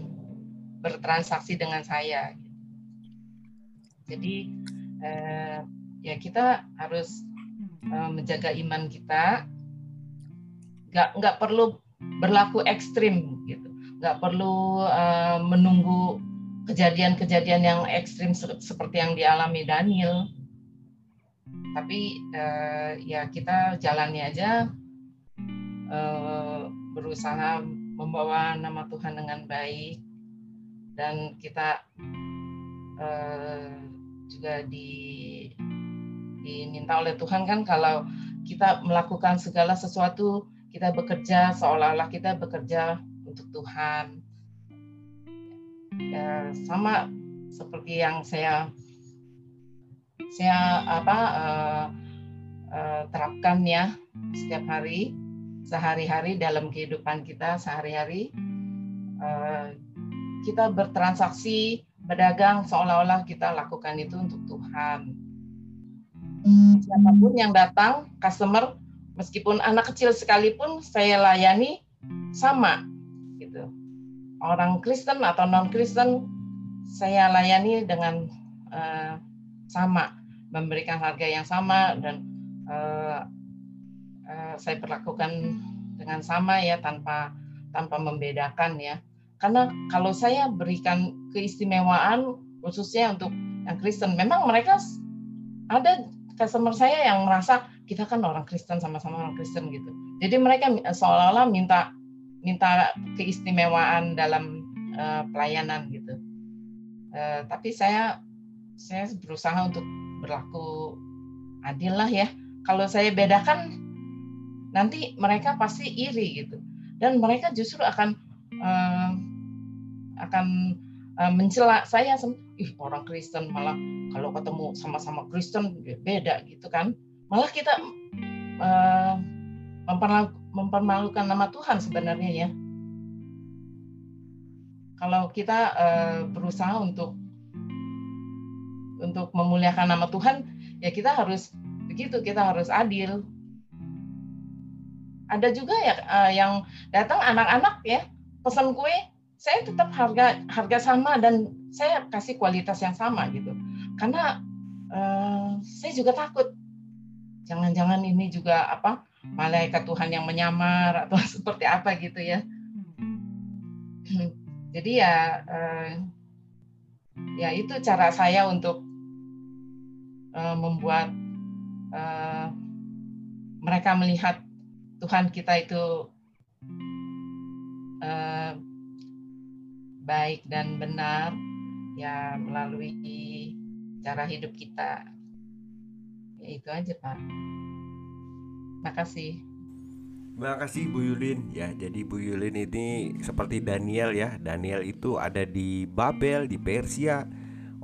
bertransaksi dengan saya. Jadi uh, ya kita harus uh, menjaga iman kita. Nggak nggak perlu berlaku ekstrim gitu. Nggak perlu uh, menunggu kejadian-kejadian yang ekstrim seperti yang dialami Daniel. Tapi uh, ya kita jalani aja uh, berusaha membawa nama Tuhan dengan baik. Dan kita uh, juga di diminta oleh Tuhan kan kalau kita melakukan segala sesuatu kita bekerja seolah-olah kita bekerja untuk Tuhan. ya, sama seperti yang saya saya apa uh, uh, terapkan ya setiap hari sehari-hari dalam kehidupan kita sehari-hari uh, kita bertransaksi berdagang seolah-olah kita lakukan itu untuk Tuhan siapa pun yang datang customer meskipun anak kecil sekalipun saya layani sama gitu. Orang Kristen atau non Kristen saya layani dengan uh, sama memberikan harga yang sama dan uh, uh, saya perlakukan dengan sama ya tanpa tanpa membedakan ya. Karena kalau saya berikan keistimewaan khususnya untuk yang Kristen memang mereka ada customer saya yang merasa kita kan orang Kristen sama-sama orang Kristen gitu. Jadi mereka seolah-olah minta minta keistimewaan dalam uh, pelayanan gitu. Uh, tapi saya saya berusaha untuk berlaku adil lah ya. Kalau saya bedakan nanti mereka pasti iri gitu. Dan mereka justru akan uh, akan uh, mencela saya ih orang Kristen malah kalau ketemu sama-sama Kristen beda gitu kan. Malah kita uh, mempermalukan nama Tuhan sebenarnya ya. Kalau kita uh, berusaha untuk untuk memuliakan nama Tuhan, ya kita harus begitu, kita harus adil. Ada juga ya uh, yang datang anak-anak ya, pesan kue, saya tetap harga harga sama dan saya kasih kualitas yang sama gitu. Karena uh, saya juga takut jangan-jangan ini juga apa malaikat Tuhan yang menyamar atau seperti apa gitu ya. Jadi ya uh, ya itu cara saya untuk uh, membuat uh, mereka melihat Tuhan kita itu uh, baik dan benar ya melalui cara hidup kita ya itu aja Pak makasih Terima kasih Bu Yulin ya. Jadi Bu Yulin ini seperti Daniel ya. Daniel itu ada di Babel, di Persia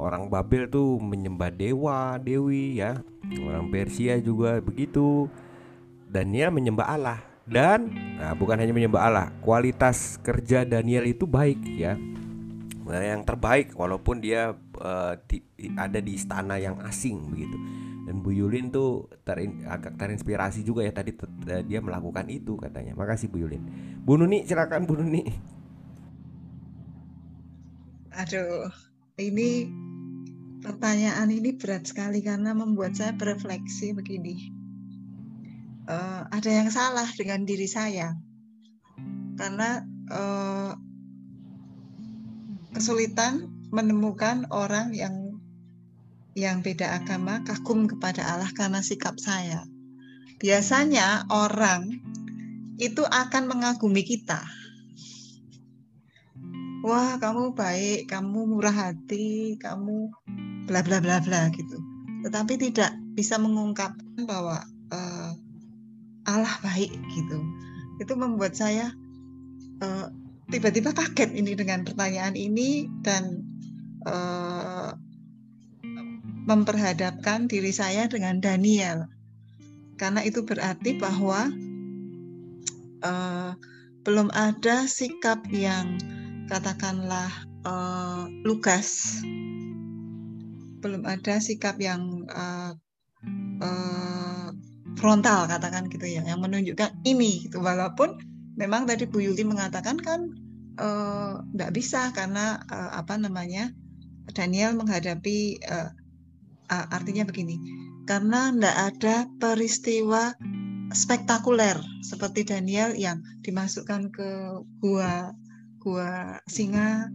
Orang Babel tuh menyembah dewa, dewi ya. Orang Persia juga begitu. Daniel menyembah Allah dan nah bukan hanya menyembah Allah, kualitas kerja Daniel itu baik ya. Nah, yang terbaik walaupun dia uh, di, ada di istana yang asing begitu. Dan Bu Yulin tuh terin, agak terinspirasi juga ya tadi dia melakukan itu katanya. Makasih Bu Yulin. Bu Nuni silakan Bu Nuni. Aduh, ini pertanyaan ini berat sekali karena membuat saya berefleksi begini. Uh, ada yang salah dengan diri saya karena uh, kesulitan menemukan orang yang yang beda agama kagum kepada Allah karena sikap saya. Biasanya orang itu akan mengagumi kita wah kamu baik, kamu murah hati, kamu bla bla bla bla gitu. Tetapi tidak bisa mengungkapkan bahwa uh, Allah baik gitu. Itu membuat saya uh, tiba-tiba kaget ini dengan pertanyaan ini dan uh, memperhadapkan diri saya dengan Daniel. Karena itu berarti bahwa uh, belum ada sikap yang katakanlah uh, lugas belum ada sikap yang uh, uh, frontal katakan gitu ya yang menunjukkan ini gitu. Walaupun memang tadi Bu Yuli mengatakan kan nggak uh, bisa karena uh, apa namanya Daniel menghadapi uh, uh, artinya begini karena tidak ada peristiwa spektakuler seperti Daniel yang dimasukkan ke gua gua singa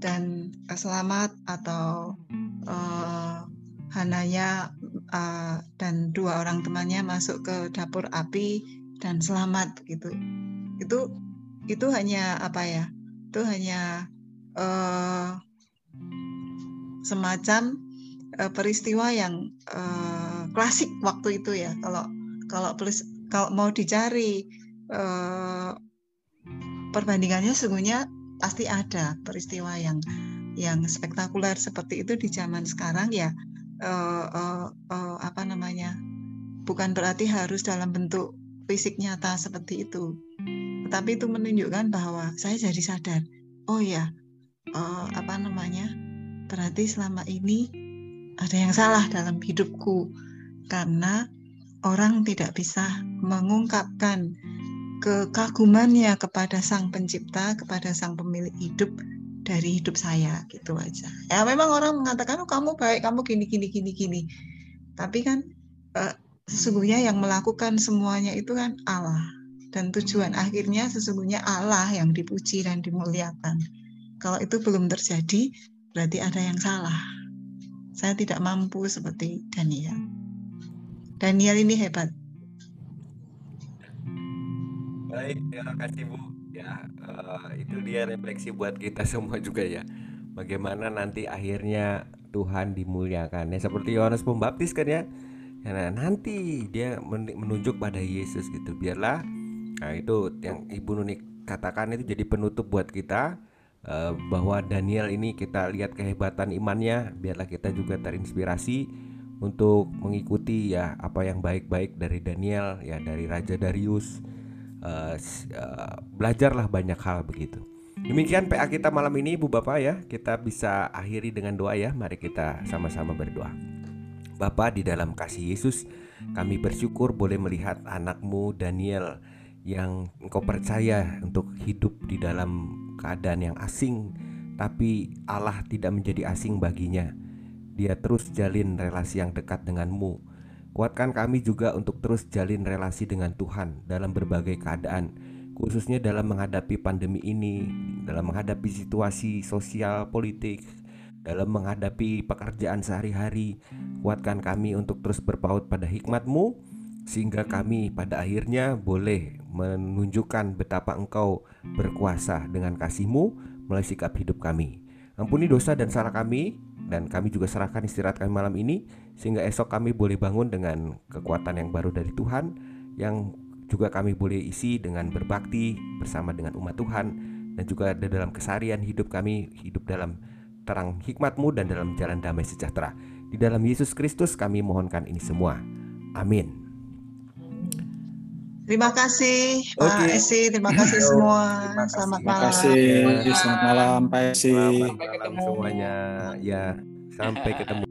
dan selamat atau uh, Hanaya uh, dan dua orang temannya masuk ke dapur api dan selamat gitu. Itu itu hanya apa ya? Itu hanya uh, semacam uh, peristiwa yang uh, klasik waktu itu ya. Kalau kalau kalau mau dicari uh, perbandingannya sesungguhnya pasti ada peristiwa yang yang spektakuler seperti itu di zaman sekarang ya uh, uh, uh, apa namanya bukan berarti harus dalam bentuk fisik nyata seperti itu. Tetapi itu menunjukkan bahwa saya jadi sadar oh ya uh, apa namanya berarti selama ini ada yang salah dalam hidupku. Karena orang tidak bisa mengungkapkan kekagumannya kepada sang pencipta, kepada sang pemilik hidup dari hidup saya gitu aja. Ya memang orang mengatakan oh kamu baik, kamu gini gini gini gini. Tapi kan eh, sesungguhnya yang melakukan semuanya itu kan Allah dan tujuan akhirnya sesungguhnya Allah yang dipuji dan dimuliakan. Kalau itu belum terjadi berarti ada yang salah. Saya tidak mampu seperti Daniel. Daniel ini hebat. Baik, terima kasih Bu. Ya, uh, itu dia refleksi buat kita semua juga ya. Bagaimana nanti akhirnya Tuhan dimuliakan. Ya seperti Yohanes Pembaptis kan ya. Nah, nanti dia menunjuk pada Yesus gitu. Biarlah nah itu yang Ibu Nuni katakan itu jadi penutup buat kita uh, bahwa Daniel ini kita lihat kehebatan imannya, biarlah kita juga terinspirasi untuk mengikuti ya apa yang baik-baik dari Daniel ya dari Raja Darius uh, uh, belajarlah banyak hal begitu. Demikian PA kita malam ini Ibu Bapak ya. Kita bisa akhiri dengan doa ya. Mari kita sama-sama berdoa. Bapa di dalam kasih Yesus, kami bersyukur boleh melihat anakmu Daniel yang engkau percaya untuk hidup di dalam keadaan yang asing, tapi Allah tidak menjadi asing baginya. Dia terus jalin relasi yang dekat denganmu Kuatkan kami juga untuk terus jalin relasi dengan Tuhan dalam berbagai keadaan, khususnya dalam menghadapi pandemi ini, dalam menghadapi situasi sosial politik, dalam menghadapi pekerjaan sehari-hari. Kuatkan kami untuk terus berpaut pada hikmat-Mu, sehingga kami pada akhirnya boleh menunjukkan betapa Engkau berkuasa dengan kasih-Mu melalui sikap hidup kami. Ampuni dosa dan salah kami, dan kami juga serahkan istirahat kami malam ini sehingga esok kami boleh bangun dengan kekuatan yang baru dari Tuhan yang juga kami boleh isi dengan berbakti bersama dengan umat Tuhan dan juga ada dalam kesarian hidup kami hidup dalam terang hikmatmu dan dalam jalan damai sejahtera di dalam Yesus Kristus kami mohonkan ini semua amin Terima kasih Pak Esi, terima kasih semua. Terima Selamat malam. Terima kasih. Selamat malam Pak Esi. Selamat malam semuanya. Ya, sampai ketemu.